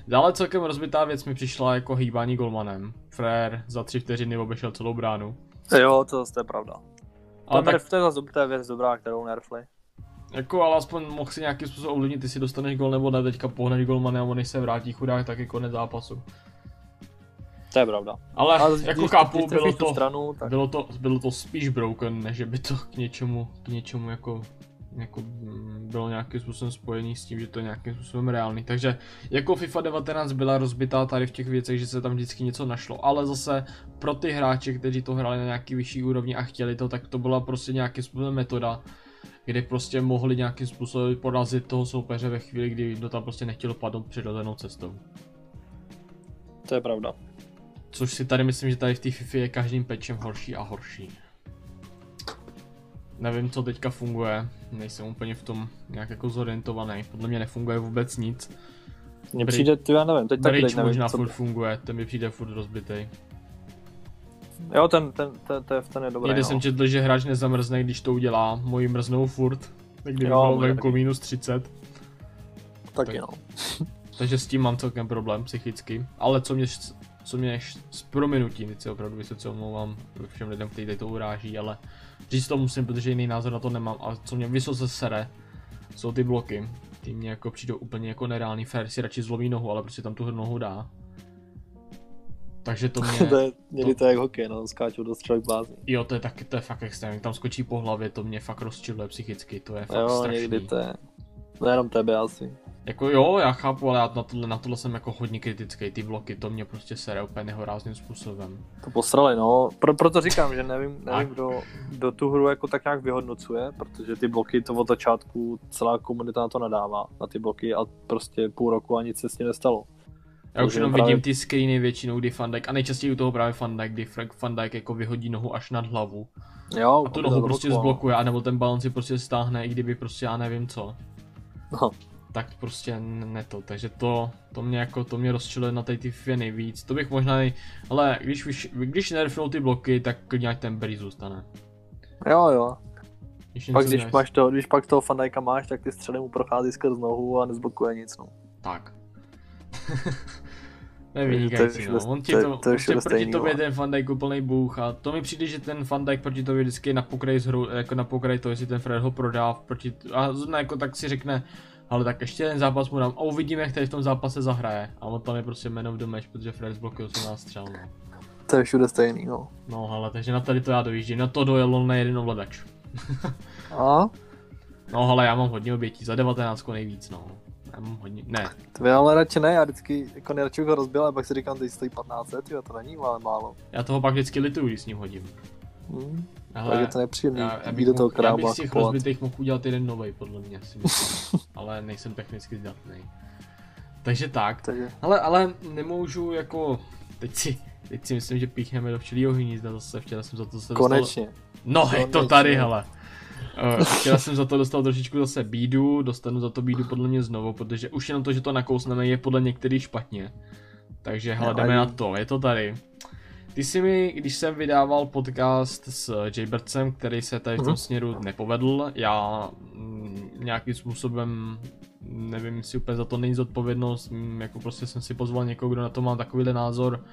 Dále celkem rozbitá věc mi přišla jako hýbání golmanem. Frér za tři vteřiny obešel celou bránu. Jo, to zase je pravda. Ale To, tak nerf, to je zase věc dobrá, kterou nerfli. Jako, ale aspoň mohl si nějakým způsobem ovlivnit, jestli dostaneš gol nebo ne, teďka pohneš golmany a on než se vrátí chudák, tak je konec zápasu. To je pravda. Ale, Ale jako když- chápu, když bylo to, stranu, tak bylo to, bylo to spíš broken, než že by to k něčemu, k něčemu jako, jako mm, bylo nějakým způsobem spojený s tím, že to je nějakým způsobem reálný. Takže jako FIFA 19 byla rozbitá tady v těch věcech, že se tam vždycky něco našlo, ale zase pro ty hráče, kteří to hráli na nějaký vyšší úrovni a chtěli to, tak to byla prostě nějakým způsobem metoda, kdy prostě mohli nějakým způsobem porazit toho soupeře ve chvíli, kdy to tam prostě nechtělo padnout přirozenou cestou. to je pravda. Což si tady myslím, že tady v té FIFA je každým pečem horší a horší. Nevím, co teďka funguje, nejsem úplně v tom nějak jako zorientovaný, podle mě nefunguje vůbec nic. Mně přijde, ty já nevím, teď taky teď nevím, možná co... furt funguje, ten mi přijde furt rozbitej. Jo, ten, ten, ten, ten, ten je dobrý, Někde no. jsem četl, že hráč nezamrzne, když to udělá, moji mrznou furt, tak kdyby Jo, bylo venku minus 30, Taky no. takže s tím mám celkem problém psychicky. Ale co mě, co mě s prominutím, teď se opravdu vysoce omlouvám všem lidem, kteří tady to uráží, ale říct to musím, protože jiný názor na to nemám. A co mě vysoce sere, jsou ty bloky. Ty mě jako přijdou úplně jako nereálný fair, si radši zlomí nohu, ale prostě tam tu nohu dá. Takže to (laughs) mě, to je, někdy to je jak hokej, no, skáčou do střelek blázní. jo to je taky, to je fakt extrémní, tam skočí po hlavě, to mě fakt rozčiluje psychicky, to je fakt Jo, strašný. někdy to je. Nejenom tebe asi. Jako jo, já chápu, ale já na tohle, na tohle jsem jako hodně kritický, ty bloky, to mě prostě sere úplně nehorázným způsobem. To posrali, no. Pro, proto říkám, že nevím, (laughs) nevím kdo, kdo tu hru jako tak nějak vyhodnocuje, protože ty bloky to od začátku celá komunita na to nadává, na ty bloky a prostě půl roku a nic se s tím nestalo. Já už jenom právě- vidím ty screeny většinou, kdy Van Dijk, a nejčastěji u toho právě Van Dijk, kdy Frank jako vyhodí nohu až nad hlavu. Jo, A tu nohu prostě zablokoval. zblokuje, anebo ten balon si prostě stáhne, i kdyby prostě já nevím co. No. Tak prostě ne to, takže to, to mě jako, to mě rozčiluje na té ty FIFA nejvíc. To bych možná, nej... ale když, když nerfnou ty bloky, tak klidně ať ten Berry zůstane. Jo, jo. Když Pak když, máš to, když pak toho Fandajka máš, tak ty střely mu prochází skrz nohu a nezblokuje nic, no. Tak. (laughs) to je To je vynikající, všude- no. On ti to je- to, to je prostě proti stejný, tobě vole. ten Van Dijk úplnej bůh a to mi přijde, že ten Van Dijk proti tobě vždycky je na pokraji z hru, jako na pokraji toho, jestli ten Fred ho prodá proti, a zrovna jako tak si řekne, ale tak ještě ten zápas mu dám a uvidíme, jak tady v tom zápase zahraje. A on tam je prostě of the match, protože Fred zblokuje 18 střel, no. To je všude stejný, no. No ale takže na tady to já dojíždím, na to dojel na jeden ovladač. (laughs) A? No ale já mám hodně obětí, za 19 nejvíc, no. Hodně, ne, To já ale radši ne, já vždycky jako nejradši ho rozbil, a pak si říkám, teď stojí 1500, jo, to není ale málo. já toho pak vždycky lituju, když s ním hodím. Hm. Ale... Tak je to nepříjemný, Já, já, bych do toho mohl, já bych z těch kupovat. rozbitých mohl udělat jeden nový, podle mě si myslím. (laughs) ale nejsem technicky zdatný. Takže tak. Takže Ale, ale nemůžu jako, teď si, teď si myslím, že píchneme do včelího hnízda zase, včera jsem za to zase konečně. dostal, no je to tady, hele. Uh, včera jsem za to dostal trošičku zase bídu, dostanu za to bídu podle mě znovu, protože už jenom to, že to nakousneme, je podle některých špatně. Takže hele, jdeme na to, je to tady. Ty jsi mi, když jsem vydával podcast s Jaybertsem, který se tady v tom Mhm. směru nepovedl, já mm, nějakým způsobem, nevím, jestli úplně za to není zodpovědnost, mm, jako prostě jsem si pozval někoho, kdo na to má takovýhle názor,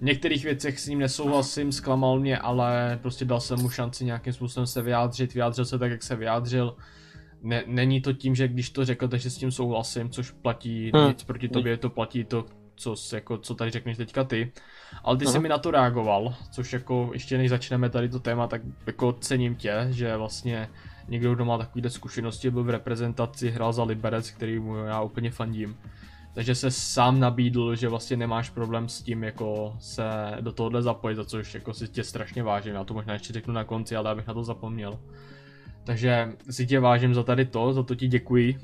v některých věcech s ním nesouhlasím, zklamal mě, ale prostě dal jsem mu šanci nějakým způsobem se vyjádřit, vyjádřil se tak, jak se vyjádřil. Ne, není to tím, že když to řekl, takže s tím souhlasím, což platí hmm. nic proti tobě, to platí to, co, jako, co tady řekneš teďka ty. Ale ty uh-huh. jsi mi na to reagoval, což jako ještě než začneme tady to téma, tak jako cením tě, že vlastně někdo, kdo má takovýhle zkušenosti, byl v reprezentaci, hrál za Liberec, který mu já úplně fandím. Takže se sám nabídl, že vlastně nemáš problém s tím jako se do tohohle zapojit, za což jako si tě strašně vážím, já to možná ještě řeknu na konci, ale abych na to zapomněl. Takže si tě vážím za tady to, za to ti děkuji,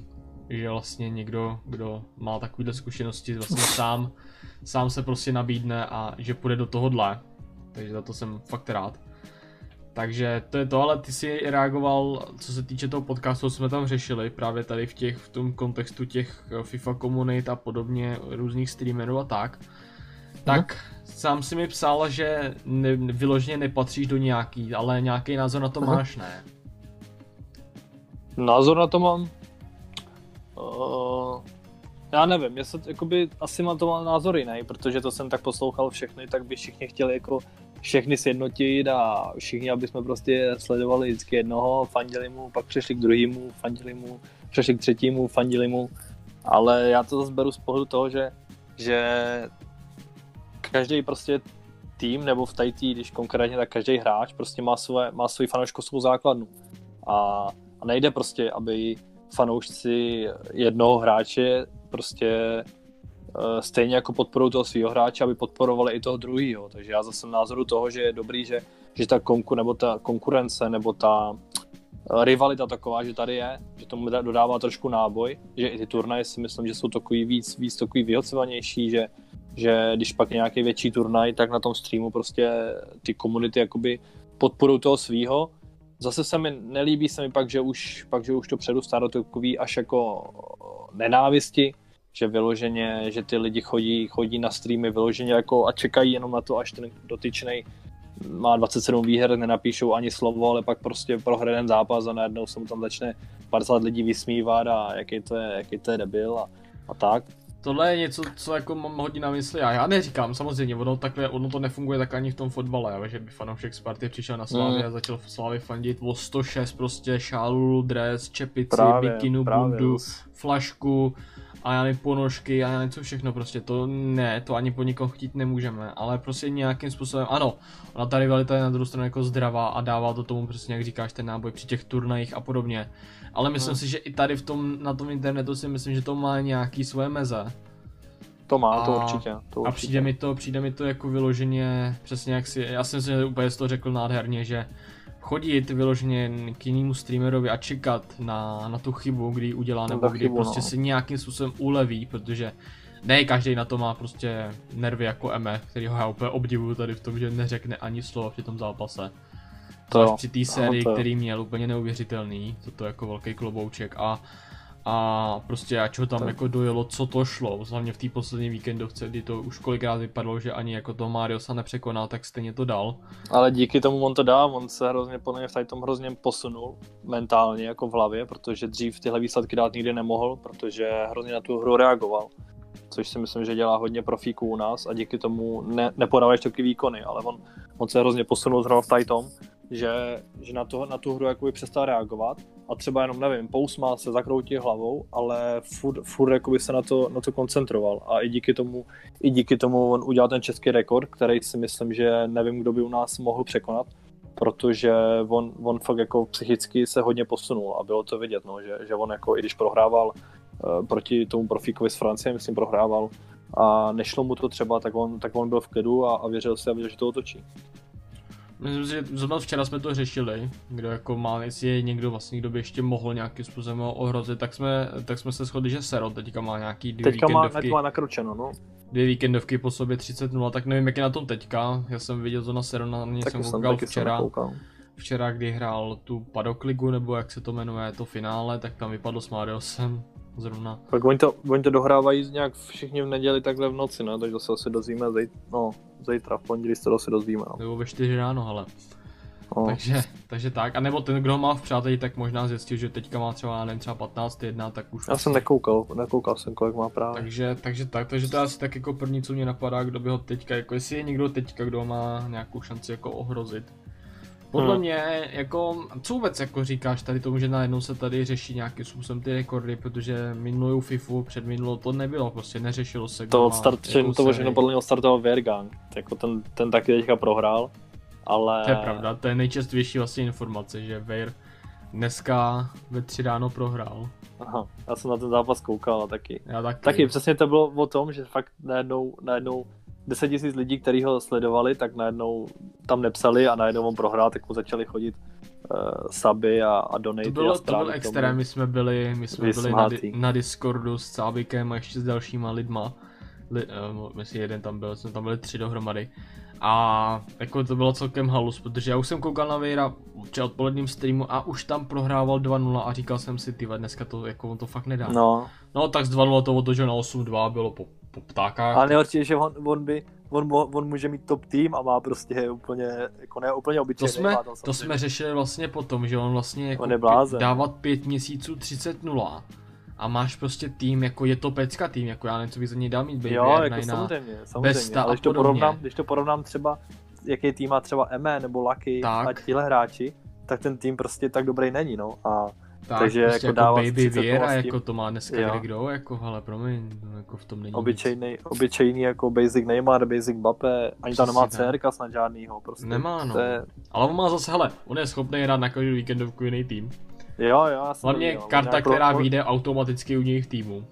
že vlastně někdo, kdo má takovéhle zkušenosti, vlastně sám, sám se prostě nabídne a že půjde do tohohle. Takže za to jsem fakt rád. Takže to je to, ale ty si reagoval, co se týče toho podcastu, co jsme tam řešili, právě tady v těch, v tom kontextu těch eh, FIFA komunit a podobně, různých streamerů a tak. Tak hmm. sám si mi psal, že ne, vyloženě nepatříš do nějaký, ale nějaký názor na to hmm. máš, ne? Názor na to mám? Uh, já nevím, já se, jakoby, asi mám to mal názor jiný, protože to jsem tak poslouchal všechny, tak by všichni chtěli jako všechny sjednotit a všichni, aby jsme prostě sledovali vždycky jednoho, fandili mu, pak přešli k druhému, fandili mu, přešli k třetímu, fandili mu, ale já to zase beru z pohledu toho, že, že každý prostě tým, nebo v tajtí, když konkrétně, tak každý hráč prostě má, své, má svou fanouškovskou základnu. A, a nejde prostě, aby fanoušci jednoho hráče prostě stejně jako podporují toho svého hráče, aby podporovali i toho druhého. Takže já zase názoru toho, že je dobrý, že, že ta, konku, nebo ta konkurence nebo ta eh, rivalita taková, že tady je, že tomu dodává trošku náboj, že i ty turnaje si myslím, že jsou takový víc, víc takový vyhocovanější, že, že když pak je nějaký větší turnaj, tak na tom streamu prostě ty komunity jakoby podporují toho svýho Zase se mi nelíbí se mi pak, že už, pak, že už to předustá do takový až jako nenávisti, že vyloženě, že ty lidi chodí, chodí na streamy vyloženě jako a čekají jenom na to, až ten dotyčný má 27 výher, nenapíšou ani slovo, ale pak prostě prohraje ten zápas a najednou se mu tam začne 50 lidí vysmívat a jaký to je, jaký to je debil a, a tak. Tohle je něco, co jako mám hodně na mysli a já neříkám, samozřejmě, ono, takhle, ono to nefunguje tak ani v tom fotbale, ale že by fanoušek Sparty přišel na Slávy mm. a začal v Slávy fandit o 106 prostě šálu, dres, čepici, právě, bikinu, právě. bundu, flašku a já nevím, ponožky a já něco všechno prostě, to ne, to ani po nikom chtít nemůžeme, ale prostě nějakým způsobem, ano, ona ta rivalita je na druhou stranu jako zdravá a dává to tomu přesně, jak říkáš, ten náboj při těch turnajích a podobně. Ale myslím no. si, že i tady v tom, na tom internetu si myslím, že to má nějaký svoje meze. To má, a, to určitě. To určitě. A přijde mi to, přijde mi to jako vyloženě, přesně jak si, já jsem si úplně to řekl nádherně, že chodit vyloženě k jinému streamerovi a čekat na, na tu chybu, kdy udělá, nebo kdy chybu, prostě no. si nějakým způsobem uleví, protože ne každý na to má prostě nervy jako Eme, který ho já úplně obdivuju tady v tom, že neřekne ani slovo při tom zápase. To až při té sérii, který měl úplně neuvěřitelný, toto jako velký klobouček a a prostě ač ho tam tak. jako dojelo, co to šlo, hlavně v té poslední víkendovce, kdy to už kolikrát vypadalo, že ani jako to Mariosa nepřekonal, tak stejně to dal. Ale díky tomu on to dá, on se hrozně podle mě v tom hrozně posunul mentálně jako v hlavě, protože dřív tyhle výsledky dát nikdy nemohl, protože hrozně na tu hru reagoval. Což si myslím, že dělá hodně profíků u nás a díky tomu ne, nepodáváš taky výkony, ale on, on se hrozně posunul zrovna v tom že, že na, to, na tu hru jakoby přestal reagovat a třeba jenom, nevím, pousmál se, zakroutil hlavou, ale furt, furt jakoby se na to, na to koncentroval a i díky tomu, i díky tomu on udělal ten český rekord, který si myslím, že nevím, kdo by u nás mohl překonat, protože on, on fakt jako psychicky se hodně posunul a bylo to vidět, no, že, že on jako i když prohrával uh, proti tomu profíkovi z Francie, myslím, prohrával a nešlo mu to třeba, tak on, tak on byl v klidu a, a věřil si, a věřil, že to otočí. Myslím si, že zrovna včera jsme to řešili, kdo jako má, jestli je někdo vlastně, kdo by ještě mohl nějakým způsobem ohrozit, tak jsme, tak jsme se shodli, že Sero teďka má nějaký dvě teďka víkendovky. Má, má nakročeno, no. Dvě víkendovky po sobě 30-0, tak nevím, jak je na tom teďka. Já jsem viděl to na Sero, na něj jsem koukal včera. Včera, kdy hrál tu Padokligu, nebo jak se to jmenuje, to finále, tak tam vypadlo s Mariosem zrovna. Tak oni to, oni to dohrávají nějak všichni v neděli takhle v noci, ne? takže se asi dozvíme zej, no, zítra, v pondělí se to asi dozvíme. No. Nebo ve 4 ráno, ale. No. Takže, takže tak, a nebo ten, kdo má v přáteli, tak možná zjistil, že teďka má třeba, nevím, třeba 15 jedna, tak už... Já jsem nekoukal, nekoukal jsem, kolik má právě. Takže, takže tak, takže to je asi tak jako první, co mě napadá, kdo by ho teďka, jako jestli je někdo teďka, kdo má nějakou šanci jako ohrozit. Podle hmm. mě, jako, co vůbec jako říkáš tady tomu, že najednou se tady řeší nějakým způsobem ty rekordy, protože minulou FIFU, před minulou to nebylo, prostě neřešilo se. To odstart, že to všechno podle mě odstartoval Vergang, jako ten, ten taky teďka prohrál, ale... To je pravda, to je nejčastější vlastně informace, že Ver dneska ve tři ráno prohrál. Aha, já jsem na ten zápas koukal a taky. Já taky. Taky přesně to bylo o tom, že fakt najednou, najednou 10 tisíc lidí, kteří ho sledovali, tak najednou tam nepsali a najednou on prohrál, tak mu začali chodit uh, suby a, a donate. To bylo, to byl extrém, my jsme byli, my jsme byli na, di- na, Discordu s Cábikem a ještě s dalšíma lidma. Li, uh, myslím, jeden tam byl, jsme tam byli tři dohromady. A jako to bylo celkem halus, protože já už jsem koukal na Vejra v odpoledním streamu a už tam prohrával 2-0 a říkal jsem si, ty dneska to, jako on to fakt nedá. No. No tak z 2-0 to otočil na 8-2, bylo po, po ptákách. Ale nejhorší je, že on, on by, on, on může mít top tým a má prostě úplně, jako ne úplně obyčejný. To jsme, to jsme řešili vlastně potom, že on vlastně jako on dávat 5 měsíců 30-0 a máš prostě tým, jako je to pecka tým, jako já nevím, co bych za něj dal mít, baby, Jo, jako samozřejmě, samozřejmě, ale když to, porovnám, když to porovnám třeba, jaký tým má třeba ME nebo Lucky tak. a tihle hráči, tak ten tým prostě tak dobrý není, no. A tak, takže prostě jako, jako Baby Viera, jako to má dneska jo. kdo, jako, ale promiň, jako v tom není obyčejný, nic. obyčejný jako Basic Neymar, Basic Bape, ani tam nemá CRka snad žádnýho, prostě. Nemá, no. Je... Ale on má zase, hele, on je schopný hrát na každou víkendovku jiný tým. Jo, jo, já Hlavně viděl. karta, která pro... vyjde automaticky u něj v týmu.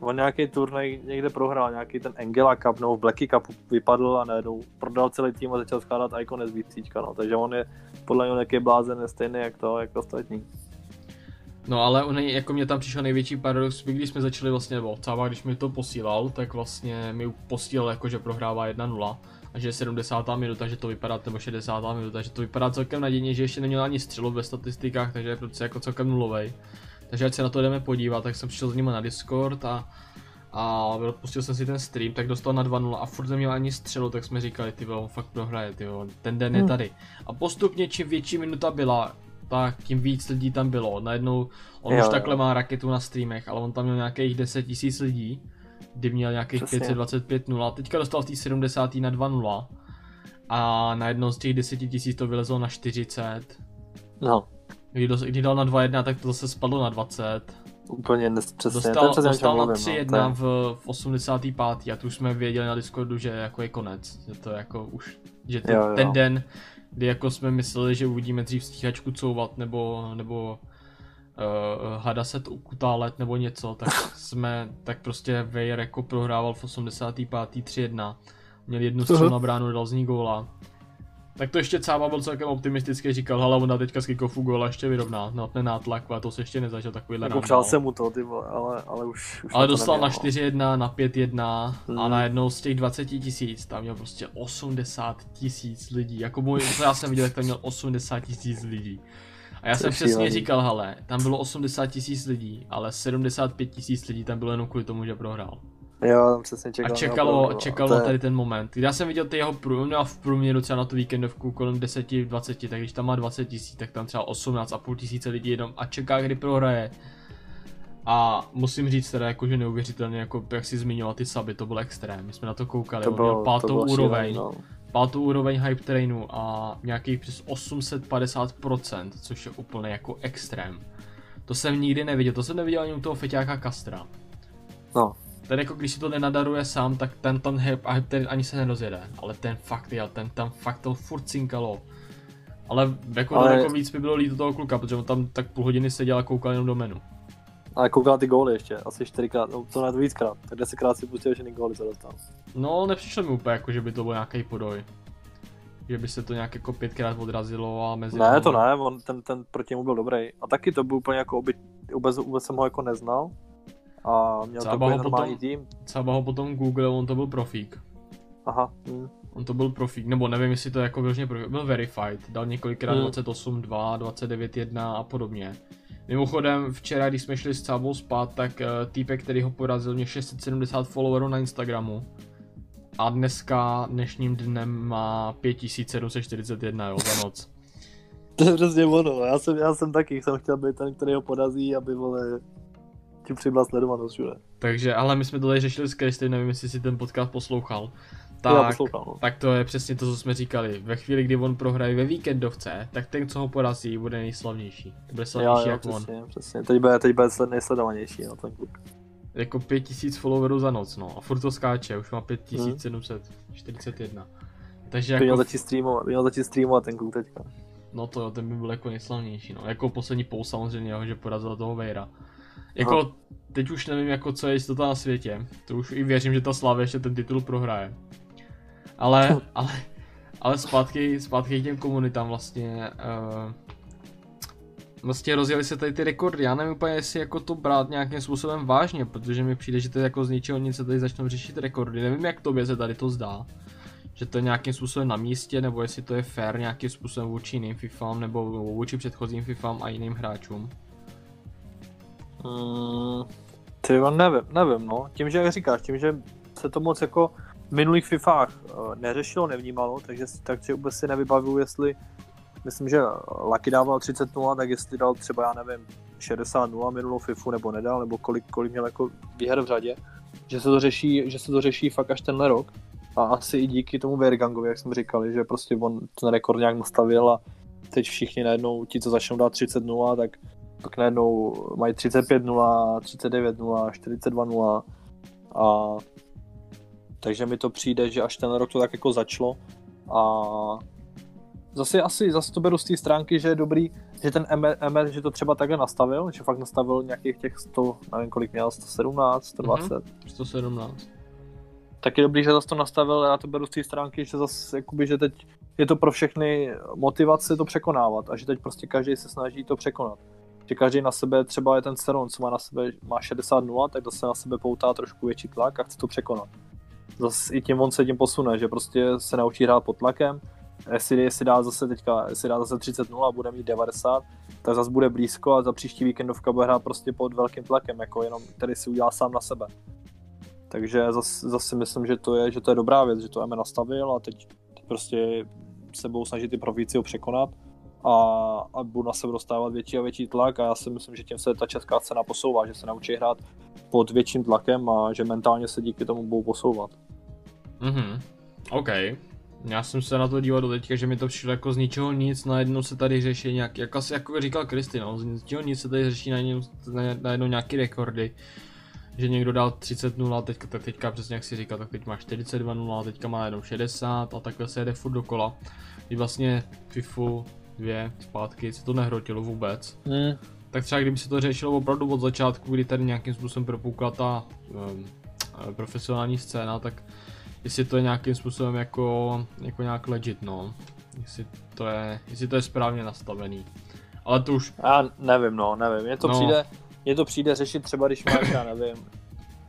On nějaký turnaj někde prohrál, nějaký ten Angela Cup nebo v Blacky Cup vypadl a najednou prodal celý tým a začal skládat Icon z no. Takže on je podle něj nějaký blázen stejný jak to, jako ostatní. No ale on jako mě tam přišel největší paradox, když jsme začali vlastně, nebo Cáva, když mi to posílal, tak vlastně mi posílal jako, že prohrává 1-0 a že je 70. minuta, že to vypadá, nebo 60. minuta, že to vypadá celkem nadějně, že ještě neměl ani střelu ve statistikách, takže je prostě jako celkem nulovej. Takže ať se na to jdeme podívat, tak jsem přišel s ním na Discord a a odpustil jsem si ten stream, tak dostal na 2-0 a furt neměl ani střelu, tak jsme říkali, ty on fakt prohraje, ty ten den je hmm. tady. A postupně čím větší minuta byla, tak tím víc lidí tam bylo. Najednou on jo, už jo. takhle má raketu na streamech, ale on tam měl nějakých 10 tisíc lidí, kdy měl nějakých 525 0. Teďka dostal v té 70. na 2-0 a najednou z těch 10 tisíc to vylezlo na 40. No. Kdy, dos, kdy dal na 2-1, tak to zase spadlo na 20. Úplně přesně. Dostal, ten dostal na 3-1 no, v, v 85. a tu už jsme věděli na Discordu, že jako je konec. Že to jako už, že to, jo, jo. ten den kdy jako jsme mysleli, že uvidíme dřív stíhačku couvat nebo, nebo uh, hada se to ukutálet nebo něco, tak (laughs) jsme, tak prostě Weir jako prohrával v 85. 3-1. Měl jednu střelu na bránu, dal z ní góla. Tak to ještě Cába byl celkem optimistický, říkal, ale ona teďka z kickofu góla ještě vyrovná, na ten nátlak, a to se ještě nezažil takovýhle Jako přál jsem mu to, ty vole, ale, ale už, už Ale dostal na 4-1, na 5-1 hmm. a najednou z těch 20 tisíc tam měl prostě 80 tisíc lidí, jako můj, co já jsem viděl, tak tam měl 80 tisíc lidí. A já jsem přesně říkal, hele, tam bylo 80 tisíc lidí, ale 75 tisíc lidí tam bylo jenom kvůli tomu, že prohrál. Jo, tam přesně čekal. A čekalo, čekalo tady ten moment. Já jsem viděl ty jeho průměr v průměru třeba na tu víkendovku kolem 10-20, tak když tam má 20 tisíc, tak tam třeba 18,5 tisíce lidí jenom a čeká, kdy prohraje. A musím říct teda jako, že neuvěřitelně, jako jak si zmiňoval ty saby, to byl extrém. My jsme na to koukali, to bylo, pátou to bylo úroveň. No. Pátou úroveň hype trainu a nějakých přes 850%, což je úplně jako extrém. To jsem nikdy neviděl, to jsem neviděl ani u toho feťáka Kastra. No, ten jako když si to nenadaruje sám, tak ten ten hype, hype ten ani se nerozjede. Ale ten fakt jel, ten tam fakt to furt cinkalo. Ale jako ale... jako víc by bylo líto toho kluka, protože on tam tak půl hodiny seděl a koukal jenom do menu. Ale koukal ty góly ještě, asi čtyřikrát, no to ne víckrát, tak desetkrát si pustil všechny góly, co dostal. No, nepřišlo mi úplně jako, že by to byl nějaký podoj. Že by se to nějak jako pětkrát odrazilo a mezi... Ne, to ne, on, ten, ten proti němu byl dobrý. A taky to byl úplně jako, oby, vůbec, vůbec jsem ho jako neznal a měl Cába takový normální potom, tým. Třeba ho potom Google, on to byl profík. Aha. Hmm. On to byl profík, nebo nevím, jestli to jako vyloženě profík, byl verified, dal několikrát hmm. 28, 2, 29, 1 a podobně. Mimochodem, včera, když jsme šli s Cábou spát, tak uh, týpek, který ho porazil, mě 670 followerů na Instagramu. A dneska, dnešním dnem má 5741, jo, za noc. (laughs) To je přesně ono, já jsem, já jsem taky, jsem chtěl být ten, který ho podazí, aby vole, tím přibyla sledovanost všude. Takže, ale my jsme to tady řešili s Kristy, nevím, jestli si ten podcast poslouchal. Tak, já poslouchám, no. tak to je přesně to, co jsme říkali. Ve chvíli, kdy on prohraje ve víkendovce, tak ten, co ho porazí, bude nejslavnější. Bude Jo, slavnější jo, jak on. přesně, přesně. Teď bude, teď bude sled- nejsledovanější, no, ten kluk. Jako 5000 followerů za noc, no. A furt to skáče, už má 5741. Takže By měl jako, začít streamovat, měl začít streamovat ten kluk teďka. no to jo, ten by byl jako nejslavnější, no. Jako poslední post samozřejmě, jo, že porazil toho Vejra. Jako, Aha. teď už nevím, jako co je jistota na světě. To už i věřím, že ta Slavě ještě ten titul prohraje. Ale, ale, ale zpátky, zpátky k těm komunitám vlastně. Uh, vlastně rozjeli se tady ty rekordy. Já nevím úplně, jestli jako to brát nějakým způsobem vážně, protože mi přijde, že to je jako z ničeho nic se tady začnou řešit rekordy. Nevím, jak tobě se tady to zdá. Že to je nějakým způsobem na místě, nebo jestli to je fair nějakým způsobem vůči jiným FIFAm, nebo vůči předchozím FIFAm a jiným hráčům. Mm, ty nevím, nevím, no. Tím, že jak říkáš, tím, že se to moc jako v minulých FIFách eh, neřešilo, nevnímalo, takže, takže vůbec si nevybavuju, jestli myslím, že Lucky dával 30 0, tak jestli dal třeba, já nevím, 60 0 minulou FIFU nebo nedal, nebo kolik, kolik měl jako výher v řadě, že se to řeší, že se to řeší fakt až tenhle rok. A asi i díky tomu Vergangovi, jak jsme říkali, že prostě on ten rekord nějak nastavil a teď všichni najednou, ti, co začnou dát 30 0, tak pak najednou mají 35 0, 39 0, 42 0 a takže mi to přijde, že až ten rok to tak jako začalo a zase asi, zase to beru z té stránky, že je dobrý, že ten MR, MR, že to třeba takhle nastavil, že fakt nastavil nějakých těch 100, nevím kolik měl, 117, 120, mm-hmm. 117. tak je dobrý, že zase to nastavil, já to beru z té stránky, že zase jakoby, že teď je to pro všechny motivace to překonávat a že teď prostě každý se snaží to překonat. Že každý na sebe, třeba je ten Seron, co má na sebe, má 60 0, tak zase na sebe poutá trošku větší tlak a chce to překonat. Zase i tím on se tím posune, že prostě se naučí hrát pod tlakem, jestli, jestli dá zase teďka, jestli dá zase 30 0 a bude mít 90, tak zase bude blízko a za příští víkendovka bude hrát prostě pod velkým tlakem, jako jenom, který si udělá sám na sebe. Takže zase, zase myslím, že to je, že to je dobrá věc, že to M nastavil a teď, teď prostě se budou snažit ty profíci ho překonat a, a budou na sebe dostávat větší a větší tlak a já si myslím, že tím se ta česká cena posouvá, že se naučí hrát pod větším tlakem a že mentálně se díky tomu budou posouvat. Mhm, OK. Já jsem se na to díval do teďka, že mi to přišlo jako z ničeho nic, najednou se tady řeší nějak, jak asi jako říkal Kristy, no, z ničeho nic se tady řeší najednou, najednou nějaký rekordy. Že někdo dal 30 0, teďka, tak teďka přesně jak si říkal, tak teď má 42 0, teďka má jenom 60 a takhle se jede furt dokola. Kdy vlastně FIFU dvě zpátky se to nehrotilo vůbec. Hmm. Tak třeba kdyby se to řešilo opravdu od začátku, kdy tady nějakým způsobem propukla ta um, profesionální scéna, tak jestli to je nějakým způsobem jako, jako nějak legit, no. Jestli to je, jestli to je správně nastavený. Ale to už, Já nevím, no, nevím. Mně to, No. přijde, mně to přijde řešit třeba, když máš, já nevím,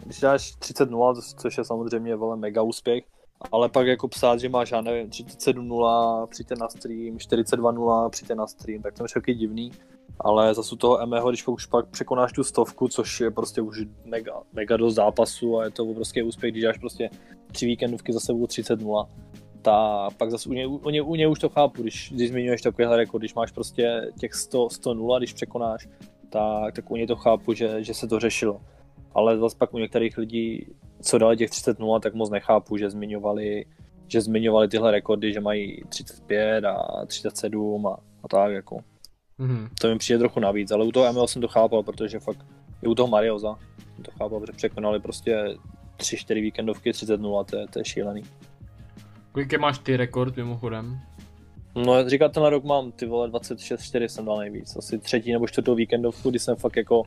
když dáš 30 0, co- což je samozřejmě vole mega úspěch, ale pak jako psát, že máš, já nevím, 37 0, přijďte na stream, 42 0, přijďte na stream, tak to je takový divný. Ale zase u toho MEho, když už pak překonáš tu stovku, což je prostě už mega, mega dost zápasu a je to obrovský úspěch, když dáš prostě tři víkendovky za sebou 30 0, tak pak zase u ně, u, ně, u ně už to chápu, když, když zmiňuješ takovýhle rekord, když máš prostě těch 100, 100 0, když překonáš, tak, tak u něj to chápu, že, že se to řešilo. Ale zase pak u některých lidí, co dali těch 30 0, tak moc nechápu, že zmiňovali, že zmiňovali tyhle rekordy, že mají 35 a 37 a, a tak jako. mhm, To mi přijde trochu navíc, ale u toho ML jsem to chápal, protože fakt i u toho Marioza jsem to chápal, protože překonali prostě 3-4 víkendovky 30 0, to je, to je šílený. kolik máš ty rekord mimochodem? No, říkat tenhle rok mám, ty vole, 26-4 jsem dal nejvíc. Asi třetí nebo čtvrtou víkendovku, kdy jsem fakt jako,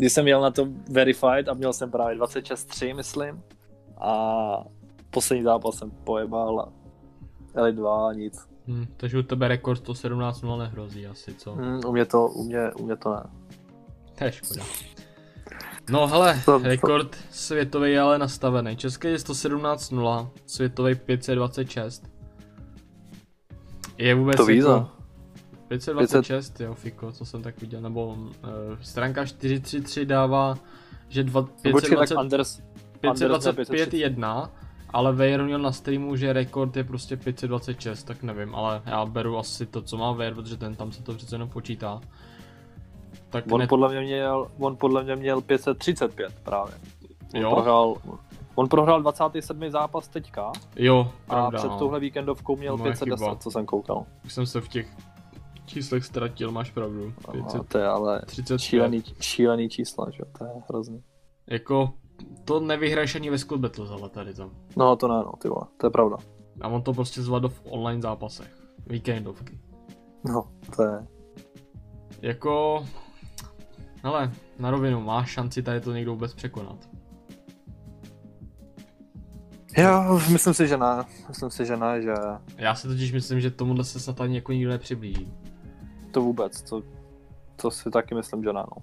kdy jsem jel na to verified a měl jsem právě 26-3, myslím. A poslední zápas jsem pojebal a L2 nic. Hm, takže u tebe rekord 117 0 nehrozí asi, co? Hmm, u mě to, u mě, u mě to ne. To je škoda. No hele, To- to- rekord světový je ale nastavený. Český je 117 0, světový 526. Je vůbec To jako... no. 526, jo, Fiko, co jsem tak viděl, nebo uh, stránka 433 dává, že dva, No, počkej, tak 520, Anders, Anders měl 525 530. 1 ale Weir měl na streamu, že rekord je prostě 526, tak nevím, ale já beru asi to, co má Weir, protože ten tam se to přece jenom počítá. Tak on, ne... podle mě měl, on podle mě měl 535 právě. On jo? Prohrál, on prohrál 27. zápas teďka. Jo, pravda, A před no. touhle víkendovkou měl Moje 510, chyba. co jsem koukal. Už jsem se v těch číslech ztratil, máš pravdu. 500, no, to je ale 35. šílený, šílený čísla, že? To je hrozný. Jako, to nevyhraješ ani ve Skull Battles, ale tady to. No to ne, no, ty vole, to je pravda. A on to prostě zvládl v online zápasech. Víkendovky. No, to je. Jako, ale na rovinu, máš šanci tady to někdo vůbec překonat? Já myslím si, že ne. Myslím si, že ne, že... Já si totiž myslím, že tomuhle se snad ani jako nikdo nepřiblíží. To vůbec, to, to si taky myslím, že ne, no.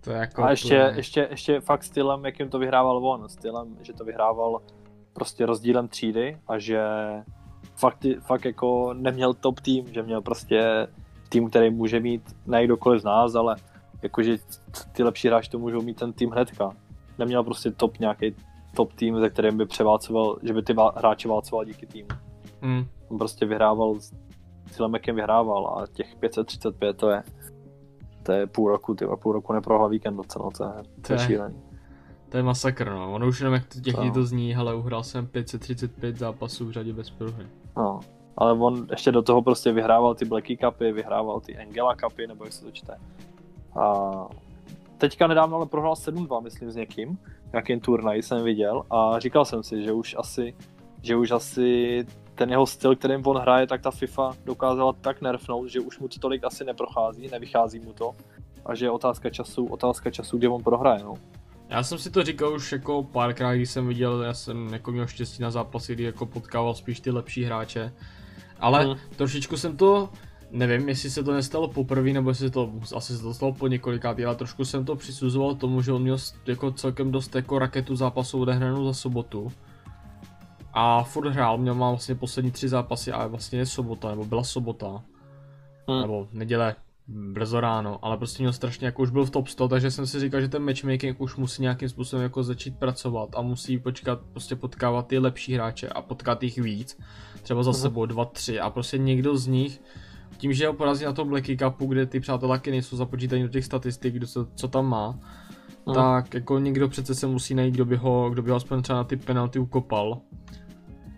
To je jako a ještě, ještě, ještě fakt stylem, jakým to vyhrával on, stylem, že to vyhrával prostě rozdílem třídy a že fakt, fakt jako neměl top tým, že měl prostě tým, který může mít ne kdokoliv z nás, ale jakože ty lepší hráči to můžou mít ten tým hnedka. Neměl prostě top nějaký top tým, ze kterým by převálcoval, že by ty hráči válcoval díky týmu. Mm. On prostě vyhrával jakým vyhrával a těch 535 to je to je půl roku, ty půl roku neprohla víkend docela, to je, to je šílený. To je masakr, no. Ono už jenom jak to těch to. to zní, ale uhrál jsem 535 zápasů v řadě bez prohry. No, ale on ještě do toho prostě vyhrával ty Blacky Cupy, vyhrával ty Angela Cupy, nebo jak se to čte. A teďka nedávno ale prohrál 7-2, myslím, s někým, jakým turnaj jsem viděl a říkal jsem si, že už asi, že už asi ten jeho styl, kterým on hraje, tak ta FIFA dokázala tak nerfnout, že už mu to tolik asi neprochází, nevychází mu to a že je otázka času, otázka času, kde on prohraje, no. Já jsem si to říkal už jako párkrát, když jsem viděl, já jsem jako měl štěstí na zápasy, kdy jako potkával spíš ty lepší hráče. Ale hmm. trošičku jsem to, nevím, jestli se to nestalo poprvé, nebo jestli to, asi se to stalo po několikátý, ale trošku jsem to přisuzoval tomu, že on měl jako celkem dost jako raketu zápasů odehranou za sobotu. A furt hrál, měl mám vlastně poslední tři zápasy a vlastně je sobota, nebo byla sobota. Hmm. Nebo neděle, brzo ráno, ale prostě měl strašně, jako už byl v top 100, takže jsem si říkal, že ten matchmaking už musí nějakým způsobem jako začít pracovat a musí počkat, prostě potkávat ty lepší hráče a potkat jich víc, třeba za hmm. sebou dva, tři a prostě někdo z nich, tím, že ho porazí na tom Blacky Cupu, kde ty přáteláky nejsou započítaní do těch statistik, kdo se, co tam má, hmm. tak jako někdo přece se musí najít, kdo by ho, kdo by ho aspoň třeba na ty penalty ukopal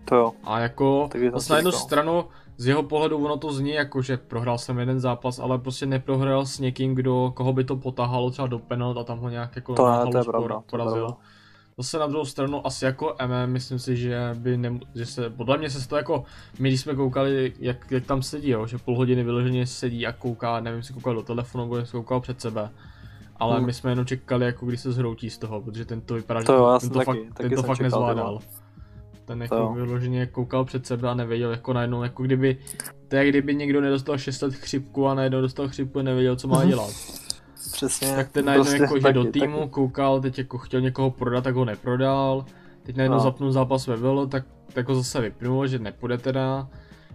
to jo. A jako, na jednu stranu, z jeho pohledu ono to zní jako, že prohrál jsem jeden zápas, ale prostě neprohrál s někým, kdo, koho by to potahalo třeba do penalt a tam ho nějak jako to, ne, to je pravda, porazil. To Zase na druhou stranu asi jako MM, myslím si, že by ne, že se, podle mě se to jako, my když jsme koukali, jak, jak tam sedí, jo, že půl hodiny vyloženě sedí a kouká, nevím, si koukal do telefonu, nebo si koukal před sebe. Ale hmm. my jsme jenom čekali, jako když se zhroutí z toho, protože ten to vypadá, to jo, že ten to, fakt, taky ten to fakt nezvládal. Ten jako to. vyloženě koukal před sebe a nevěděl jako najednou, jako kdyby, to je kdyby někdo nedostal 6 let chřipku a najednou dostal chřipku a nevěděl, co má dělat. Přesně. Tak ten najednou prostě jako, že do týmu taky. koukal, teď jako chtěl někoho prodat, tak ho neprodal. Teď najednou no. zapnul zápas ve Velo, tak, tak ho zase vypnul, že nepůjde teda.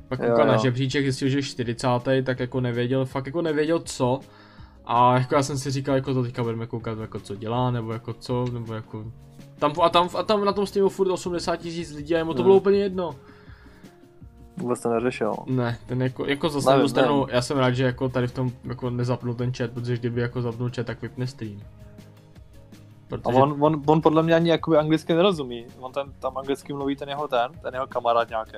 Pak koukal jo, jo. na žebříček, zjistil, že je 40. tak jako nevěděl, fakt jako nevěděl co. A jako já jsem si říkal, jako to teďka budeme koukat, jako co dělá, nebo jako co, nebo jako tam, a, tam, a tam na tom streamu furt 80 tisíc lidí a jemu to hmm. bylo úplně jedno. Vůbec to neřešil. Ne, ten jako, jako zase na stranu, já jsem rád, že jako tady v tom jako nezapnul ten chat, protože kdyby jako zapnul chat, tak vypne stream. Protože... A on, on, on, podle mě ani jakoby anglicky nerozumí. On ten, tam anglicky mluví ten jeho ten, ten jeho kamarád nějaký.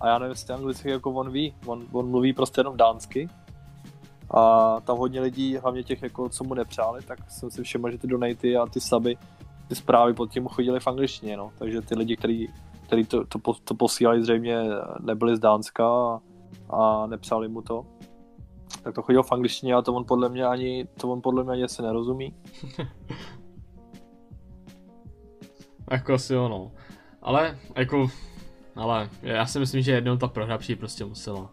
A já nevím, jestli anglicky jako on ví. On, on mluví prostě jenom dánsky. A tam hodně lidí, hlavně těch, jako, co mu nepřáli, tak jsem si všiml, že ty donaty a ty suby ty zprávy pod tím chodily v angličtině, no. Takže ty lidi, kteří který to, to, to posílali zřejmě nebyli z Dánska a, a nepsali mu to. Tak to chodilo v angličtině a to on podle mě ani, to on podle mě ani se nerozumí. (laughs) jako asi ono. Ale, jako, ale já si myslím, že jednou ta prohra přijít prostě musela.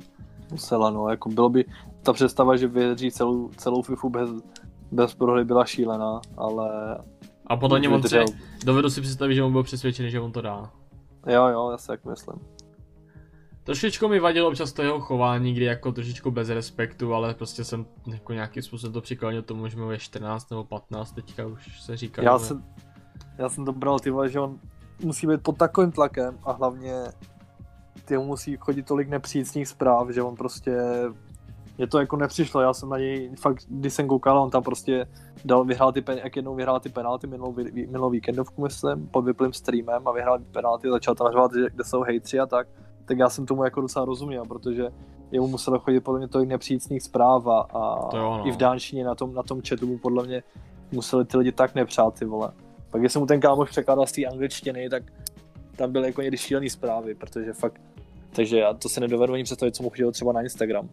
Musela, no, jako bylo by, ta představa, že vyhří celou, celou FIFU bez, bez prohry byla šílená, ale a podle něj on si, dovedu si představit, že on byl přesvědčený, že on to dá. Jo, jo, já si tak myslím. Trošičku mi vadilo občas to jeho chování, kdy jako trošičku bez respektu, ale prostě jsem jako nějakým způsobem to přiklonil tomu, že mu je 14 nebo 15, teďka už se říká. Já, že... se, já jsem to bral, ty že on musí být pod takovým tlakem a hlavně ty musí chodit tolik nepřícných zpráv, že on prostě mě to jako nepřišlo, já jsem na něj fakt, když jsem koukal, on tam prostě dal, vyhrál ty, pen, jak jednou vyhrál ty penalty minulou, minulou víkendovku, myslím, pod vyplým streamem a vyhrál ty penalty, začal tam řvát, kde jsou hejtři a tak, tak já jsem tomu jako docela rozuměl, protože jemu muselo chodit podle mě tolik nepřícných zpráv a, a To jo, no. i v dánštině na tom, na tom chatu mu podle mě museli ty lidi tak nepřát, ty vole. Pak když jsem mu ten kámoš překládal z té angličtiny, tak tam byly jako někdy šílený zprávy, protože fakt, takže já to si nedovedu ani představit, co mu chodilo třeba na Instagram.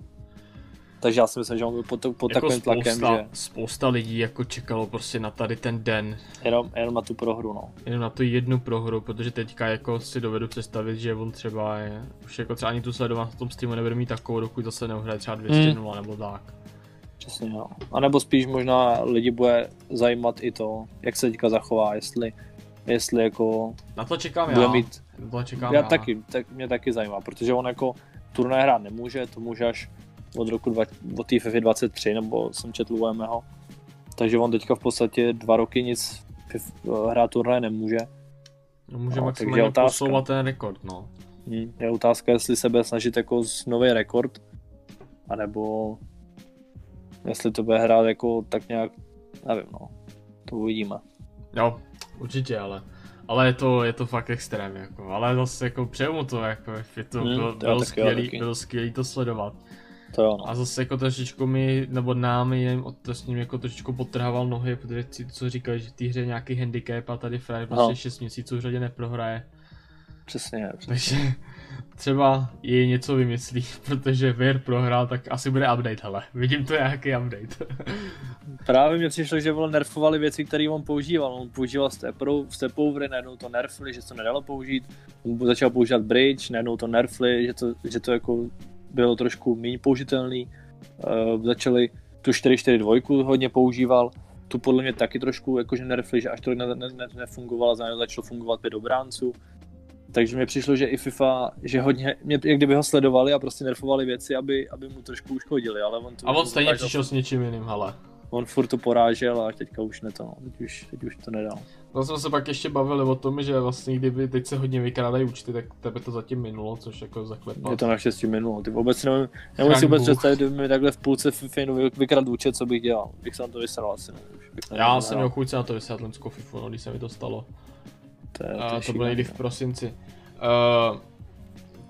Takže já si myslím, že on byl pod, pod jako takovým tlakem, spousta, že spousta lidí jako čekalo prostě na tady ten den, jenom, jenom na tu prohru, no. jenom na tu jednu prohru, protože teďka jako si dovedu představit, že on třeba je, už jako třeba ani tu sledovanost na tom streamu nebude mít takovou, dokud zase neuhraje třeba 200 Hmm. nebo tak. Přesně, no. A nebo spíš možná lidi bude zajímat i to, jak se teďka zachová, jestli, jestli jako Na to čekám bude já, mít na to čekám já, já. taky, tak mě taky zajímá, protože on jako turnaj hrát nemůže, to může až od roku dva, od té FIFA 23, nebo jsem četl u mého. Takže on teďka v podstatě dva roky nic FIF, hrát turnaj nemůže. No, může No, maximálně otázka. posouvat ten rekord, no. Hm, Je otázka, jestli se bude snažit jako z nový rekord, anebo jestli to bude hrát jako tak nějak, nevím no, to uvidíme. Jo, určitě, ale. Ale je to, je to fakt extrém, jako. Ale zase jako přeju mu to, jako, je to, Hmm, bylo, bylo, skvělý, bylo skvělý to sledovat. To jo no. A zase jako trošičku mi, nebo nám jen to s ním jako trošičku potrhával nohy, protože si co říkali, že v té hře je nějaký handicap a tady Frajer prostě No. 6 měsíců v řadě neprohraje. Přesně, přesně. Takže třeba jej něco vymyslí, (laughs) protože Vir prohrál, tak asi bude update, hele. Vidím to nějaký update. (laughs) Právě mě přišlo, že vole nerfovali věci, které on používal. On používal stepou, stepovery, najednou to nerfli, že se to nedalo použít. On začal používat bridge, najednou to nerfli, že to, že to jako bylo trošku méně použitelný. Uh, začali tu 4-4-2 hodně používal. Tu podle mě taky trošku jakože nerfli, že až to ne, ne, ne, nefungovalo, za začalo fungovat pět obránců. Takže mi přišlo, že i FIFA, že hodně, mě, jak kdyby ho sledovali a prostě nerfovali věci, aby, aby mu trošku uškodili, ale on to A on stejně přišel s něčím jiným, hele. on furt to porážel a teďka už ne to, no. teď, už, teď už to nedal. No jsme se pak ještě bavili o tom, že vlastně kdyby teď se hodně vykrádají účty, tak tebe to zatím minulo, což jako zaklepat. Je to naštěstí minulo. Ty vůbec nevím, nevím si vůbec představit, kdyby mi takhle v půlce FIFA vykrat účet, co bych dělal. Bych se na to vysral asi. Já to jsem měl chuť se na to vysvětlit Lemskou FIFU, no, když se mi to stalo. To, je, A je to bylo někdy v prosinci. Uh,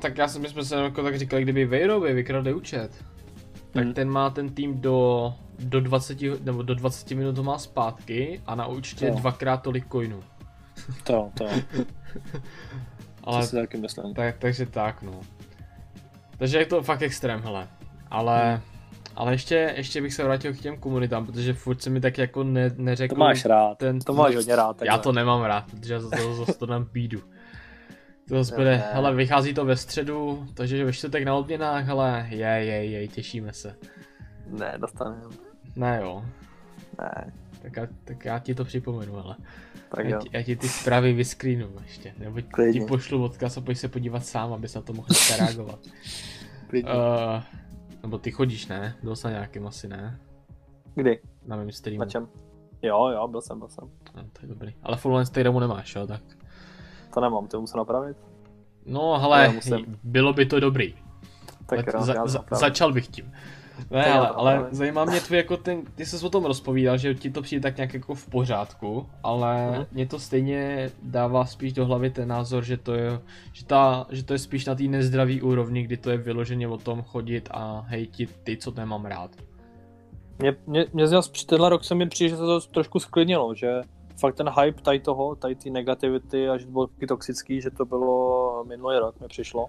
tak já jsem, my jsme se jako tak říkali, kdyby Vejrovi vykradli účet, tak Mhm. ten má ten tým do, do 20, nebo do 20 minut ho má zpátky a na účtě Jo. dvakrát tolik coinů. To, to, (laughs) Ale to si taky myslím. tak, takže tak no. Takže je to fakt extrém, hele. Ale, Hmm. ale ještě, ještě bych se vrátil k těm komunitám, protože furt se mi tak jako ne, neřekl To máš rád. ten, To máš hodně rád. Já takhle. to nemám rád, protože já za to zase to dám bídu. To zase bude, hele, vychází to ve středu, takže ve čtvrtek na odměnách, hele, jej, jej, jej, těšíme se. Ne, dostaneme. Ne jo, Ne, tak já, tak já ti to připomenu, ale. tak Já jo. ti, já ti ty zprávy vyscreenu ještě, nebo ti Klidně. pošlu odkaz a pojď se podívat sám, abys na to mohl reagovat. (laughs) Klidně. uh, nebo ty chodíš, ne? Byl na nějakým asi, ne? Kdy? Na mém streamu. Na čem? Jo, jo, byl jsem, byl jsem. No, to je dobrý. Ale na Instagramu nemáš, jo, tak. To nemám, to musím napravit. No, hele, musím. bylo by to dobrý. Tak jo, za, za, začal bych tím. Ne, ale, to ale zajímá mě tvůj jako ten, ty jsi o tom rozpovídal, že ti to přijde tak nějak jako v pořádku, ale Mhm. mě to stejně dává spíš do hlavy ten názor, že to je, že, ta, že to je spíš na té nezdravý úrovni, kdy to je vyloženě o tom chodit a hejtit ty, co nemám rád. Mě, mě, mě zase při tenhle rok se mi přijde, že se to trošku sklidnilo, že fakt ten hype tady toho, tady ty negativity a že to bylo taky toxický, že to bylo minulý rok mi přišlo.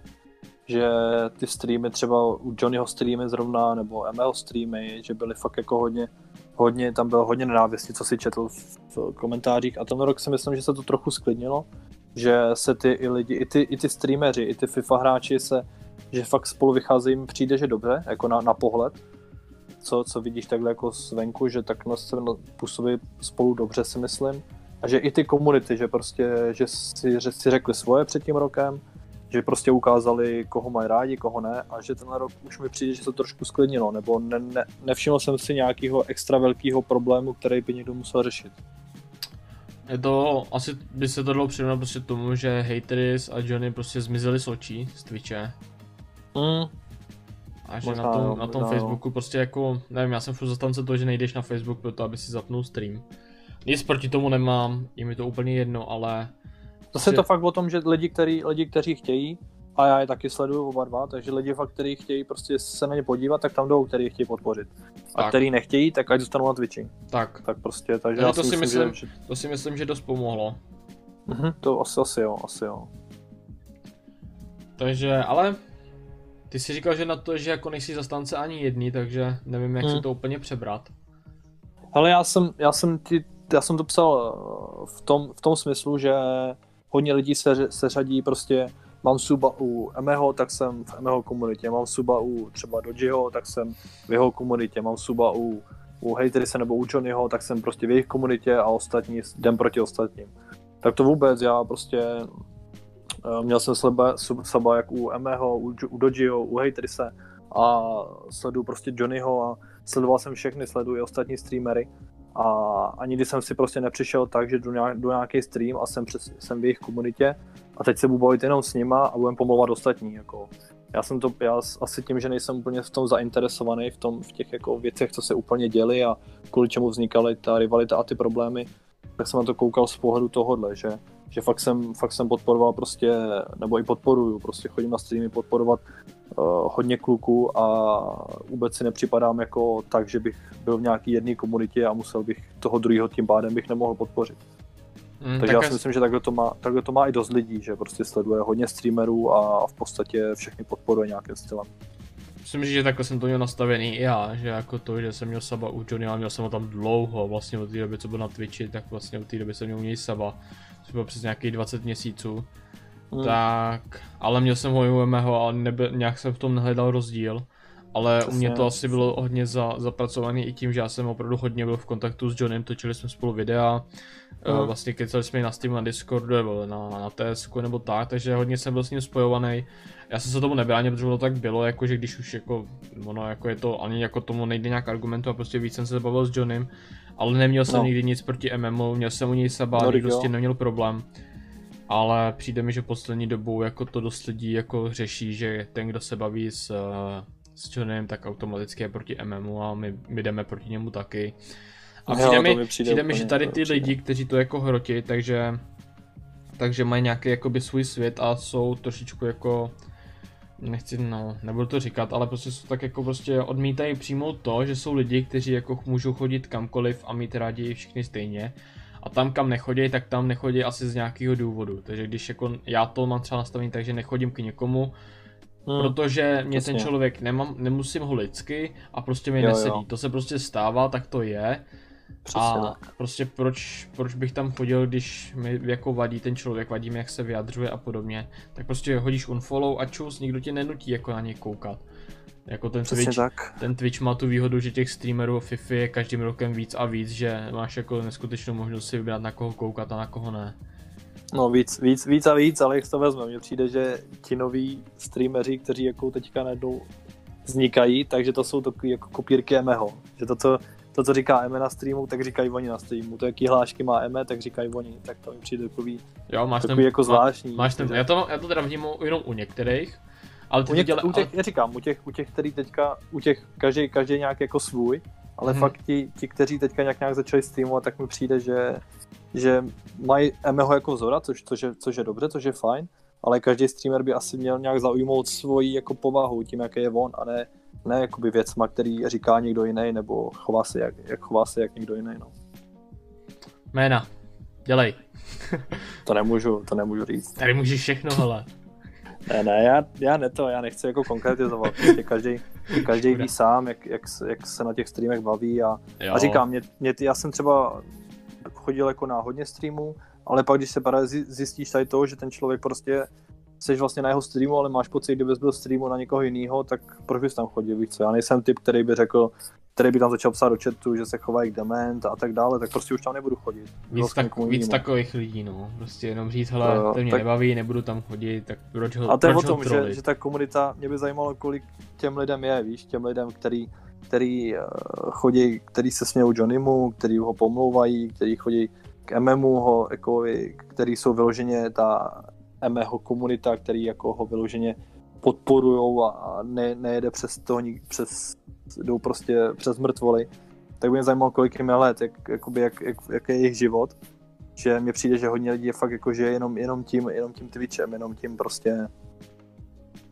Že ty streamy třeba u Johnnyho streamy zrovna, nebo ML streamy, že byly fakt jako hodně, hodně, tam bylo hodně nenávistí, co si četl v, v komentářích a ten rok si myslím, že se to trochu sklidnilo, že se ty i lidi, i ty, i ty streameři, i ty FIFA hráči se, že fakt spolu vycházejí, přijde, že dobře, jako na, na pohled, co, co vidíš takhle jako zvenku, že takhle se působí spolu dobře, si myslím. A že i ty komunity, že prostě, že si, že si řekli svoje před tím rokem, že prostě ukázali, koho mají rádi, koho ne, a že tenhle rok už mi přijde, že se to trošku sklidnilo, nebo ne, ne, nevšiml jsem si nějakého extra velkého problému, který by někdo musel řešit. Je to, asi by se to dalo přirovnat prostě tomu, že Hateris a Johnny prostě zmizeli z očí, z Twitche. Mm, A že Možná na tom, jo, na tom možná jo. Facebooku prostě jako, nevím, já jsem furt zastance toho, že nejdeš na Facebook proto, aby si zapnul stream. Nic proti tomu nemám, je mi to úplně jedno, ale... Zase je to fakt o tom, že lidi, který, lidi, kteří chtějí, a já je taky sleduju oba dva, takže lidi fakt, kteří chtějí prostě se na ně podívat, tak tam jdou, který chtějí podpořit. A Tak. který nechtějí, tak ať zůstanou na Twitchi. Tak, Tak prostě, takže Takže já to si myslím, myslím- že... to si myslím, že dost pomohlo. Mhm, to asi, asi jo, asi jo. Takže, ale... Ty jsi říkal, že na to, že jako nejsi zastánce ani jedný, takže nevím, jak si Hmm. to úplně přebrat. Ale já jsem, já jsem, ti, já jsem to psal eh, v tom, v tom smyslu, že hodně lidí se, se řadí prostě, mám suba u Emeho, tak jsem v Emeho komunitě, mám suba u třeba Dojiho, tak jsem v jeho komunitě, mám suba u, u Haterise nebo u Johnnyho, tak jsem prostě v jejich komunitě a ostatní jdem proti ostatním. Tak to vůbec, já prostě eh, měl jsem sleba, sub, suba jak u Emeho, u, u Dojiho, u Haterise a sleduju prostě Johnnyho a sledoval jsem všechny, sleduji i ostatní streamery a ani když jsem si prostě nepřišel tak, že jdu, nějak, nějaký stream a jsem, přes, jsem v jejich komunitě a teď se budu bavit jenom s nima a budem pomlouvat ostatní. Jako. Já jsem to, já asi tím, že nejsem úplně v tom zainteresovaný, v, tom, v těch jako věcech, co se úplně děli a kvůli čemu vznikaly ta rivalita a ty problémy, tak jsem na to koukal z pohledu tohohle, že, že fakt, jsem, fakt jsem podporoval prostě, nebo i podporuju, prostě chodím na streamy podporovat uh, hodně kluků a vůbec si nepřipadám jako tak, že bych byl v nějaký jedné komunitě a musel bych toho druhého tím pádem bych nemohl podpořit. Mm, Takže já tak si myslím, že takhle to, má, takhle to má i dost lidí, že prostě sleduje hodně streamerů a v podstatě všechny podporuje nějakým stylem. Myslím, že takhle jsem to měl nastavený i já, že jako to, že jsem měl Saba u Johnny, ale měl jsem ho tam dlouho, vlastně od té doby, co byl na Twitchi, tak vlastně od té doby jsem měl u něj Saba, bylo přes nějakých 20 měsíců. Hmm. Tak, ale měl jsem ho i u mého a nebe, nějak jsem v tom nehledal rozdíl. Ale u mě Přesně, to asi přesně. bylo hodně za, zapracované i tím, že já jsem opravdu hodně byl v kontaktu s Johnem, točili jsme spolu videa, Mhm. uh. vlastně kecali jsme i na Steam, na Discordu nebo na, na TSku nebo tak, takže hodně jsem byl s ním spojovaný. Já jsem se tomu nebránil, protože to tak bylo, jako že když už jako, ono jako je to, ani jako tomu nejde nějak argumentu a prostě víc jsem se bavil s Johnem, ale neměl jsem No. nikdy nic proti MMO, měl jsem u něj Saba, No, prostě jo. neměl problém. Ale přijde mi, že poslední dobou jako to dost lidí jako řeší, že ten, kdo se baví s, eh, s Johnem, tak automaticky je proti MMO a my, my jdeme proti němu taky. A Jo, přijde, to mi, mi přijde přijde mi, že tady ty lidi, kteří to jako hrotí, takže, takže mají nějaký jakoby svůj svět a jsou trošičku jako nechci, no, nebudu to říkat, ale prostě jsou tak jako prostě odmítají přijmout to, že jsou lidi, kteří jako můžou chodit kamkoliv a mít rádi všichni stejně. A tam, kam nechodí, tak tam nechodí asi z nějakého důvodu. Takže když jako já to mám třeba nastavený tak, že nechodím k někomu, Hmm. protože mě přesně. ten člověk nemám, nemusím ho lidsky a prostě mi Jo, nesedí. jo. To se prostě stává, tak to je. Přesně A tak. prostě proč, proč bych tam chodil, když mi jako vadí ten člověk, vadí mi, jak se vyjadřuje a podobně. Tak prostě hodíš unfollow a čus, nikdo tě nenutí jako na něj koukat. Jako ten Přesně Twitch, tak. ten Twitch má tu výhodu, že těch streamerů FIFA je každým rokem víc a víc, že máš jako neskutečnou možnost si vybrat na koho koukat a na koho ne. No víc, víc, víc a víc, ale jak to vezme, mně přijde, že ti noví streameři, kteří jako teďka najednou vznikají, takže to jsou takový jako kopírky Emeho. Že to, co, to, co říká Eme na streamu, tak říkají oni na streamu. To, jaký hlášky má Eme, tak říkají oni. Tak to mi přijde takový, Jo, máš takový ten, jako má- zvláštní. Máš ten, já to, já to teda vnímu jenom u některých, ale ty u, něk, děla, u těch, já říkám, u těch, u těch, který teďka, u těch, každý, každý nějak jako svůj, ale mm-hmm. fakt ti, ti, kteří teďka nějak, nějak začali streamovat, tak mi přijde, že, že mají Emeho jako vzora, což, což, je, což je dobře, což je fajn, ale každý streamer by asi měl nějak zaujmout svoji jako povahu tím, jaký je on, a ne, ne jakoby věcma, který říká někdo jiný, nebo chová se jak, jak chová se jak někdo jiný. No. jména, dělej. To nemůžu, to nemůžu říct. Tady můžeš všechno, hele. Ne, ne, já, já ne to, já nechci jako konkretizovat. Prostě každý, každý ví sám, jak, jak, se- jak se na těch streamech baví a, Jo. a říkám, mě, mě, já jsem třeba chodil jako na hodně streamů, ale pak když se zjistíš tady to, že ten člověk prostě jsi vlastně na jeho streamu, ale máš pocit, kdybys byl streamu na někoho jiného, tak proč bys tam chodil, víš co? Já nejsem typ, který by řekl, který by tam začal psát do chatu, že se chová jak dement a tak dále, tak prostě už tam nebudu chodit. Víc, k tak, víc takových lidí, no. Prostě jenom říct, hele, Jo, to mě tak- nebaví, nebudu tam chodit, tak proč ho, A to je o tom, že, že ta komunita, mě by zajímalo, kolik těm lidem je, víš, těm lidem, který, který uh, chodí, který se smějou Johnnymu, který ho pomlouvají, který chodí k MMU, ho, jako, který jsou vyloženě ta MMO komunita, který jako ho vyloženě podporujou a ne, nejede přes to, přes, jdou prostě přes mrtvoly, tak by mě zajímalo, kolik jim je let, jak, jakoby, jak, jak, jak, je jejich život. Že mně přijde, že hodně lidí je fakt jako, že jenom, jenom tím, jenom tím Twitchem, jenom tím prostě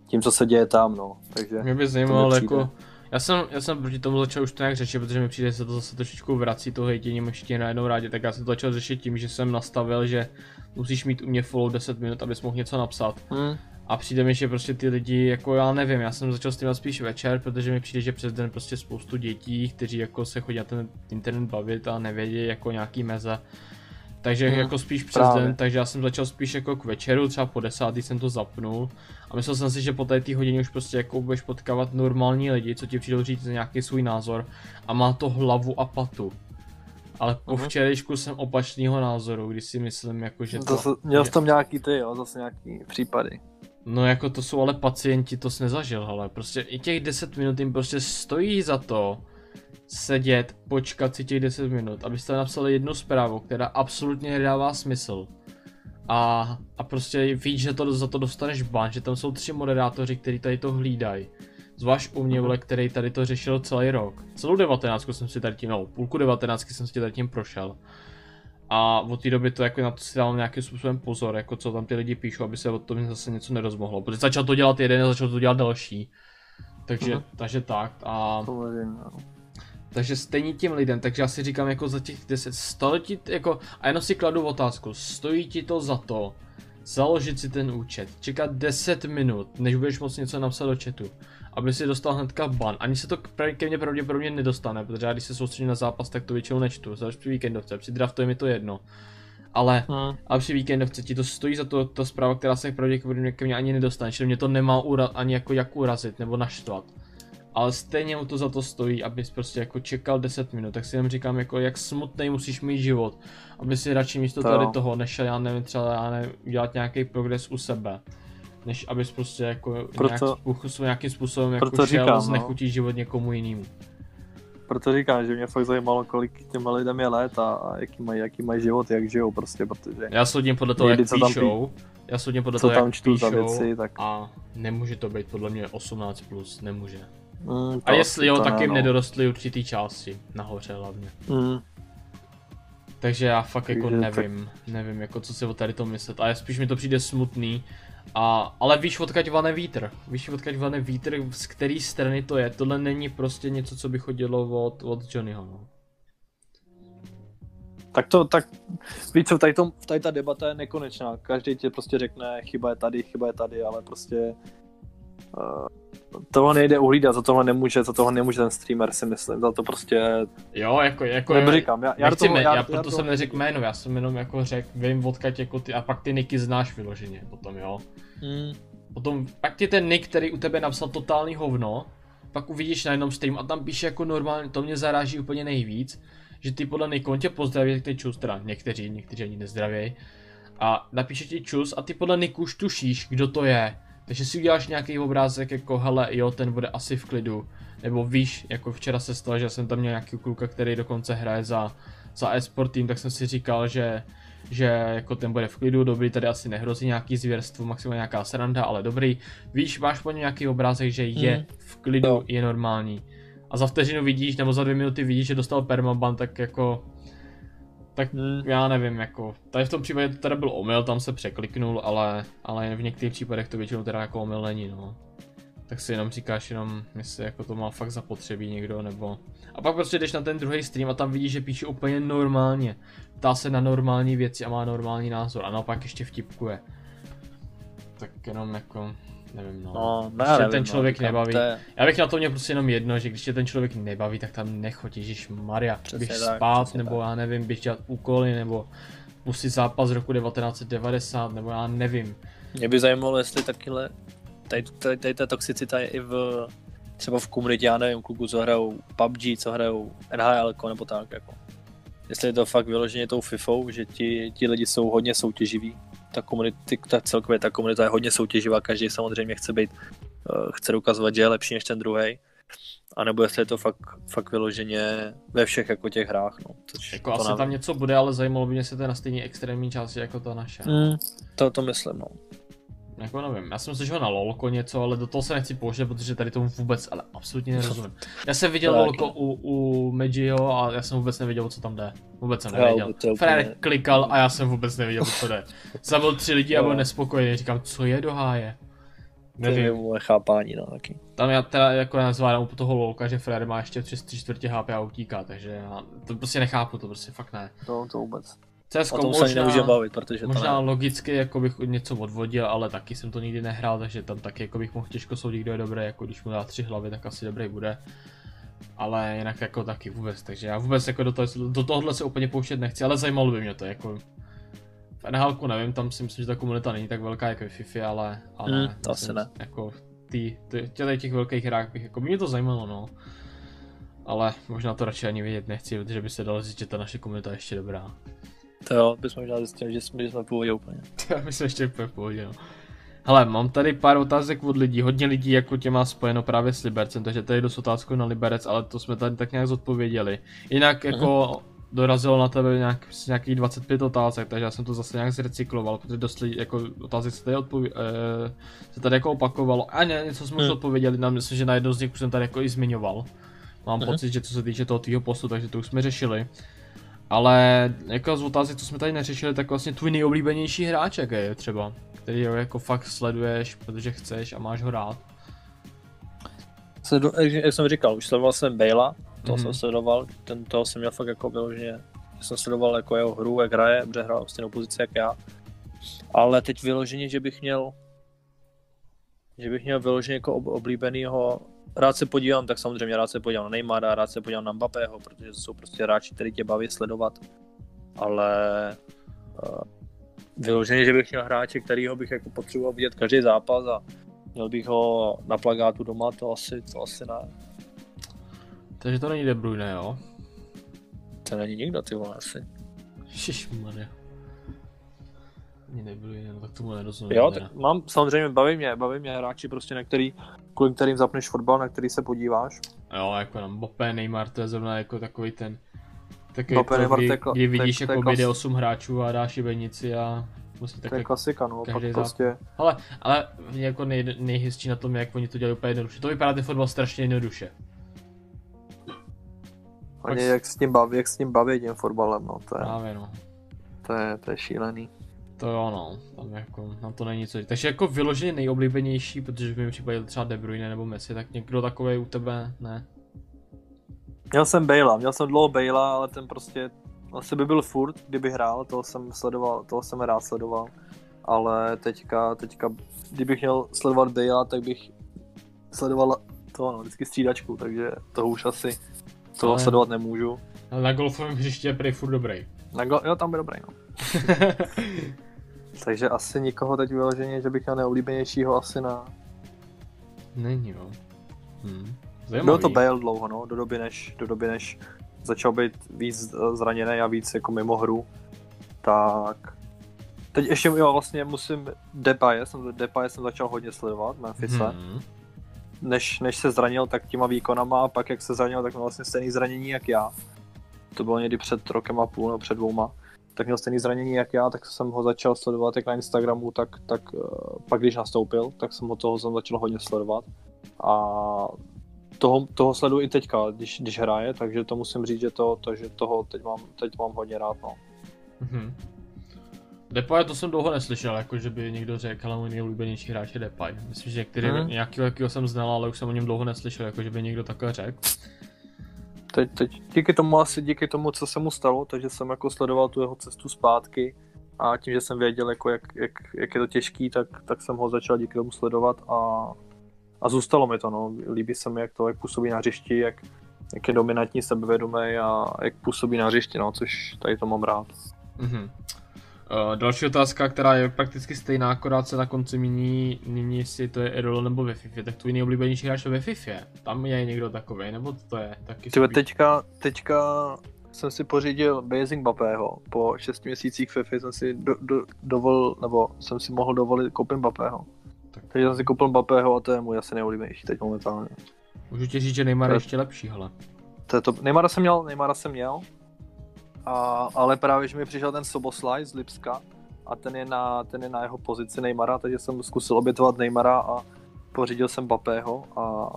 tím, co se děje tam, no. Takže mě by zajímalo, jako, já jsem, já jsem proti tomu začal už to nějak řešit, protože mi přijde, že se to zase trošičku vrací to hejtěním ještě na jednou rádě, tak já jsem to začal řešit tím, že jsem nastavil, že musíš mít u mě follow 10 minut, abys mohl něco napsat. Hmm. A přijde mi, že prostě ty lidi, jako já nevím, já jsem začal streamovat spíš večer, protože mi přijde, že přes den prostě spoustu dětí, kteří jako se chodí na ten internet bavit a nevědí jako nějaký meze. Takže hmm, jako spíš přes právě. den, takže já jsem začal spíš jako k večeru, třeba po desátý jsem to zapnul. A myslel jsem si, že po té hodině už prostě jako budeš potkávat normální lidi, co ti přijdou říct nějaký svůj názor. A má to hlavu a patu. Ale po uh-huh. včerejšku jsem opačného názoru, když si myslím, jako, že to... to měl jsi tam nějaký ty, jo, zase nějaký případy. No jako to jsou ale pacienti, to jsi nezažil, ale prostě i těch 10 minut jim prostě stojí za to sedět, počkat si těch 10 minut, abyste napsali jednu zprávu, která absolutně nedává smysl. A, a prostě víš, že to za to dostaneš ban, že tam jsou tři moderátoři, kteří tady to hlídají. Zvlášť u mě, mhm. vole, který tady to řešil celý rok. Celou devatenáctku jsem si tady tím, no, půlku devatenáctky jsem si tady tím prošel. A od té doby to jako na to si dávám nějakým způsobem pozor, jako co tam ty lidi píšou, aby se o tom zase něco nerozmohlo. Protože začal to dělat jeden a začal to dělat další. Takže, uh-huh. takže tak. A... Takže stejně těm lidem, takže já si říkám jako za těch 10 století, jako, a jenom si kladu otázku, stojí ti to za to, založit si ten účet, čekat 10 minut, než budeš moct něco napsat do chatu, aby si dostal hnedka ban. Ani se to ke mně pravděpodobně nedostane, protože já když se soustředím na zápas, tak to většinou nečtu, zvlášť při víkendovce, při draftu je mi to jedno. Ale, hmm. ale při víkendovce ti to stojí za to, ta zpráva, která se pravděpodobně ke mně ani nedostane, čili mě to nemá ura, ani jako jak urazit nebo naštvat. Ale stejně mu to za to stojí, abys prostě jako čekal 10 minut, tak si jen říkám jako jak smutný musíš mít život, aby si radši místo to. tady toho nešel, já nevím, třeba já nevím, udělat nějaký progres u sebe než abys prostě jako proto, nějak způsob, nějakým způsobem jako šel říkám, znechutit no. život někomu jinému. Proto říkám, že mě fakt zajímalo, kolik těm lidem je let a, a jaký mají, jaký mají život, jak žijou prostě, protože... Já soudím podle toho, jak píšou, pí... já soudím podle toho, jak čtu píšou věci, tak... a nemůže to být podle mě 18+, plus, nemůže. Mm, a jestli jo, tak jim no. nedorostly určitý části, nahoře hlavně. Mm. Takže já fakt jako nevím, tak... nevím jako co si o tady to myslet, a spíš mi to přijde smutný, a, ale víš, odkaď vane vítr. Víš, odkaď vane vítr, z který strany to je. Tohle není prostě něco, co by chodilo od, od Johnnyho. No. Tak to, tak víš co, tady, to, tady ta debata je nekonečná. Každý ti prostě řekne, chyba je tady, chyba je tady, ale prostě tohle nejde uhlídat, za tohle nemůže, za tohle nemůže ten streamer si myslím, za to prostě... Jo, jako, jako... Nebo říkám, já, já, nechci, toho, já, já, proto já jsem neřekl jméno, já jsem jenom jako řekl, vím odkaď jako ty, a pak ty niky znáš vyloženě potom, jo. Hmm. Potom, pak ti ten nick, který u tebe napsal totální hovno, pak uvidíš na jednom stream a tam píše jako normálně, to mě zaráží úplně nejvíc, že ty podle Nikon tě pozdraví, jak ty čus, teda někteří, někteří ani nezdravěj, a napíše ti čus a ty podle Niku už tušíš, kdo to je. Takže si uděláš nějaký obrázek jako hele jo, ten bude asi v klidu. Nebo víš, jako včera se stalo, že jsem tam měl nějaký kluka, který dokonce hraje za, za e-sport tým, tak jsem si říkal, že že jako ten bude v klidu, dobrý, tady asi nehrozí nějaký zvěrstvo, maximálně nějaká sranda, ale dobrý. Víš, máš po něm nějaký obrázek, že je mm. v klidu, no. je normální. A za vteřinu vidíš, nebo za dvě minuty vidíš, že dostal permaban, tak jako tak hmm. já nevím, jako, tady v tom případě to teda byl omyl, tam se překliknul, ale, ale v některých případech to většinou teda jako omyl není, no. Tak si jenom říkáš jenom, jestli jako to má fakt zapotřebí někdo, nebo... A pak prostě jdeš na ten druhý stream a tam vidíš, že píše úplně normálně. Ptá se na normální věci a má normální názor a naopak ještě vtipkuje. Tak jenom jako, nevím no. no když nevím, ten no, člověk no, nebaví. Je... Já bych na to měl prostě jenom jedno, že když tě ten člověk nebaví, tak tam nechoď, Ježíš Maria, běž tak, spát, nebo tak. já nevím, běž dělat úkoly, nebo pustit zápas z roku 1990, nebo já nevím. Mě by zajímalo, jestli takyhle, tady, tady, tady ta toxicita je i v třeba v komunitě, já nevím, kluku, co hrajou PUBG, co hrajou NHL, nebo tak, jako. Jestli je to fakt vyloženě tou FIFou, že ti, ti lidi jsou hodně soutěživí, ta komunity, ta celkově ta komunita je hodně soutěživá, každý samozřejmě chce být, uh, chce ukazovat, že je lepší než ten druhý. a nebo jestli je to fakt, fakt vyloženě ve všech jako těch hrách, no. Což Jako to asi nevím. tam něco bude, ale zajímalo by mě, jestli to je na stejné extrémní části jako ta naše. Mm, to, to myslím, no. Jako nevím, já jsem slyšel na LOLko něco, ale do toho se nechci pouštět, protože tady tomu vůbec, ale absolutně nerozumím. Já jsem viděl. LOLko u, u Magio a já jsem vůbec nevěděl, co tam jde. Vůbec jsem nevěděl. Frér ne. klikal a já jsem vůbec nevěděl, co jde. Zabil tři lidi a byl nespokojený, říkám, co je do háje. To je Nevím, moje chápání, no, taky. tam já teda jako já zvládám u toho LOLka, že Frér má ještě tři tři čtvrtě HP a utíká, takže já to prostě nechápu, to prostě fakt ne. To, to vůbec. CSko A tomu se ani nemůže možná, bavit, protože možná to ne. logicky jako bych něco odvodil, ale taky jsem to nikdy nehrál, takže tam taky jako bych mohl těžko soudit, kdo je dobrý, jako když mu dá tři hlavy, tak asi dobrý bude. Ale jinak jako taky vůbec, takže já vůbec jako do, toho, do tohohle se úplně pouštět nechci, ale zajímalo by mě to, jako v NHL nevím, tam si myslím, že ta komunita není tak velká jako v FIFA, ale, ale Hmm, to asi ne. jako ty, ty, těch, těch velkých hrách bych, jako by mě to zajímalo, no. Ale možná to radši ani vědět nechci, protože by se dalo říct, že ta naše komunita je ještě dobrá. To jo, bychom možná zjistili, že jsme, že jsme v pohodě úplně. Já myslím ještě úplně v pohodě, no. Hele, mám tady pár otázek od lidí, hodně lidí jako tě má spojeno právě s Libercem, takže tady dost otázku na Liberec, ale to jsme tady tak nějak zodpověděli. Jinak jako dorazilo na tebe nějak, nějakých 25 otázek, takže já jsem to zase nějak zrecykloval, protože dost lidí, jako otázek se tady, odpově- eh, se tady jako opakovalo. A ne, něco jsme už Hmm. odpověděli, na, myslím, že na jedno z nich už jsem tady jako i zmiňoval. Mám Mhm. pocit, že co se týče toho tvýho postu, takže to už jsme řešili. Ale jako z otázek, co jsme tady neřešili, tak vlastně tvůj nejoblíbenější hráč, jaký je třeba, který ho jako fakt sleduješ, protože chceš a máš ho rád. Sledu, jak, jak jsem říkal, už sledoval jsem Bejla, to Mhm. jsem sledoval, ten toho jsem měl fakt jako vyloženě, že jsem sledoval jako jeho hru, jak hraje, protože hrál stejnou pozici jak já. Ale teď vyloženě, že bych měl, že bych měl vyloženě jako ob, oblíbenýho, rád se podívám, tak samozřejmě rád se podívám na Neymara, rád se podívám na Mbappého, protože to jsou prostě hráči, který tě baví sledovat. Ale uh, vyloženě, že bych měl hráče, kterýho bych jako potřeboval vidět každý zápas a měl bych ho na plagátu doma, to asi, to asi ne. Takže to není De Bruyne, jo? To není nikdo, ty vole, asi. Šišmarja. Ani Bruyne, no tak tomu nerozumím. Jo, tak mám, samozřejmě baví mě, baví mě hráči prostě, na který, kvůli kterým zapneš fotbal, na který se podíváš. Jo, jako na Mbappé, Neymar, to je zrovna jako takový ten... Takový Mbappé, to, Neymar, kdy, kdy vidíš, to je jako klas- jde 8 hráčů a dáš šibenici a musí tak To je klasika, no, pak každý prostě, Ale, ale jako nej, nejhezčí na tom, je, jak oni to dělají úplně jednoduše. To vypadá ten fotbal strašně jednoduše. oni jak s tím baví, jak s tím baví tím fotbalem, no, to je, Právě no. to je, to je šílený. To jo no, tam jako, na to není co. Takže jako vyloženě nejoblíbenější, protože v mém případě třeba De Bruyne nebo Messi, tak někdo takový u tebe ne. Měl jsem Bejla, měl jsem dlouho Bejla, ale ten prostě asi by byl furt, kdyby hrál, toho jsem sledoval, toho jsem rád sledoval. Ale teďka, teďka, kdybych měl sledovat Bejla, tak bych sledoval to, no, vždycky střídačku, takže toho už asi toho Ale- sledovat nemůžu. Ale na golfovém hřišti je prý furt dobrý. Na go- jo, tam by dobrý, no. (laughs) Takže asi nikoho teď vyloženě, že bych měl neoblíbenějšího asi na... Není jo. Hm. Zajímavý. Byl to Bale dlouho, no, do doby než, do doby než začal být víc eh, zraněný a víc jako mimo hru. Tak... Teď ještě jo, vlastně musím Depay, jsem, Depay jsem začal hodně sledovat, Memphise. Hmm. Hmm. Než, než se zranil, tak těma výkonama a pak jak se zranil, tak měl vlastně stejný zranění jak já. To bylo někdy před rokem a půl nebo před dvouma. Tak měl stejný zranění jak já, tak jsem ho začal sledovat jak na Instagramu, tak, tak eh, pak když nastoupil, tak jsem ho toho jsem začal hodně sledovat. A toho, toho sleduji i teďka, když, když hraje, takže to musím říct, že to, to že toho teď mám, teď mám hodně rád. No. Mhm. Depay to jsem dlouho neslyšel, jako že by někdo řekl, ale můj nejoblíbenější hráč je Depay. Myslím, že některý, hmm. nějakého jakýho jsem znal, ale už jsem o něm dlouho neslyšel, jako že by někdo takhle řekl. Teď, teď, díky tomu asi díky tomu, co se mu stalo, takže jsem jako sledoval tu jeho cestu zpátky a tím, že jsem věděl, jako jak, jak, jak, je to těžký, tak, tak jsem ho začal díky tomu sledovat a, a zůstalo mi to. No. Líbí se mi, jak to jak působí na hřišti, jak, jak je dominantní, sebevědomý a jak působí na hřišti, no, což tady to mám rád. Mhm. Uh, další otázka, která je prakticky stejná, akorát se na konci mění, mění jestli to je Erol nebo ve FIFA. Tak tvůj nejoblíbenější hráč ve FIFA. Tam je někdo takový, nebo to je taky spíš- teďka, teďka jsem si pořídil Basing Mbappého. Po 6 měsících FIFA jsem si do, do, dovolil, nebo jsem si mohl dovolit koupit Mbappého. Tak. Takže jsem si koupil Mbappého a to je můj asi nejoblíbenější teď momentálně. Můžu ti říct, že Neymar je ještě lepší, hele. To je to, Neymara jsem měl, Neymara jsem měl, a, ale právě, že mi přišel ten Soboslaj z Lipska a ten je na, ten je na jeho pozici Neymara, takže jsem zkusil obětovat Neymara a pořídil jsem Bapého a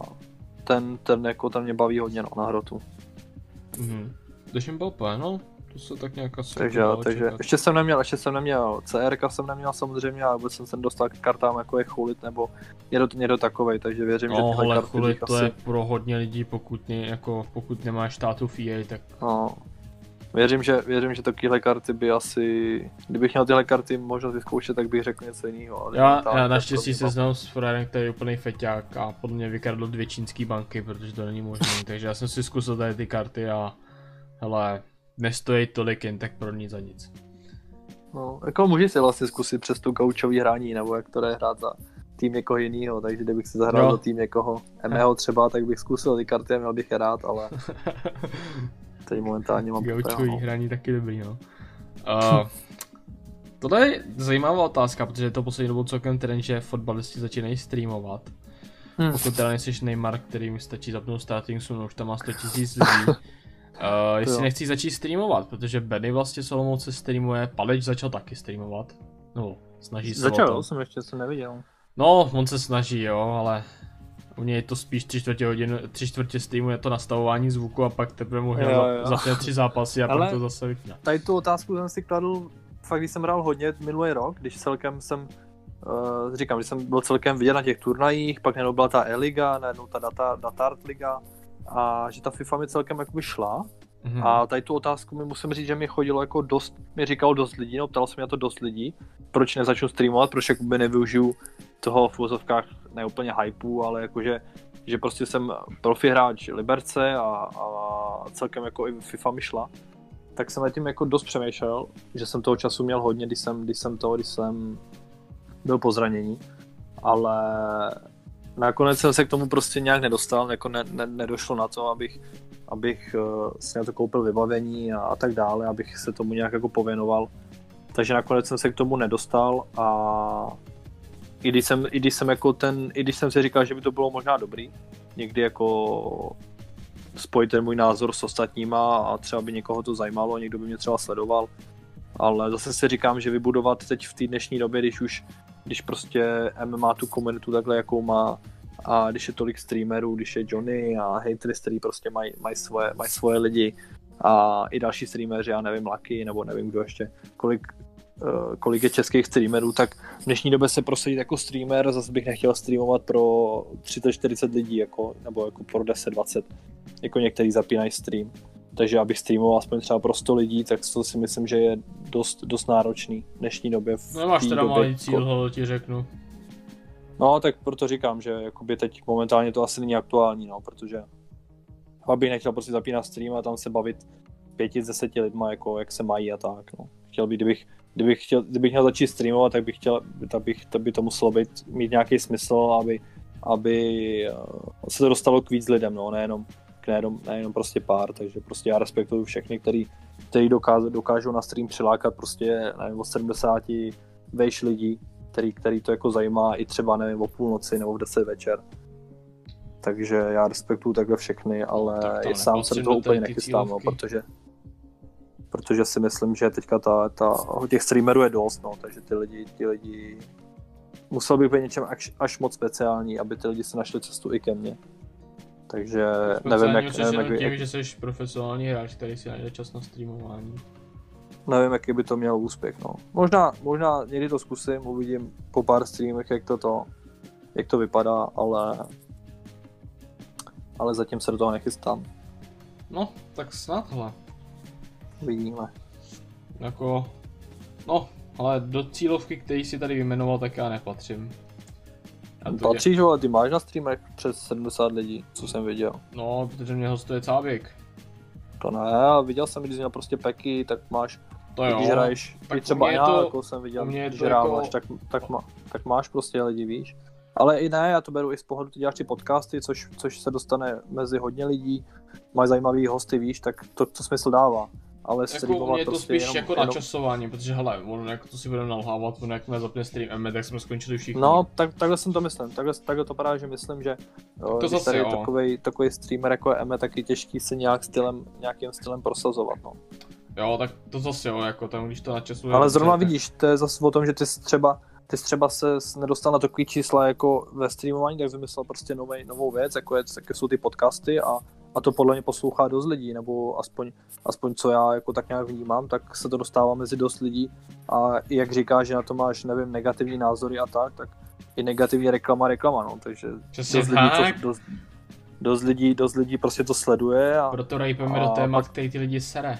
ten, ten jako ten mě baví hodně no, na hrotu. Mhm. Jim Bape, no, to se tak nějak asi Takže, takže čekat. ještě jsem neměl, ještě jsem neměl CR jsem neměl samozřejmě, ale vůbec jsem se dostal k kartám jako je chulit nebo někdo, někdo takovej, takže věřím, že No, tyhle ale karty bych to asi, je pro hodně lidí, pokud, ne, jako, pokud nemáš státu v EA, tak no, věřím, že, věřím, že takovéhle karty by asi, kdybych měl tyhle karty možnost vyzkoušet, tak bych řekl něco jiného. já, já naštěstí se znám s Frérem, který je úplný feťák a podle mě vykradl dvě čínské banky, protože to není možné, (laughs) takže já jsem si zkusil tady ty karty a hele, nestojí tolik jen tak pro nic za nic. No, jako můžeš si vlastně zkusit přes tu gaučový hraní, nebo jak to jde hrát za tým někoho jiného, takže kdybych si zahrál Jo. za tým někoho mého třeba, tak bych zkusil ty karty a měl bych je rád, ale (laughs) teď momentálně mám Gaučový hraní taky dobrý, no. Uh, tohle je zajímavá otázka, protože je to poslední dobou celkem trend, že fotbalisti začínají streamovat. Hmm. Pokud teda nejsi Neymar, který mi stačí zapnout starting soon, už tam má 100 000 lidí. Uh, (laughs) jestli jo. nechci začít streamovat, protože Benny vlastně Solomouce streamuje, Palič začal taky streamovat. No, snaží se Začal, to. jsem ještě jsem neviděl. No, on se snaží, jo, ale u něj je to spíš tři čtvrtě hodin, tři čtvrtě streamu je to nastavování zvuku a pak teprve mu Jo, za, zapne tři zápasy a Ale- pak to zase vypne. Tady tu otázku jsem si kladl, fakt když jsem hrál hodně minulý rok, když celkem jsem, uh, říkám, že jsem byl celkem vidět na těch turnajích, pak najednou byla ta E-liga, najednou ta data, Datart liga, a že ta FIFA mi celkem jakoby šla, Mhm. A tady tu otázku mi musím říct, že mi chodilo jako dost, mi říkal dost lidí, no ptal se mě to dost lidí, proč nezačnu streamovat, proč jakoby nevyužiju toho v úvozovkách ne úplně hypeu, ale jakože že prostě jsem profi hráč Liberce a, a celkem jako i FIFA mi šla, tak jsem nad tím jako dost přemýšlel, že jsem toho času měl hodně, když jsem, když jsem to, když jsem byl po zranění, ale nakonec jsem se k tomu prostě nějak nedostal, jako ne, ne, nedošlo na to, abych abych uh, si na to koupil vybavení a, a tak dále, abych se tomu nějak jako pověnoval. Takže nakonec jsem se k tomu nedostal a i když jsem, i když jsem jako ten, i když jsem si říkal, že by to bylo možná dobrý, někdy jako spojit ten můj názor s ostatníma a třeba by někoho to zajímalo, někdo by mě třeba sledoval, ale zase si říkám, že vybudovat teď v té dnešní době, když už, když prostě MMA tu komunitu takhle, jakou má, a když je tolik streamerů, když je Johnny a hatery, který prostě mají maj svoje, maj svoje lidi a i další streameři, já nevím, Lucky nebo nevím kdo ještě, kolik, kolik je českých streamerů, tak v dnešní době se prosadit jako streamer, zase bych nechtěl streamovat pro 30-40 lidí, jako, nebo jako pro 10-20, jako některý zapínají stream. Takže abych streamoval aspoň třeba pro 100 lidí, tak to si myslím, že je dost, dost náročný v dnešní době. V No máš teda době, malý cíl, ho ti řeknu. No, tak proto říkám, že jakoby teď momentálně to asi není aktuální, no, protože abych nechtěl prostě zapínat stream a tam se bavit pěti z deseti lidma, jako jak se mají a tak, no. Chtěl bych, kdybych, kdybych, chtěl, kdybych měl začít streamovat, tak bych chtěl, tak, bych, tak by to muselo být, mít nějaký smysl, aby, aby eh, se to dostalo k víc lidem, no, nejenom, k nejenom, nejenom prostě pár, takže prostě já respektuju všechny, který, který dokážou, dokážou na stream přilákat prostě, nevím, od 70 vejš lidí, který, který to jako zajímá i třeba, nevím, o půlnoci nebo v 10 večer. Takže já respektuju takhle všechny, ale Tak to sám se do nepatřím toho do úplně nechystám, no, protože protože si myslím, že teďka ta, ta, těch streamerů je dost, no, takže ty lidi, ty lidi musel bych být něčem až, až moc speciální, aby ty lidi se našli cestu i ke mně. Takže nevím, jak, nevím, jak, tím, jak, že jsi profesionální hráč, který si najde čas na streamování. nevím, jaký by to mělo úspěch. No. Možná, možná někdy to zkusím, uvidím po pár streamech, jak to, to, jak to vypadá, ale ale zatím se do toho nechystám. No, tak snad, hele. Uvidíme. Jako, no, ale do cílovky, který si tady vyjmenoval, tak já nepatřím. Já to Patříš, ale ty máš na streamech přes 70 lidí, co jsem viděl. No, protože mě hostuje Cáběk. To ne, viděl jsem, když jsi měl prostě peky, tak máš, To jo. když hraješ, tak třeba já, to- jako jsem viděl, mě když to jako- hráváš, tak, tak, má, tak máš prostě lidi, víš. Ale i ne, já to beru i z pohledu, ty děláš ty podcasty, což, což se dostane mezi hodně lidí, máš zajímavý hosty, víš, tak to, to smysl dává. Ale Jako streamovat mě je to prostě spíš jenom, jako jenom... načasování, protože hele, on jako to si budeme nalhávat, on jak zapne stream M, tak jsme skončili všichni. No, tak, takhle jsem to myslím, takhle, takhle to právě, že myslím, že jo, když zase tady jo. takový, takový streamer jako je Eme, tak je těžký se nějak stylem, nějakým stylem prosazovat, no. Jo, tak to zase jo, jako tam, když to načasuje. Ale zrovna tak- vidíš, to je zase o tom, že ty jsi třeba, ty jsi třeba se nedostal na takový čísla jako ve streamování, tak vymyslel prostě novej, novou věc, jako, je, jako jsou ty podcasty a, a to podle mě poslouchá dost lidí, nebo aspoň, aspoň co já jako tak nějak vnímám, tak se to dostává mezi dost lidí a jak říkáš, že na to máš, nevím, negativní názory a tak, tak i negativní reklama reklama, no, takže Přesně dost lidí, tak. to, dost, dost, lidí, dost lidí prostě to sleduje a Proto rejpeme A do témat, pak- který ty lidi sere.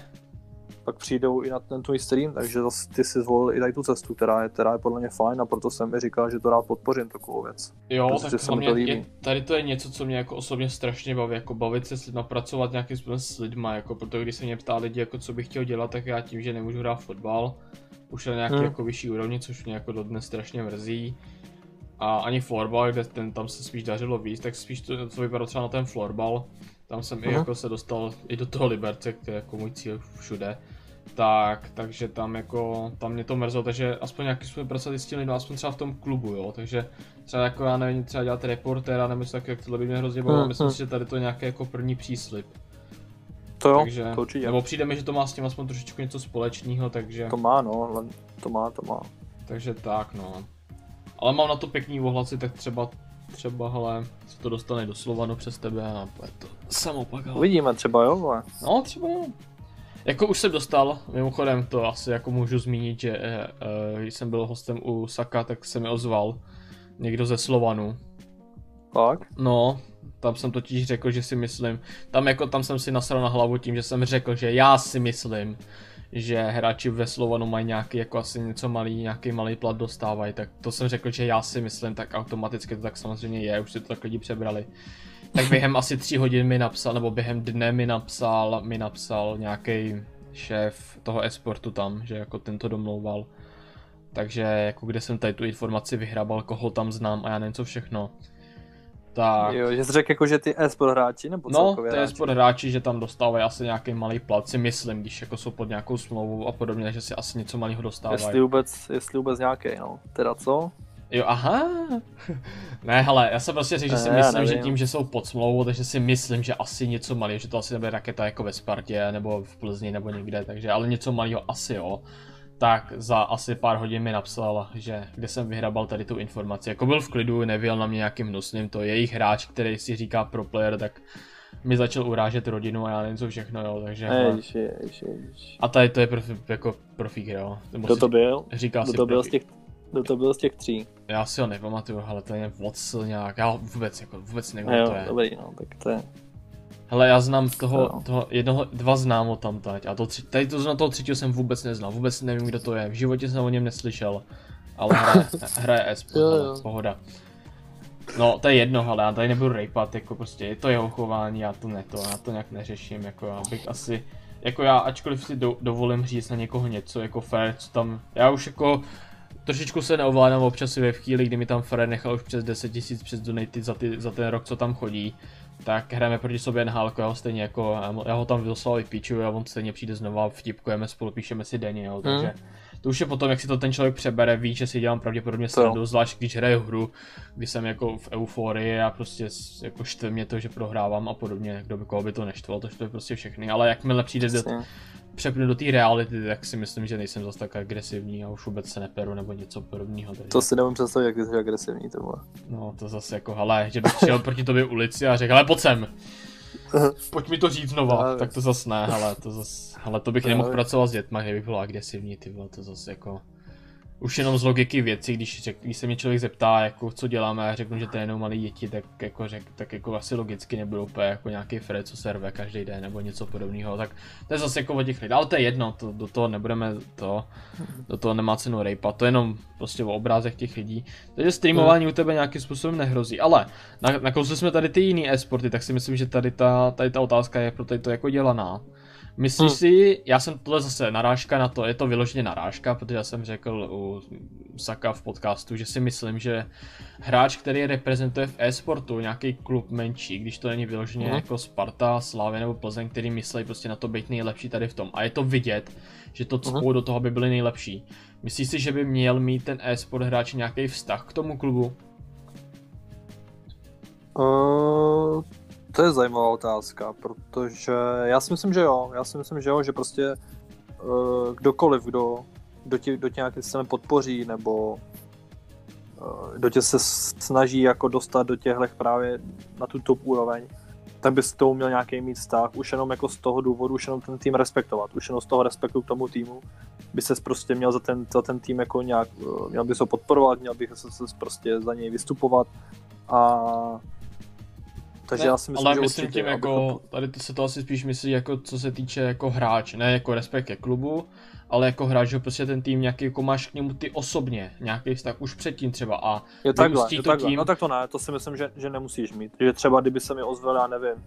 Pak přijdou i na ten tvůj stream, takže zase ty si zvolil i tady tu cestu, která je, která je podle mě fajn a proto jsem mi říkal, že to rád podpořím takovou věc. Jo, Prostě tak se mi to líbí. je, tady to je něco, co mě jako osobně strašně baví, jako bavit se s lidma, pracovat nějakým způsobem s lidma, jako proto když se mě ptá lidi, jako co bych chtěl dělat, tak já tím, že nemůžu hrát fotbal, už na nějaký Hmm. jako vyšší úrovni, což mě jako dodnes strašně mrzí. A ani florbal, kde ten tam se spíš dařilo víc, tak spíš to, to vypadalo třeba na ten florbal. Tam jsem i Mhm. jako se dostal i do toho Liberce, který je jako můj cíl všude. Tak, takže tam jako, tam mě to mrzelo, takže aspoň nějaký způsob pracovat s tím lidmi, aspoň třeba v tom klubu, jo, takže třeba jako já nevím, třeba dělat reportéra nebo něco tak, jak tohle by mě hrozně bavilo, Hmm, myslím hmm. si, že tady to je nějaký jako první příslip. To jo, takže, to určitě. nebo přijde mi, že to má s tím aspoň trošičku něco společného, takže, To má, no, ale to má, to má. takže tak, no. Ale mám na to pěkný ohlasy, tak třeba, třeba, hele, se to dostane do Slovanu přes tebe a bude to samopak, ale... Uvidíme třeba, jo, ale No, třeba jo. Jako už jsem dostal, mimochodem to asi jako můžu zmínit, že eh, když jsem byl hostem u Saka, tak se mi ozval někdo ze Slovanu. tak. No, tam jsem totiž řekl, že si myslím, tam jako tam jsem si nasral na hlavu tím, že jsem řekl, že já si myslím, že hráči ve Slovanu mají nějaký jako asi něco malý, nějaký malý plat dostávají, tak to jsem řekl, že já si myslím, tak automaticky to tak samozřejmě je, už si to tak lidi přebrali. Tak během asi tři hodin mi napsal, nebo během dne mi napsal, mi napsal nějaký šéf toho esportu tam, že jako tento domlouval. Takže jako kde jsem tady tu informaci vyhrabal, koho tam znám a já nevím co všechno. Tak. Jo, že jsi řekl jako, že ty e-sport hráči, nebo No, celkově to je hráči? sport hráči, že tam dostávají asi nějaký malý plat, si myslím, když jako jsou pod nějakou smlouvou a podobně, že si asi něco malého dostávají. Jestli vůbec, jestli vůbec nějaký, no. Teda co? Jo, aha. ne, hele, já jsem prostě řekl, že si Ne, myslím, že tím, že jsou pod smlouvou, takže si myslím, že asi něco malého, že to asi nebude raketa jako ve Spartě, nebo v Plzni, nebo někde, takže, ale něco malého asi jo. Tak za asi pár hodin mi napsal, že kde jsem vyhrabal tady tu informaci. Jako byl v klidu, nevěl na mě nějakým hnusným, to je jejich hráč, který si říká pro player, tak mi začal urážet rodinu a já nevím co všechno, jo, takže... hele. Ježiš, ježiš, ježiš. A tady to je profi, jako profík, jo. Kdo to byl? Říká Kdo si to byl z těch, kdo to byl z těch tří? Já si ho nepamatuju, ale to je Watson nějak, já vůbec, jako, vůbec nevím, Jo, to je. dobrý, no, tak to je. Hele, já znám toho, Jo. toho jednoho, dva znám ho tam teď, a to tři, tady to znám toho třetího jsem vůbec neznal, vůbec nevím, kdo to je, v životě jsem o něm neslyšel, ale hraje, (laughs) hraje esport, Jo, jo. pohoda. No, to je jedno, ale já tady nebudu rejpat, jako prostě je to jeho chování, já to ne to, já to nějak neřeším, jako já bych asi, jako já, ačkoliv si do, dovolím říct na někoho něco, jako fair, co tam, já už jako, trošičku se neovládám občas i ve chvíli, kdy mi tam Fred nechal už přes 10 000 přes donaty za, ty, za ten rok, co tam chodí, tak hrajeme proti sobě na já ho stejně jako, já ho tam vyslal vypíčuju a on stejně přijde znova, vtipkujeme spolu, píšeme si denně, jo, takže to už je potom, jak si to ten člověk přebere, ví, že si dělám pravděpodobně srandu, zvlášť když hraju hru, kdy jsem jako v euforii a prostě jako štve mě to, že prohrávám a podobně, kdo by koho by to neštvalo, to štve prostě všechny, ale jakmile přijde do, Přesně. Přepnu do té reality, tak si myslím, že nejsem zase tak agresivní a už vůbec se neperu nebo něco podobného. Takže, To si nemůžu představit, jak jsi agresivní, to bylo. No to zase jako, hele, že bych šel proti tobě ulici a řekl, hele, pojď sem. (laughs) Pojď mi to říct znova, Já tak to zase ne, hele, to zase, hele, to bych Já nemohl pracovat s dětma, kdybych byl agresivní, ty vole, to zase jako, už jenom z logiky věcí, když, řek, když se mě člověk zeptá, jako, co děláme, a já řeknu, že to je jenom malý děti, tak jako, řek, tak jako asi logicky nebudu úplně jako nějaký Fred, co serve každý den, nebo něco podobného, tak to je zase jako o těch lidí, ale to je jedno, to, do toho nebudeme to, do toho nemá cenu rejpat, to je jenom prostě o obrázek těch lidí, takže streamování u tebe nějakým způsobem nehrozí, ale na, nakousli jsme tady ty jiný e-sporty, tak si myslím, že tady ta, tady ta otázka je pro tady to jako dělaná. Myslíš hmm. si, já jsem tohle zase narážka na to, je to vyloženě narážka, protože já jsem řekl u Saka v podcastu, že si myslím, že hráč, který reprezentuje v e-sportu nějaký klub menší, když to není vyloženě hmm. jako Sparta, Slávy nebo Plzeň, který myslí prostě na to být nejlepší tady v tom. A je to vidět, že to cpou hmm. do toho, aby byli nejlepší. Myslíš si, že by měl mít ten e-sport hráč nějaký vztah k tomu klubu? Uh, to je zajímavá otázka, protože já si myslím, že jo. Já si myslím, že jo, že prostě uh, kdokoliv, kdo, kdo, tě, kdo tě nějakým systémem podpoří, nebo uh, kdo tě se snaží jako dostat do těchto právě na tu top úroveň, tak bys tomu měl nějaký mít vztah, už jenom jako z toho důvodu, už jenom ten tým respektovat, už jenom z toho respektu k tomu týmu, by ses prostě měl za ten, za ten tým jako nějak, měl bys ho podporovat, měl bych se prostě za něj vystupovat. A takže ne, já si myslím, ale že myslím určitě, tím jako, tady se to asi spíš myslí jako co se týče jako hráč, ne jako respekt ke klubu, ale jako hráč, že prostě ten tým nějaký, jako máš k němu ty osobně, nějaký vztah už předtím třeba a je takhle, je takhle. Tím... no tak to ne, to si myslím, že, že nemusíš mít, že třeba kdyby se mi ozval, já nevím,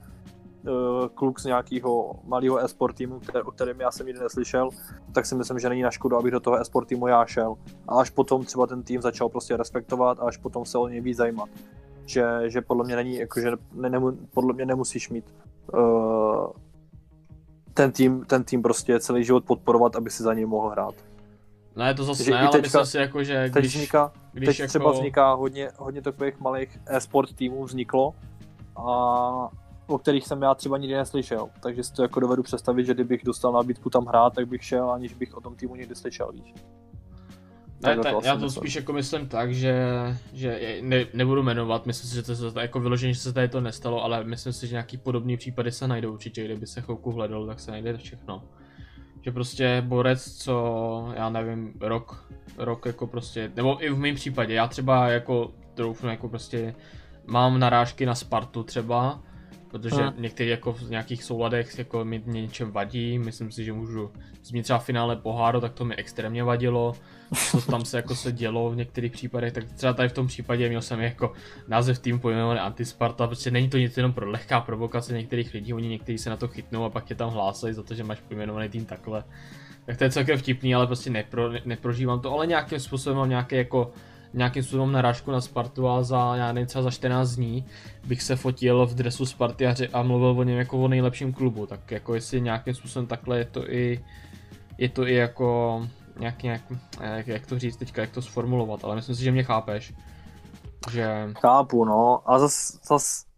uh, kluk z nějakého malého e-sport týmu, který, o kterém já jsem nikdy neslyšel, tak si myslím, že není na škodu, abych do toho e-sport týmu já šel. A až potom třeba ten tým začal prostě respektovat a až potom se o něj víc zajímat že, že podle mě není, jako, že ne, ne, podle mě nemusíš mít uh, ten tým, ten tým prostě celý život podporovat, aby si za něj mohl hrát. Ne, to zase že ne, ale myslím si jako, že když, teď, vzniká, když teď jako... třeba vzniká hodně, hodně takových malých e-sport týmů vzniklo a o kterých jsem já třeba nikdy neslyšel, takže si to jako dovedu představit, že kdybych dostal nabídku tam hrát, tak bych šel, aniž bych o tom týmu nikdy slyšel, víš. Ne, to já to spíš jako myslím tak, že, že ne, nebudu jmenovat, myslím si, že to se jako vyložení, že se tady to nestalo, ale myslím si, že nějaký podobný případy se najdou určitě, kdyby se chvilku hledal, tak se najde všechno. Že prostě borec, co, já nevím, rok, rok jako prostě, nebo i v mém případě, já třeba jako troufnu jako prostě, mám narážky na Spartu třeba, protože hmm. některý jako v nějakých souladech jako mi něčem vadí, myslím si, že můžu zmínit třeba finále poháru, tak to mi extrémně vadilo, (laughs) co tam se jako se dělo v některých případech, tak třeba tady v tom případě měl jsem jako název tým pojmenovaný Antisparta, prostě není to nic jenom pro lehká provokace některých lidí, oni někteří se na to chytnou a pak tě tam hlásají za to, že máš pojmenovaný tým takhle. Tak to je celkem vtipný, ale prostě nepro, ne, neprožívám to, ale nějakým způsobem mám nějaké jako nějakým způsobem narážku na Spartu a za, já nevím, třeba za 14 dní bych se fotil v dresu Sparty a, a mluvil o něm jako o nejlepším klubu, tak jako jestli nějakým způsobem takhle je to i, je to i jako nějak, nějak, jak, jak to říct teďka, jak to sformulovat, ale myslím si, že mě chápeš. Že... Chápu, no, a zas, zas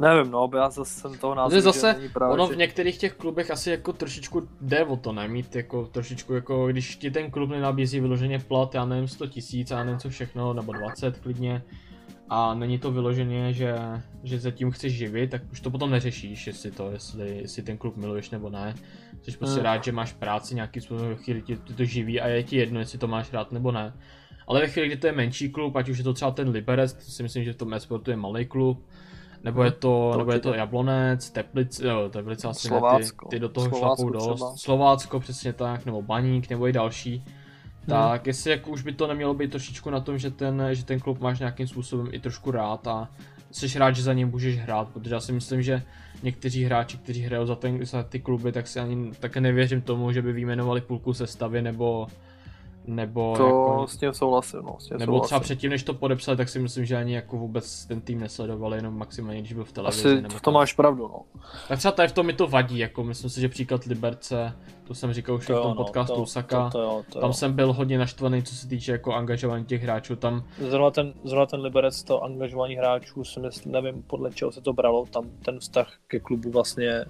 Nevím, no, já zase jsem toho názoru, zase, že právě, ono v některých těch klubech asi jako trošičku jde o to, nemít jako trošičku jako, když ti ten klub nenabízí vyloženě plat, já nevím, 100 tisíc, já nevím co všechno, nebo 20 klidně, a není to vyloženě, že, že se tím chceš živit, tak už to potom neřešíš, jestli to, jestli, jestli ten klub miluješ nebo ne. Jsi prostě hmm. rád, že máš práci nějaký způsobem, chvíli ti to živí a je ti jedno, jestli to máš rád nebo ne. Ale ve chvíli, kdy to je menší klub, ať už je to třeba ten Liberec, to si myslím, že v tom esportu je malý klub, nebo je to, to nebo je to Jablonec, Teplice, jo, Teplice asi Slovácko. ne, ty, ty do toho Slovácko šlapou dost. Třeba. Slovácko přesně tak, nebo Baník, nebo i další. Hmm. Tak jestli jako už by to nemělo být trošičku na tom, že ten, že ten klub máš nějakým způsobem i trošku rád a jsi rád, že za ním můžeš hrát, protože já si myslím, že někteří hráči, kteří hrajou za, ten, za ty kluby, tak si ani tak nevěřím tomu, že by vyjmenovali půlku sestavy nebo nebo to jako, s tím souhlasím, no, s tím Nebo souhlasím. třeba předtím, než to podepsali, tak si myslím, že ani jako vůbec ten tým nesledovali, jenom maximálně, když byl v televizi. Asi nebo to máš pravdu, no. Tak třeba tady v tom mi to vadí, jako myslím si, že příklad Liberce, to jsem říkal už to v tom no, podcastu to, Saka, to, to, jo, to tam jo. jsem byl hodně naštvaný, co se týče jako angažování těch hráčů, tam... Zrovna ten, zrovna ten Liberec, to angažování hráčů, si myslím, nevím podle čeho se to bralo, tam ten vztah ke klubu vlastně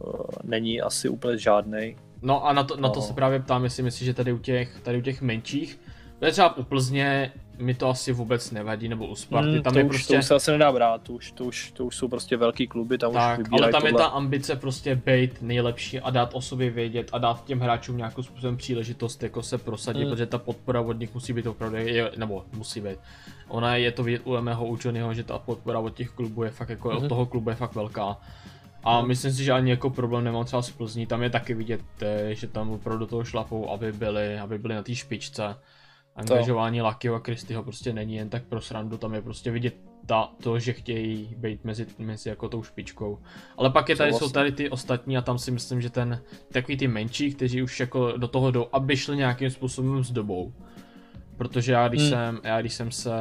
uh, není asi úplně žádný No a na to, na to no. se právě ptám, jestli myslíš, že tady u těch, tady u těch menších, to třeba u Plzně mi to asi vůbec nevadí, nebo u Sparty, hmm, tam to je už, prostě... To už se asi nedá brát, to už, to už, to už jsou prostě velký kluby, tam tak, už ale tam tohle. je ta ambice prostě být nejlepší a dát o sobě vědět a dát těm hráčům nějakou způsobem příležitost jako se prosadit, hmm. protože ta podpora od nich musí být opravdu, je, nebo musí být. Ona je to vidět u mého učeného, že ta podpora od těch klubů je fakt jako, hmm. od toho klubu je fakt velká. A myslím si, že ani jako problém nemám třeba s Plzní, tam je taky vidět, eh, že tam opravdu do toho šlapou, aby byli, aby byli na té špičce. Angažování Lakyho a Kristyho prostě není jen tak pro srandu, tam je prostě vidět ta, to, že chtějí být mezi, mezi jako tou špičkou. Ale pak je tady, jsou tady ty ostatní a tam si myslím, že ten, takový ty menší, kteří už jako do toho jdou, aby šli nějakým způsobem s dobou. Protože já když, hmm. jsem, já když jsem se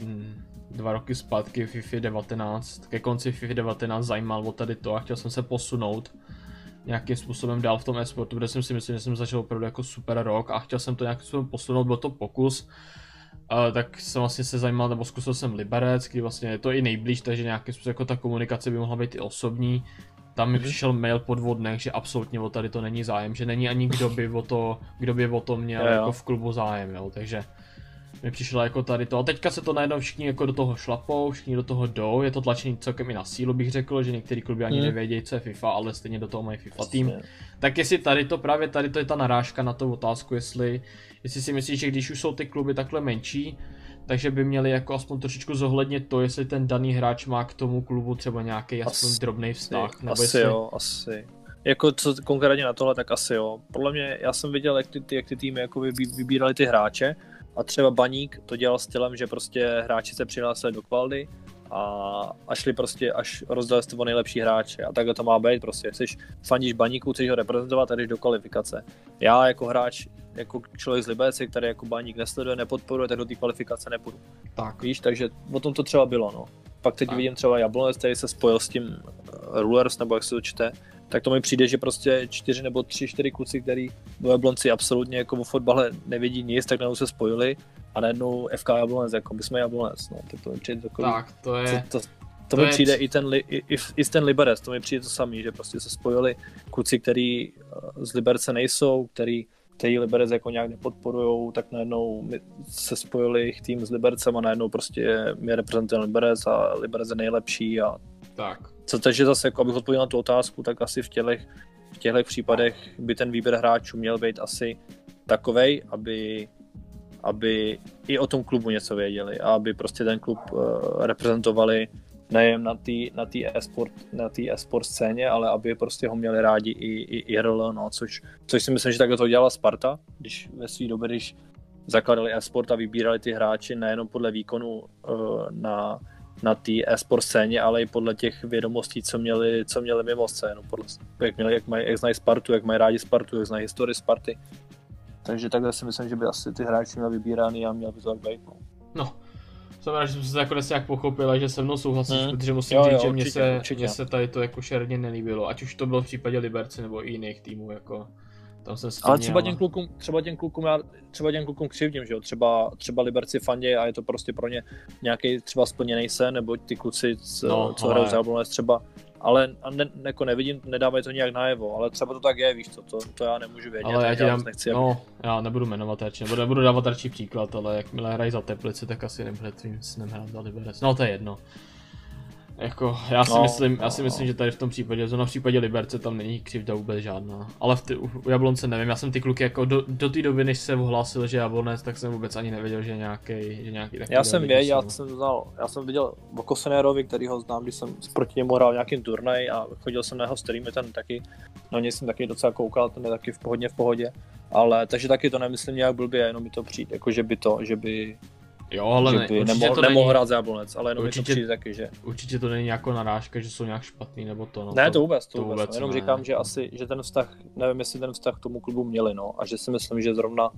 hm, dva roky zpátky v FIFA 19, ke konci FIFA 19 zajímal o tady to a chtěl jsem se posunout nějakým způsobem dál v tom esportu, kde jsem si myslím, že jsem začal opravdu jako super rok a chtěl jsem to nějakým způsobem posunout, byl to pokus. Uh, tak jsem vlastně se zajímal, nebo zkusil jsem Liberec, kdy vlastně je to i nejblíž, takže nějakým způsobem jako ta komunikace by mohla být i osobní. Tam mi mm-hmm. přišel mail po dvou dnech, že absolutně o tady to není zájem, že není ani kdo by o to, kdo by o to měl jo, jo. jako v klubu zájem, jo, takže mi přišlo jako tady to. A teďka se to najednou všichni jako do toho šlapou, všichni do toho jdou, je to tlačení celkem i na sílu bych řekl, že některý kluby ani hmm. nevědějí, co je FIFA, ale stejně do toho mají FIFA tým. Tak jestli tady to právě tady to je ta narážka na tu otázku, jestli, jestli si myslíš, že když už jsou ty kluby takhle menší, takže by měli jako aspoň trošičku zohlednit to, jestli ten daný hráč má k tomu klubu třeba nějaký aspoň asi, drobný vztah. Nebo asi jestli... jo, asi. Jako co konkrétně na tohle, tak asi jo. Podle mě, já jsem viděl, jak ty, jak ty týmy jako vybírali ty hráče a třeba Baník to dělal stylem, že prostě hráči se přihlásili do kvaldy a, a šli prostě až rozdali o nejlepší hráče a takhle to má být prostě, jsi fandíš Baníku, chceš ho reprezentovat a jdeš do kvalifikace. Já jako hráč, jako člověk z Libeci, který jako Baník nesleduje, nepodporuje, tak do té kvalifikace nepůjdu. Tak. Víš, takže o tom to třeba bylo, no. Pak teď tak. vidím třeba Jablonec, který se spojil s tím Rulers, nebo jak se to čte, tak to mi přijde, že prostě čtyři nebo tři, čtyři kluci, který do Jablonci absolutně jako o fotbale nevidí nic, tak najednou se spojili a najednou FK Jablonec, jako my jsme Jablonec, no, tak to mi přijde takový, tak, to je... To, to, to, to mi přijde i ten, i, i, i ten Liberec, to mi přijde to samý, že prostě se spojili kluci, který eh, z Liberce nejsou, který který Liberec jako nějak nepodporujou, tak najednou se spojili jejich tým s Libercem a najednou prostě mě reprezentuje Liberec a Liberec je nejlepší a tak. Co, takže zase, jako abych odpověděl na tu otázku, tak asi v těchto v těchto případech by ten výběr hráčů měl být asi takovej, aby, aby i o tom klubu něco věděli a aby prostě ten klub uh, reprezentovali nejen na té na e-sport, na e-sport scéně, ale aby prostě ho měli rádi i, i IRL, no, což, což si myslím, že takhle to dělala Sparta, když ve své době, když zakladali e-sport a vybírali ty hráči nejenom podle výkonu uh, na na té e-sport scéně, ale i podle těch vědomostí, co měli, co měli mimo scénu, podle, jak, měli, jak, mají, jak znají Spartu, jak mají rádi Spartu, jak znají historii Sparty. Takže takhle si myslím, že by asi ty hráči měli vybírány a měl by to tak být. No. no. Znamená, že jsem se nakonec nějak pochopil, že se mnou souhlasíš, hmm. protože musím jo, říct, jo, že mě se, mě se tady to jako šerně nelíbilo, ať už to bylo v případě Liberce nebo i jiných týmů, jako tam jsem Ale třeba těm, klukům, třeba těm klukům, já, třeba těm klukům křivdím, že jo? Třeba, třeba Liberci fandě a je to prostě pro ně nějaký třeba splněný sen, nebo ty kluci, co, no, co hrajou za třeba, ale ne, jako nevidím, nedávají to nějak najevo, ale třeba to tak je, víš to, to, to já nemůžu vědět. Ale já, ti dám, nechci, no, já nebudu jmenovat radši, nebo nebudu dávat radši příklad, ale jakmile hrají za Teplice, tak asi nebude tvým snem hrát za Liberec. No to je jedno. Jako, já si, no, myslím, no, já si no. myslím, že tady v tom případě, zrovna v případě Liberce tam není křivda vůbec žádná. Ale v ty, u Jablonce nevím, já jsem ty kluky jako do, do té doby, než se ohlásil, že Jablonec, tak jsem vůbec ani nevěděl, že nějaký, že nějaký takový Já jsem věděl, já jsem znal, já jsem viděl o Kosenérovi, který ho znám, když jsem proti němu hrál nějakým turnaj a chodil jsem na jeho streamy, ten taky, no něj jsem taky docela koukal, ten je taky v pohodě v pohodě. Ale takže taky to nemyslím nějak blbě, jenom mi to přijde, jako že by to, že by Jo, ale že by ne, nemohl, to nemohl není, hrát za Jablonec, ale jenom určitě, to přijde taky, že... Určitě to není jako narážka, že jsou nějak špatný nebo to. No, ne, to vůbec, to, to vůbec, vůbec jenom ne. říkám, že asi, že ten vztah, nevím, jestli ten vztah k tomu klubu měli, no, a že si myslím, že zrovna,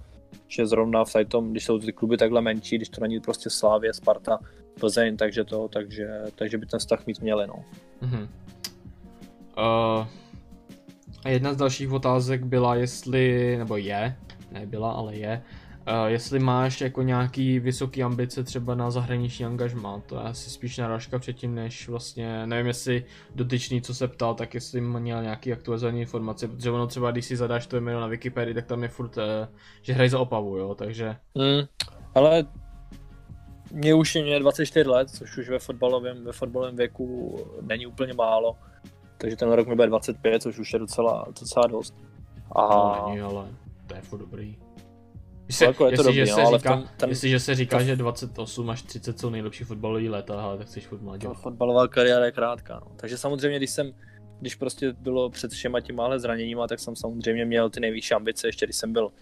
že zrovna v tom, když jsou ty kluby takhle menší, když to není prostě Slávě, Sparta, Plzeň, takže to, takže, takže by ten vztah mít měli, no. Mm-hmm. Uh, a jedna z dalších otázek byla, jestli, nebo je, nebyla, ale je, Uh, jestli máš jako nějaký vysoký ambice třeba na zahraniční angažmá, to je asi spíš narážka předtím, než vlastně, nevím jestli dotyčný, co se ptal, tak jestli měl nějaký aktualizovaný informace, protože ono třeba, když si zadáš to jméno na Wikipedii, tak tam je furt, uh, že hrají za Opavu, jo, takže... Mm, ale mě už je 24 let, což už ve fotbalovém, ve fotbalovém věku není úplně málo, takže ten rok mi bude 25, což už je docela, docela dost. A... No, není, ale to je furt dobrý. Jestli, jako je to dobrý, se no, říká, ale jestliže se říká, to... že 28 až 30 jsou nejlepší fotbalový léta, ale tak chceš furt mladě. Fotbalová kariéra je krátká, no. Takže samozřejmě, když jsem, když prostě bylo před všema těma zraněníma, tak jsem samozřejmě měl ty nejvyšší ambice, ještě když jsem byl,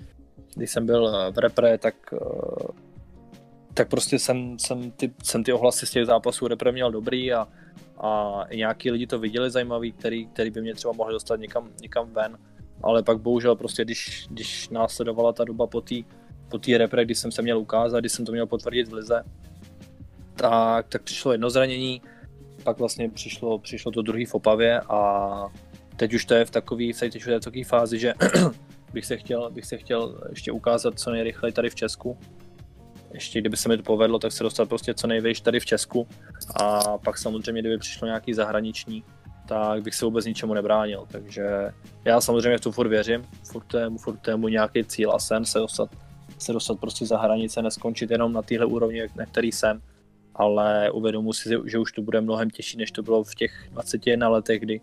když jsem byl eh, v repre, tak, eh, tak prostě jsem, jsem, ty, jsem ty ohlasy z těch zápasů repre měl dobrý a, a i nějaký lidi to viděli zajímavý, který, který by mě třeba mohli dostat někam, někam ven. Ale pak bohužel prostě, když, když následovala ta doba po té po tý repre, kdy jsem se měl ukázat, když jsem to měl potvrdit v lize, tak, tak přišlo jedno zranění, pak vlastně přišlo, přišlo to druhý v Opavě a teď už to je v takový, teď v takové fázi, že (clears throat) bych se, chtěl, bych se chtěl ještě ukázat co nejrychleji tady v Česku. Ještě kdyby se mi to povedlo, tak se dostat prostě co nejvíš tady v Česku a pak samozřejmě, kdyby přišlo nějaký zahraniční, tak bych se vůbec ničemu nebránil. Takže já samozřejmě v tu furt věřím, furt tému, furt tému nějaký cíl a sen se dostat, se dostat prostě za hranice, neskončit jenom na téhle úrovni, na který jsem, ale uvědomu si, že už to bude mnohem těžší, než to bylo v těch 21 letech, kdy,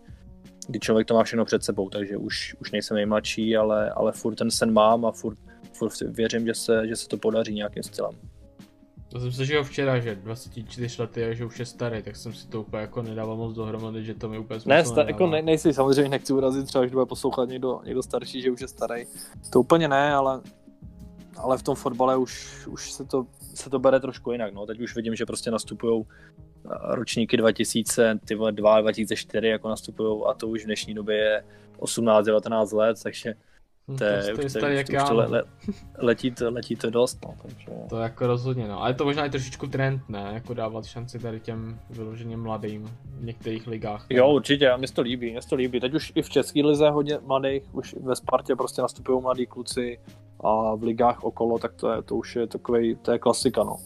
kdy člověk to má všechno před sebou, takže už, už nejsem nejmladší, ale, ale furt ten sen mám a furt, furt věřím, že se, že se to podaří nějakým stylem. To jsem se žil včera, že 24 lety a že už je starý, tak jsem si to úplně jako nedával moc dohromady, že to mi úplně Ne, sta- jako ne, nejsi, samozřejmě nechci urazit třeba, když bude poslouchat někdo, někdo starší, že už je starý. To úplně ne, ale, ale v tom fotbale už, už se, to, se to bere trošku jinak. No. Teď už vidím, že prostě nastupují ročníky 2000, ty 2, 2004 jako nastupují a to už v dnešní době je 18-19 let, takže to, je, to, to, jak já, to le, le, letí, to, letí to dost, no, takže... To jako rozhodně, no. Ale to možná je trošičku trend, ne? Jako dávat šanci tady těm vyloženě mladým v některých ligách. Ne? Jo, určitě, a mě to líbí, mě to líbí. Teď už i v české lize hodně mladých, už ve Spartě prostě nastupují mladí kluci a v ligách okolo, tak to, je, to už je takový, to je klasika, no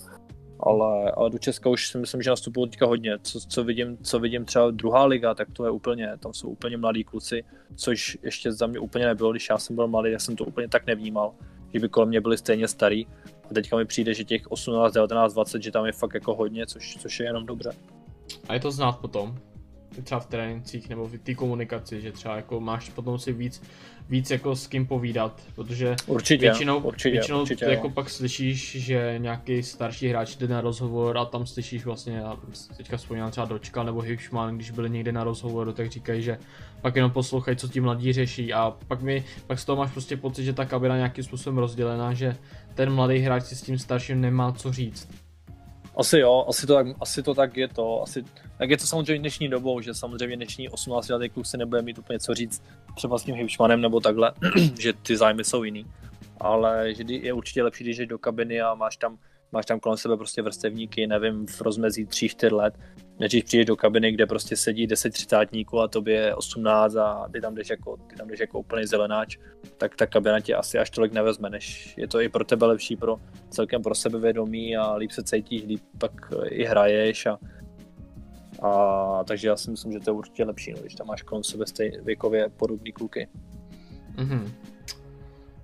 ale, ale do Česka už si myslím, že nastupují teďka hodně. Co, co, vidím, co vidím třeba druhá liga, tak to je úplně, tam jsou úplně mladí kluci, což ještě za mě úplně nebylo, když já jsem byl mladý, tak jsem to úplně tak nevnímal, že by kolem mě byli stejně starý. A teďka mi přijde, že těch 18, 19, 20, že tam je fakt jako hodně, což, což je jenom dobře. A je to znát potom? třeba v trénincích nebo v té komunikaci, že třeba jako máš potom si víc, víc jako s kým povídat, protože určitě, většinou, určitě, většinou určitě, jako jo. pak slyšíš, že nějaký starší hráč jde na rozhovor a tam slyšíš vlastně, já teďka vzpomínám třeba Dočka nebo Hipšman, když byli někde na rozhovoru, tak říkají, že pak jenom poslouchají, co ti mladí řeší a pak mi, pak z toho máš prostě pocit, že ta kabina nějakým způsobem rozdělená, že ten mladý hráč si s tím starším nemá co říct. Asi jo, asi to, tak, asi to tak je to. Asi, tak je to samozřejmě dnešní dobou, že samozřejmě dnešní 18 letý kluk si nebude mít úplně co říct třeba s tím Hipšmanem nebo takhle, (clears throat) že ty zájmy jsou jiný. Ale že je určitě lepší, když jdeš do kabiny a máš tam, máš tam kolem sebe prostě vrstevníky, nevím, v rozmezí 3-4 let, než když přijdeš do kabiny, kde prostě sedí 10 třicátníků a tobě je 18 a ty tam jdeš jako, ty tam jdeš jako úplný zelenáč, tak ta kabina tě asi až tolik nevezme, než je to i pro tebe lepší, pro celkem pro sebevědomí a líp se cítíš, líp pak i hraješ a, a takže já si myslím, že to je určitě lepší, no, když tam máš kolem sebe stej, věkově podobný kluky. Mm-hmm.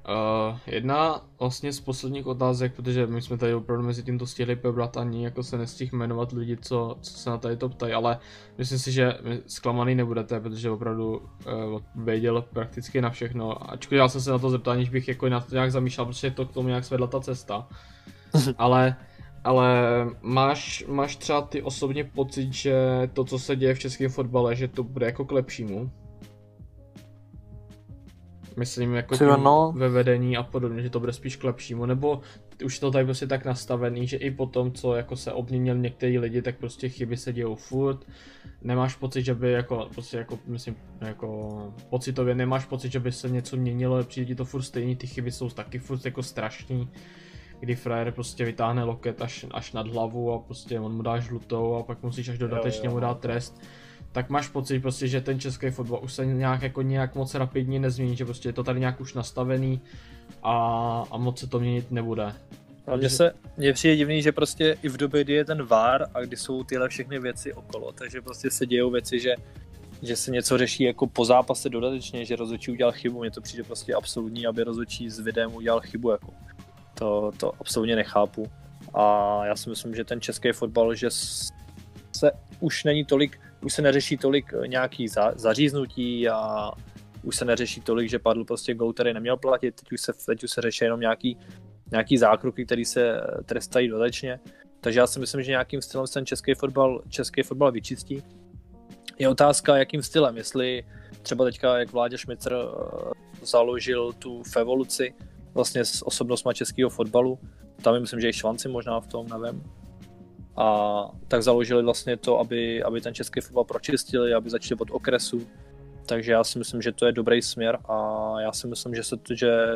Uh, jedna vlastně z posledních otázek, protože my jsme tady opravdu mezi tím to stihli probrat ani jako se nestih jmenovat lidi, co, co se na tady to ptají, ale myslím si, že zklamaný nebudete, protože opravdu uh, věděl prakticky na všechno, ačkoliv já jsem se na to zeptal, aniž bych jako na to nějak zamýšlel, protože to k tomu nějak svedla ta cesta, (laughs) ale ale máš, máš třeba ty osobně pocit, že to, co se děje v českém fotbale, že to bude jako k lepšímu? Myslím jako tím no. ve vedení a podobně, že to bude spíš k lepšímu, nebo už to tady prostě tak nastavený, že i po tom, co jako se obměnil některý lidi, tak prostě chyby se dějou furt. Nemáš pocit, že by jako, prostě jako, myslím, jako pocitově nemáš pocit, že by se něco měnilo, přijde ti to furt stejný, ty chyby jsou taky furt jako strašný kdy frajer prostě vytáhne loket až, až nad hlavu a prostě on mu dá žlutou a pak musíš až dodatečně mu dát trest tak máš pocit prostě, že ten český fotbal už se nějak jako nějak moc rapidně nezmění, že prostě je to tady nějak už nastavený a, a moc se to měnit nebude. A mně se, mně přijde divný, že prostě i v době, kdy je ten VAR a kdy jsou tyhle všechny věci okolo, takže prostě se dějou věci, že, že se něco řeší jako po zápase dodatečně, že rozhodčí udělal chybu, mně to přijde prostě absolutní, aby rozhodčí s videem udělal chybu, jako. To, to absolutně nechápu. A já si myslím, že ten český fotbal, že se už není tolik už se neřeší tolik nějaký za, zaříznutí a už se neřeší tolik, že padl prostě gol, který neměl platit, teď už se, teď už se řeší jenom nějaký, nějaký zákroky, které se trestají dodatečně. Takže já si myslím, že nějakým stylem ten český fotbal, český fotbal vyčistí. Je otázka, jakým stylem, jestli třeba teďka, jak Vládě Šmicer eh, založil tu Fevoluci vlastně s osobnostma českého fotbalu, tam myslím, že i švanci možná v tom, nevím. A tak založili vlastně to, aby, aby ten český fotbal pročistili, aby začali od okresu. Takže já si myslím, že to je dobrý směr a já si myslím, že se to, že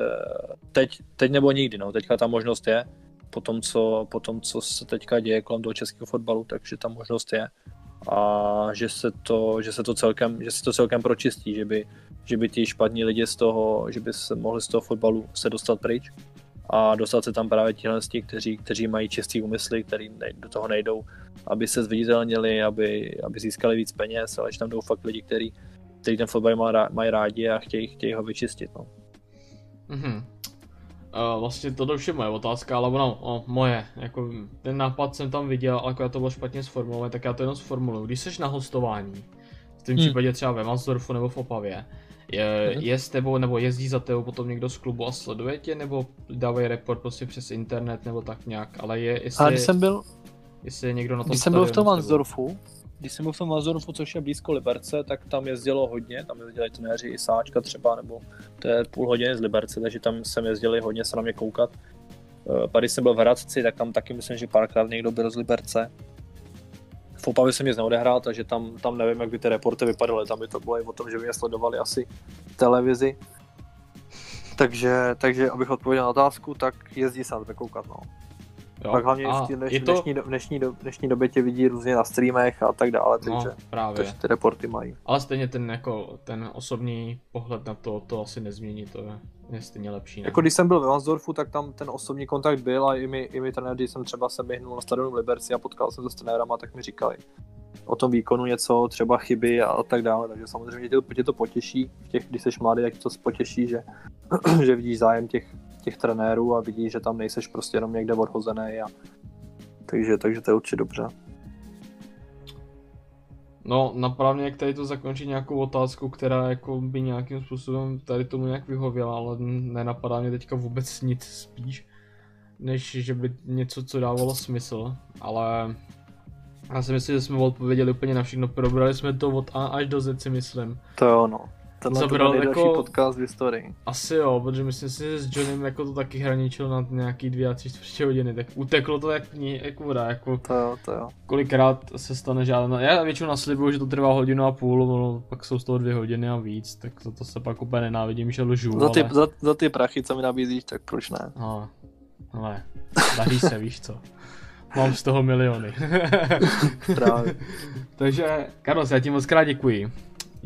teď, teď nebo nikdy, no, teďka ta možnost je, po tom, co, po tom, co se teďka děje kolem toho českého fotbalu, takže ta možnost je a že se to, že se to celkem, že se to celkem pročistí, že by, že by ti špatní lidi z toho, že by se mohli z toho fotbalu se dostat pryč a dostat se tam právě tihle kteří, kteří mají čistý úmysly, kteří do toho nejdou, aby se zviditelnili, aby, aby získali víc peněz, ale že tam jdou fakt lidi, kteří, kteří ten fotbal mají rádi a chtějí, chtějí ho vyčistit. No. Mm-hmm. Uh, vlastně to už je moje otázka, ale ono, o, moje, jako ten nápad jsem tam viděl, ale jako já to bylo špatně sformulovat, tak já to jenom sformuluju. Když jsi na hostování, v tom hmm. případě třeba ve Mansdorfu nebo v Opavě, je, hmm. je s tebou, nebo jezdí za tebou potom někdo z klubu a sleduje tě, nebo dávají report prostě přes internet, nebo tak nějak, ale je, jestli, ale když jsem byl, jestli je někdo na tom Když jsem byl v tom Mansdorfu, když jsem byl v tom Mazorfu, což je blízko Liberce, tak tam jezdilo hodně, tam jezdili trenéři i Sáčka třeba, nebo to je půl hodiny z Liberce, takže tam jsem jezdili hodně se na mě koukat. Eh, Pak když jsem byl v Hradci, tak tam taky myslím, že párkrát někdo byl z Liberce. V Opavě jsem nic neodehrál, takže tam, tam nevím, jak by ty reporty vypadaly, tam by to bylo i o tom, že by mě sledovali asi televizi. Takže, takže abych odpověděl na otázku, tak jezdí se na koukat, no. Jo. Pak hlavně a v dneš, to... dnešní, do, dnešní, do, dnešní době tě vidí různě na streamech a tak dále, no, takže, no, právě. takže ty reporty mají. Ale stejně ten, jako, ten osobní pohled na to, to asi nezmění, to je, je stejně lepší. Ne? Jako když jsem byl ve Vansdorfu, tak tam ten osobní kontakt byl a i mi, i mi trenér, když jsem třeba se vyhnul na stadionu v Liberci a potkal jsem se s trenérama, tak mi říkali o tom výkonu něco, třeba chyby a, a tak dále, takže samozřejmě tě to, tě to potěší, v těch, když jsi mladý, tak to potěší, že, (clears throat) že vidíš zájem těch, těch trenérů a vidíš, že tam nejseš prostě jenom někde odhozený a takže, takže to je určitě dobře. No, napravně jak tady to zakončit nějakou otázku, která jako by nějakým způsobem tady tomu nějak vyhověla, ale nenapadá mě teďka vůbec nic spíš, než že by něco, co dávalo smysl, ale já si myslím, že jsme odpověděli úplně na všechno, probrali jsme to od A až do Z si myslím. To je ono. Tenhle Zabral to jako... podcast v historii. Asi jo, protože myslím si, že s Johnem jako to taky hraničilo na nějaký dvě a tři čtvrtě hodiny, tak uteklo to jak, jak voda, jako to jo, to jo. kolikrát se stane žádná, já většinou naslibuju, že to trvá hodinu a půl, no, pak jsou z toho dvě hodiny a víc, tak to, to se pak úplně nenávidím, že lžu, za ty, ale... za, za, ty prachy, co mi nabízíš, tak proč ne? No, ale daří se, víš co. Mám z toho miliony. (laughs) Právě. (laughs) Takže, Karlos, já ti moc krát děkuji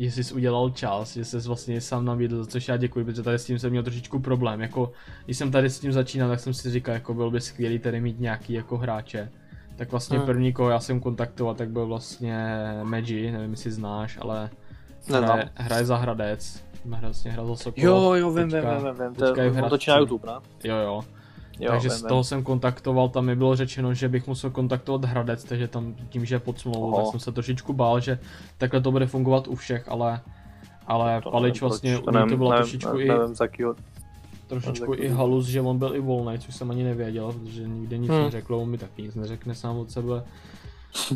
že jsi udělal čas, že jsi vlastně sám nabídl, za což já děkuji, protože tady s tím jsem měl trošičku problém. Jako, když jsem tady s tím začínal, tak jsem si říkal, jako bylo by skvělý tady mít nějaký jako hráče. Tak vlastně hmm. první, koho já jsem kontaktoval, tak byl vlastně Meji, nevím, jestli znáš, ale hraje, hraje za Hradec. Vlastně hrál za Sokol. Jo, jo, vím, vím, vím, vím, to je, točí na YouTube, ne? Jo, jo. Jo, takže vím, z toho jsem kontaktoval, tam mi bylo řečeno, že bych musel kontaktovat Hradec, takže tam tím, že je pod smlouvou, tak jsem se trošičku bál, že takhle to bude fungovat u všech, ale ale to Palič nevím, vlastně, u to bylo nevím, trošičku nevím, i... Nevím, jakýho, trošičku i halus, že on byl i volný, což jsem ani nevěděl, protože nikde nic hmm. neřekl, on mi taky nic neřekne sám od sebe.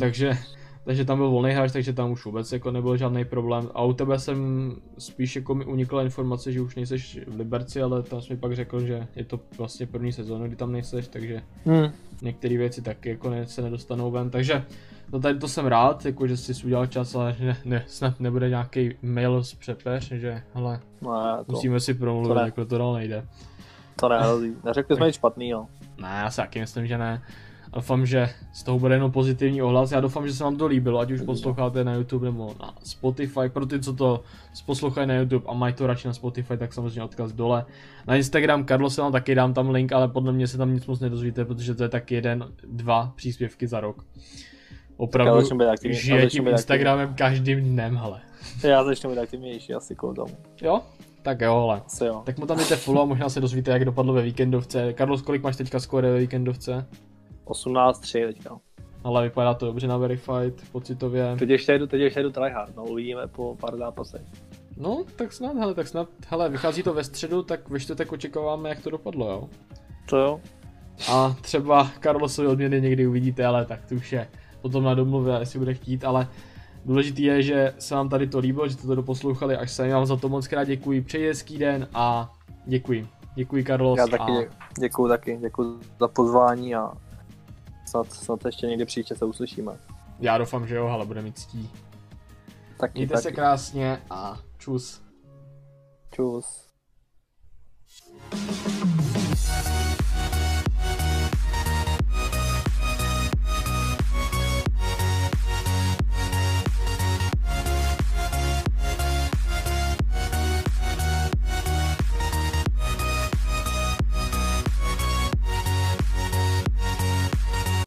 Takže takže tam byl volný hráč, takže tam už vůbec jako nebyl žádný problém. A u tebe jsem spíš jako mi unikla informace, že už nejseš v Liberci, ale tam jsi mi pak řekl, že je to vlastně první sezóna, kdy tam nejseš, takže hmm. některé věci taky jako ne, se nedostanou ven. Takže no tady to jsem rád, jako že jsi udělal čas, ale ne, ne, snad nebude nějaký mail z přepeř, že hele, ne, to, musíme si promluvit, to jako to dál nejde. To ne, neřekli jsme nic špatného. Ne, já si taky myslím, že ne. Doufám, že z toho bude jenom pozitivní ohlas. Já doufám, že se vám to líbilo, ať už posloucháte na YouTube nebo na Spotify. Pro ty, co to poslouchají na YouTube a mají to radši na Spotify, tak samozřejmě odkaz dole. Na Instagram Karlo se vám taky dám tam link, ale podle mě se tam nic moc nedozvíte, protože to je tak jeden, dva příspěvky za rok. Opravdu žije tím Instagramem každým dnem, hele. Já začnu být aktivnější asi kvůli tomu. Jo? Tak jo. Asi jo. Tak mu tam jdete follow a možná se dozvíte, jak dopadlo ve víkendovce. Karlos, kolik máš teďka skóre ve víkendovce? 18-3 teďka. Ale vypadá to dobře na Verified, pocitově. Teď ještě jedu, teď ještě jedu tryhard, no uvidíme po pár zápasech. No, tak snad, hele, tak snad, hele, vychází to ve středu, tak ve čtvrtek očekáváme, jak to dopadlo, jo? To jo. A třeba Carlosovy odměny někdy uvidíte, ale tak to už je potom na domluvě, jestli bude chtít, ale důležitý je, že se vám tady to líbilo, že jste to doposlouchali až sem, já vám za to moc krát děkuji, přeji hezký den a děkuji. Děkuji Carlos. Já taky a... dě- děkuju taky, děkuju za pozvání a snad, snad ještě někdy příště se uslyšíme. Já doufám, že jo, ale bude mít ctí. Taky, Mějte taky. se krásně a čus. Čus.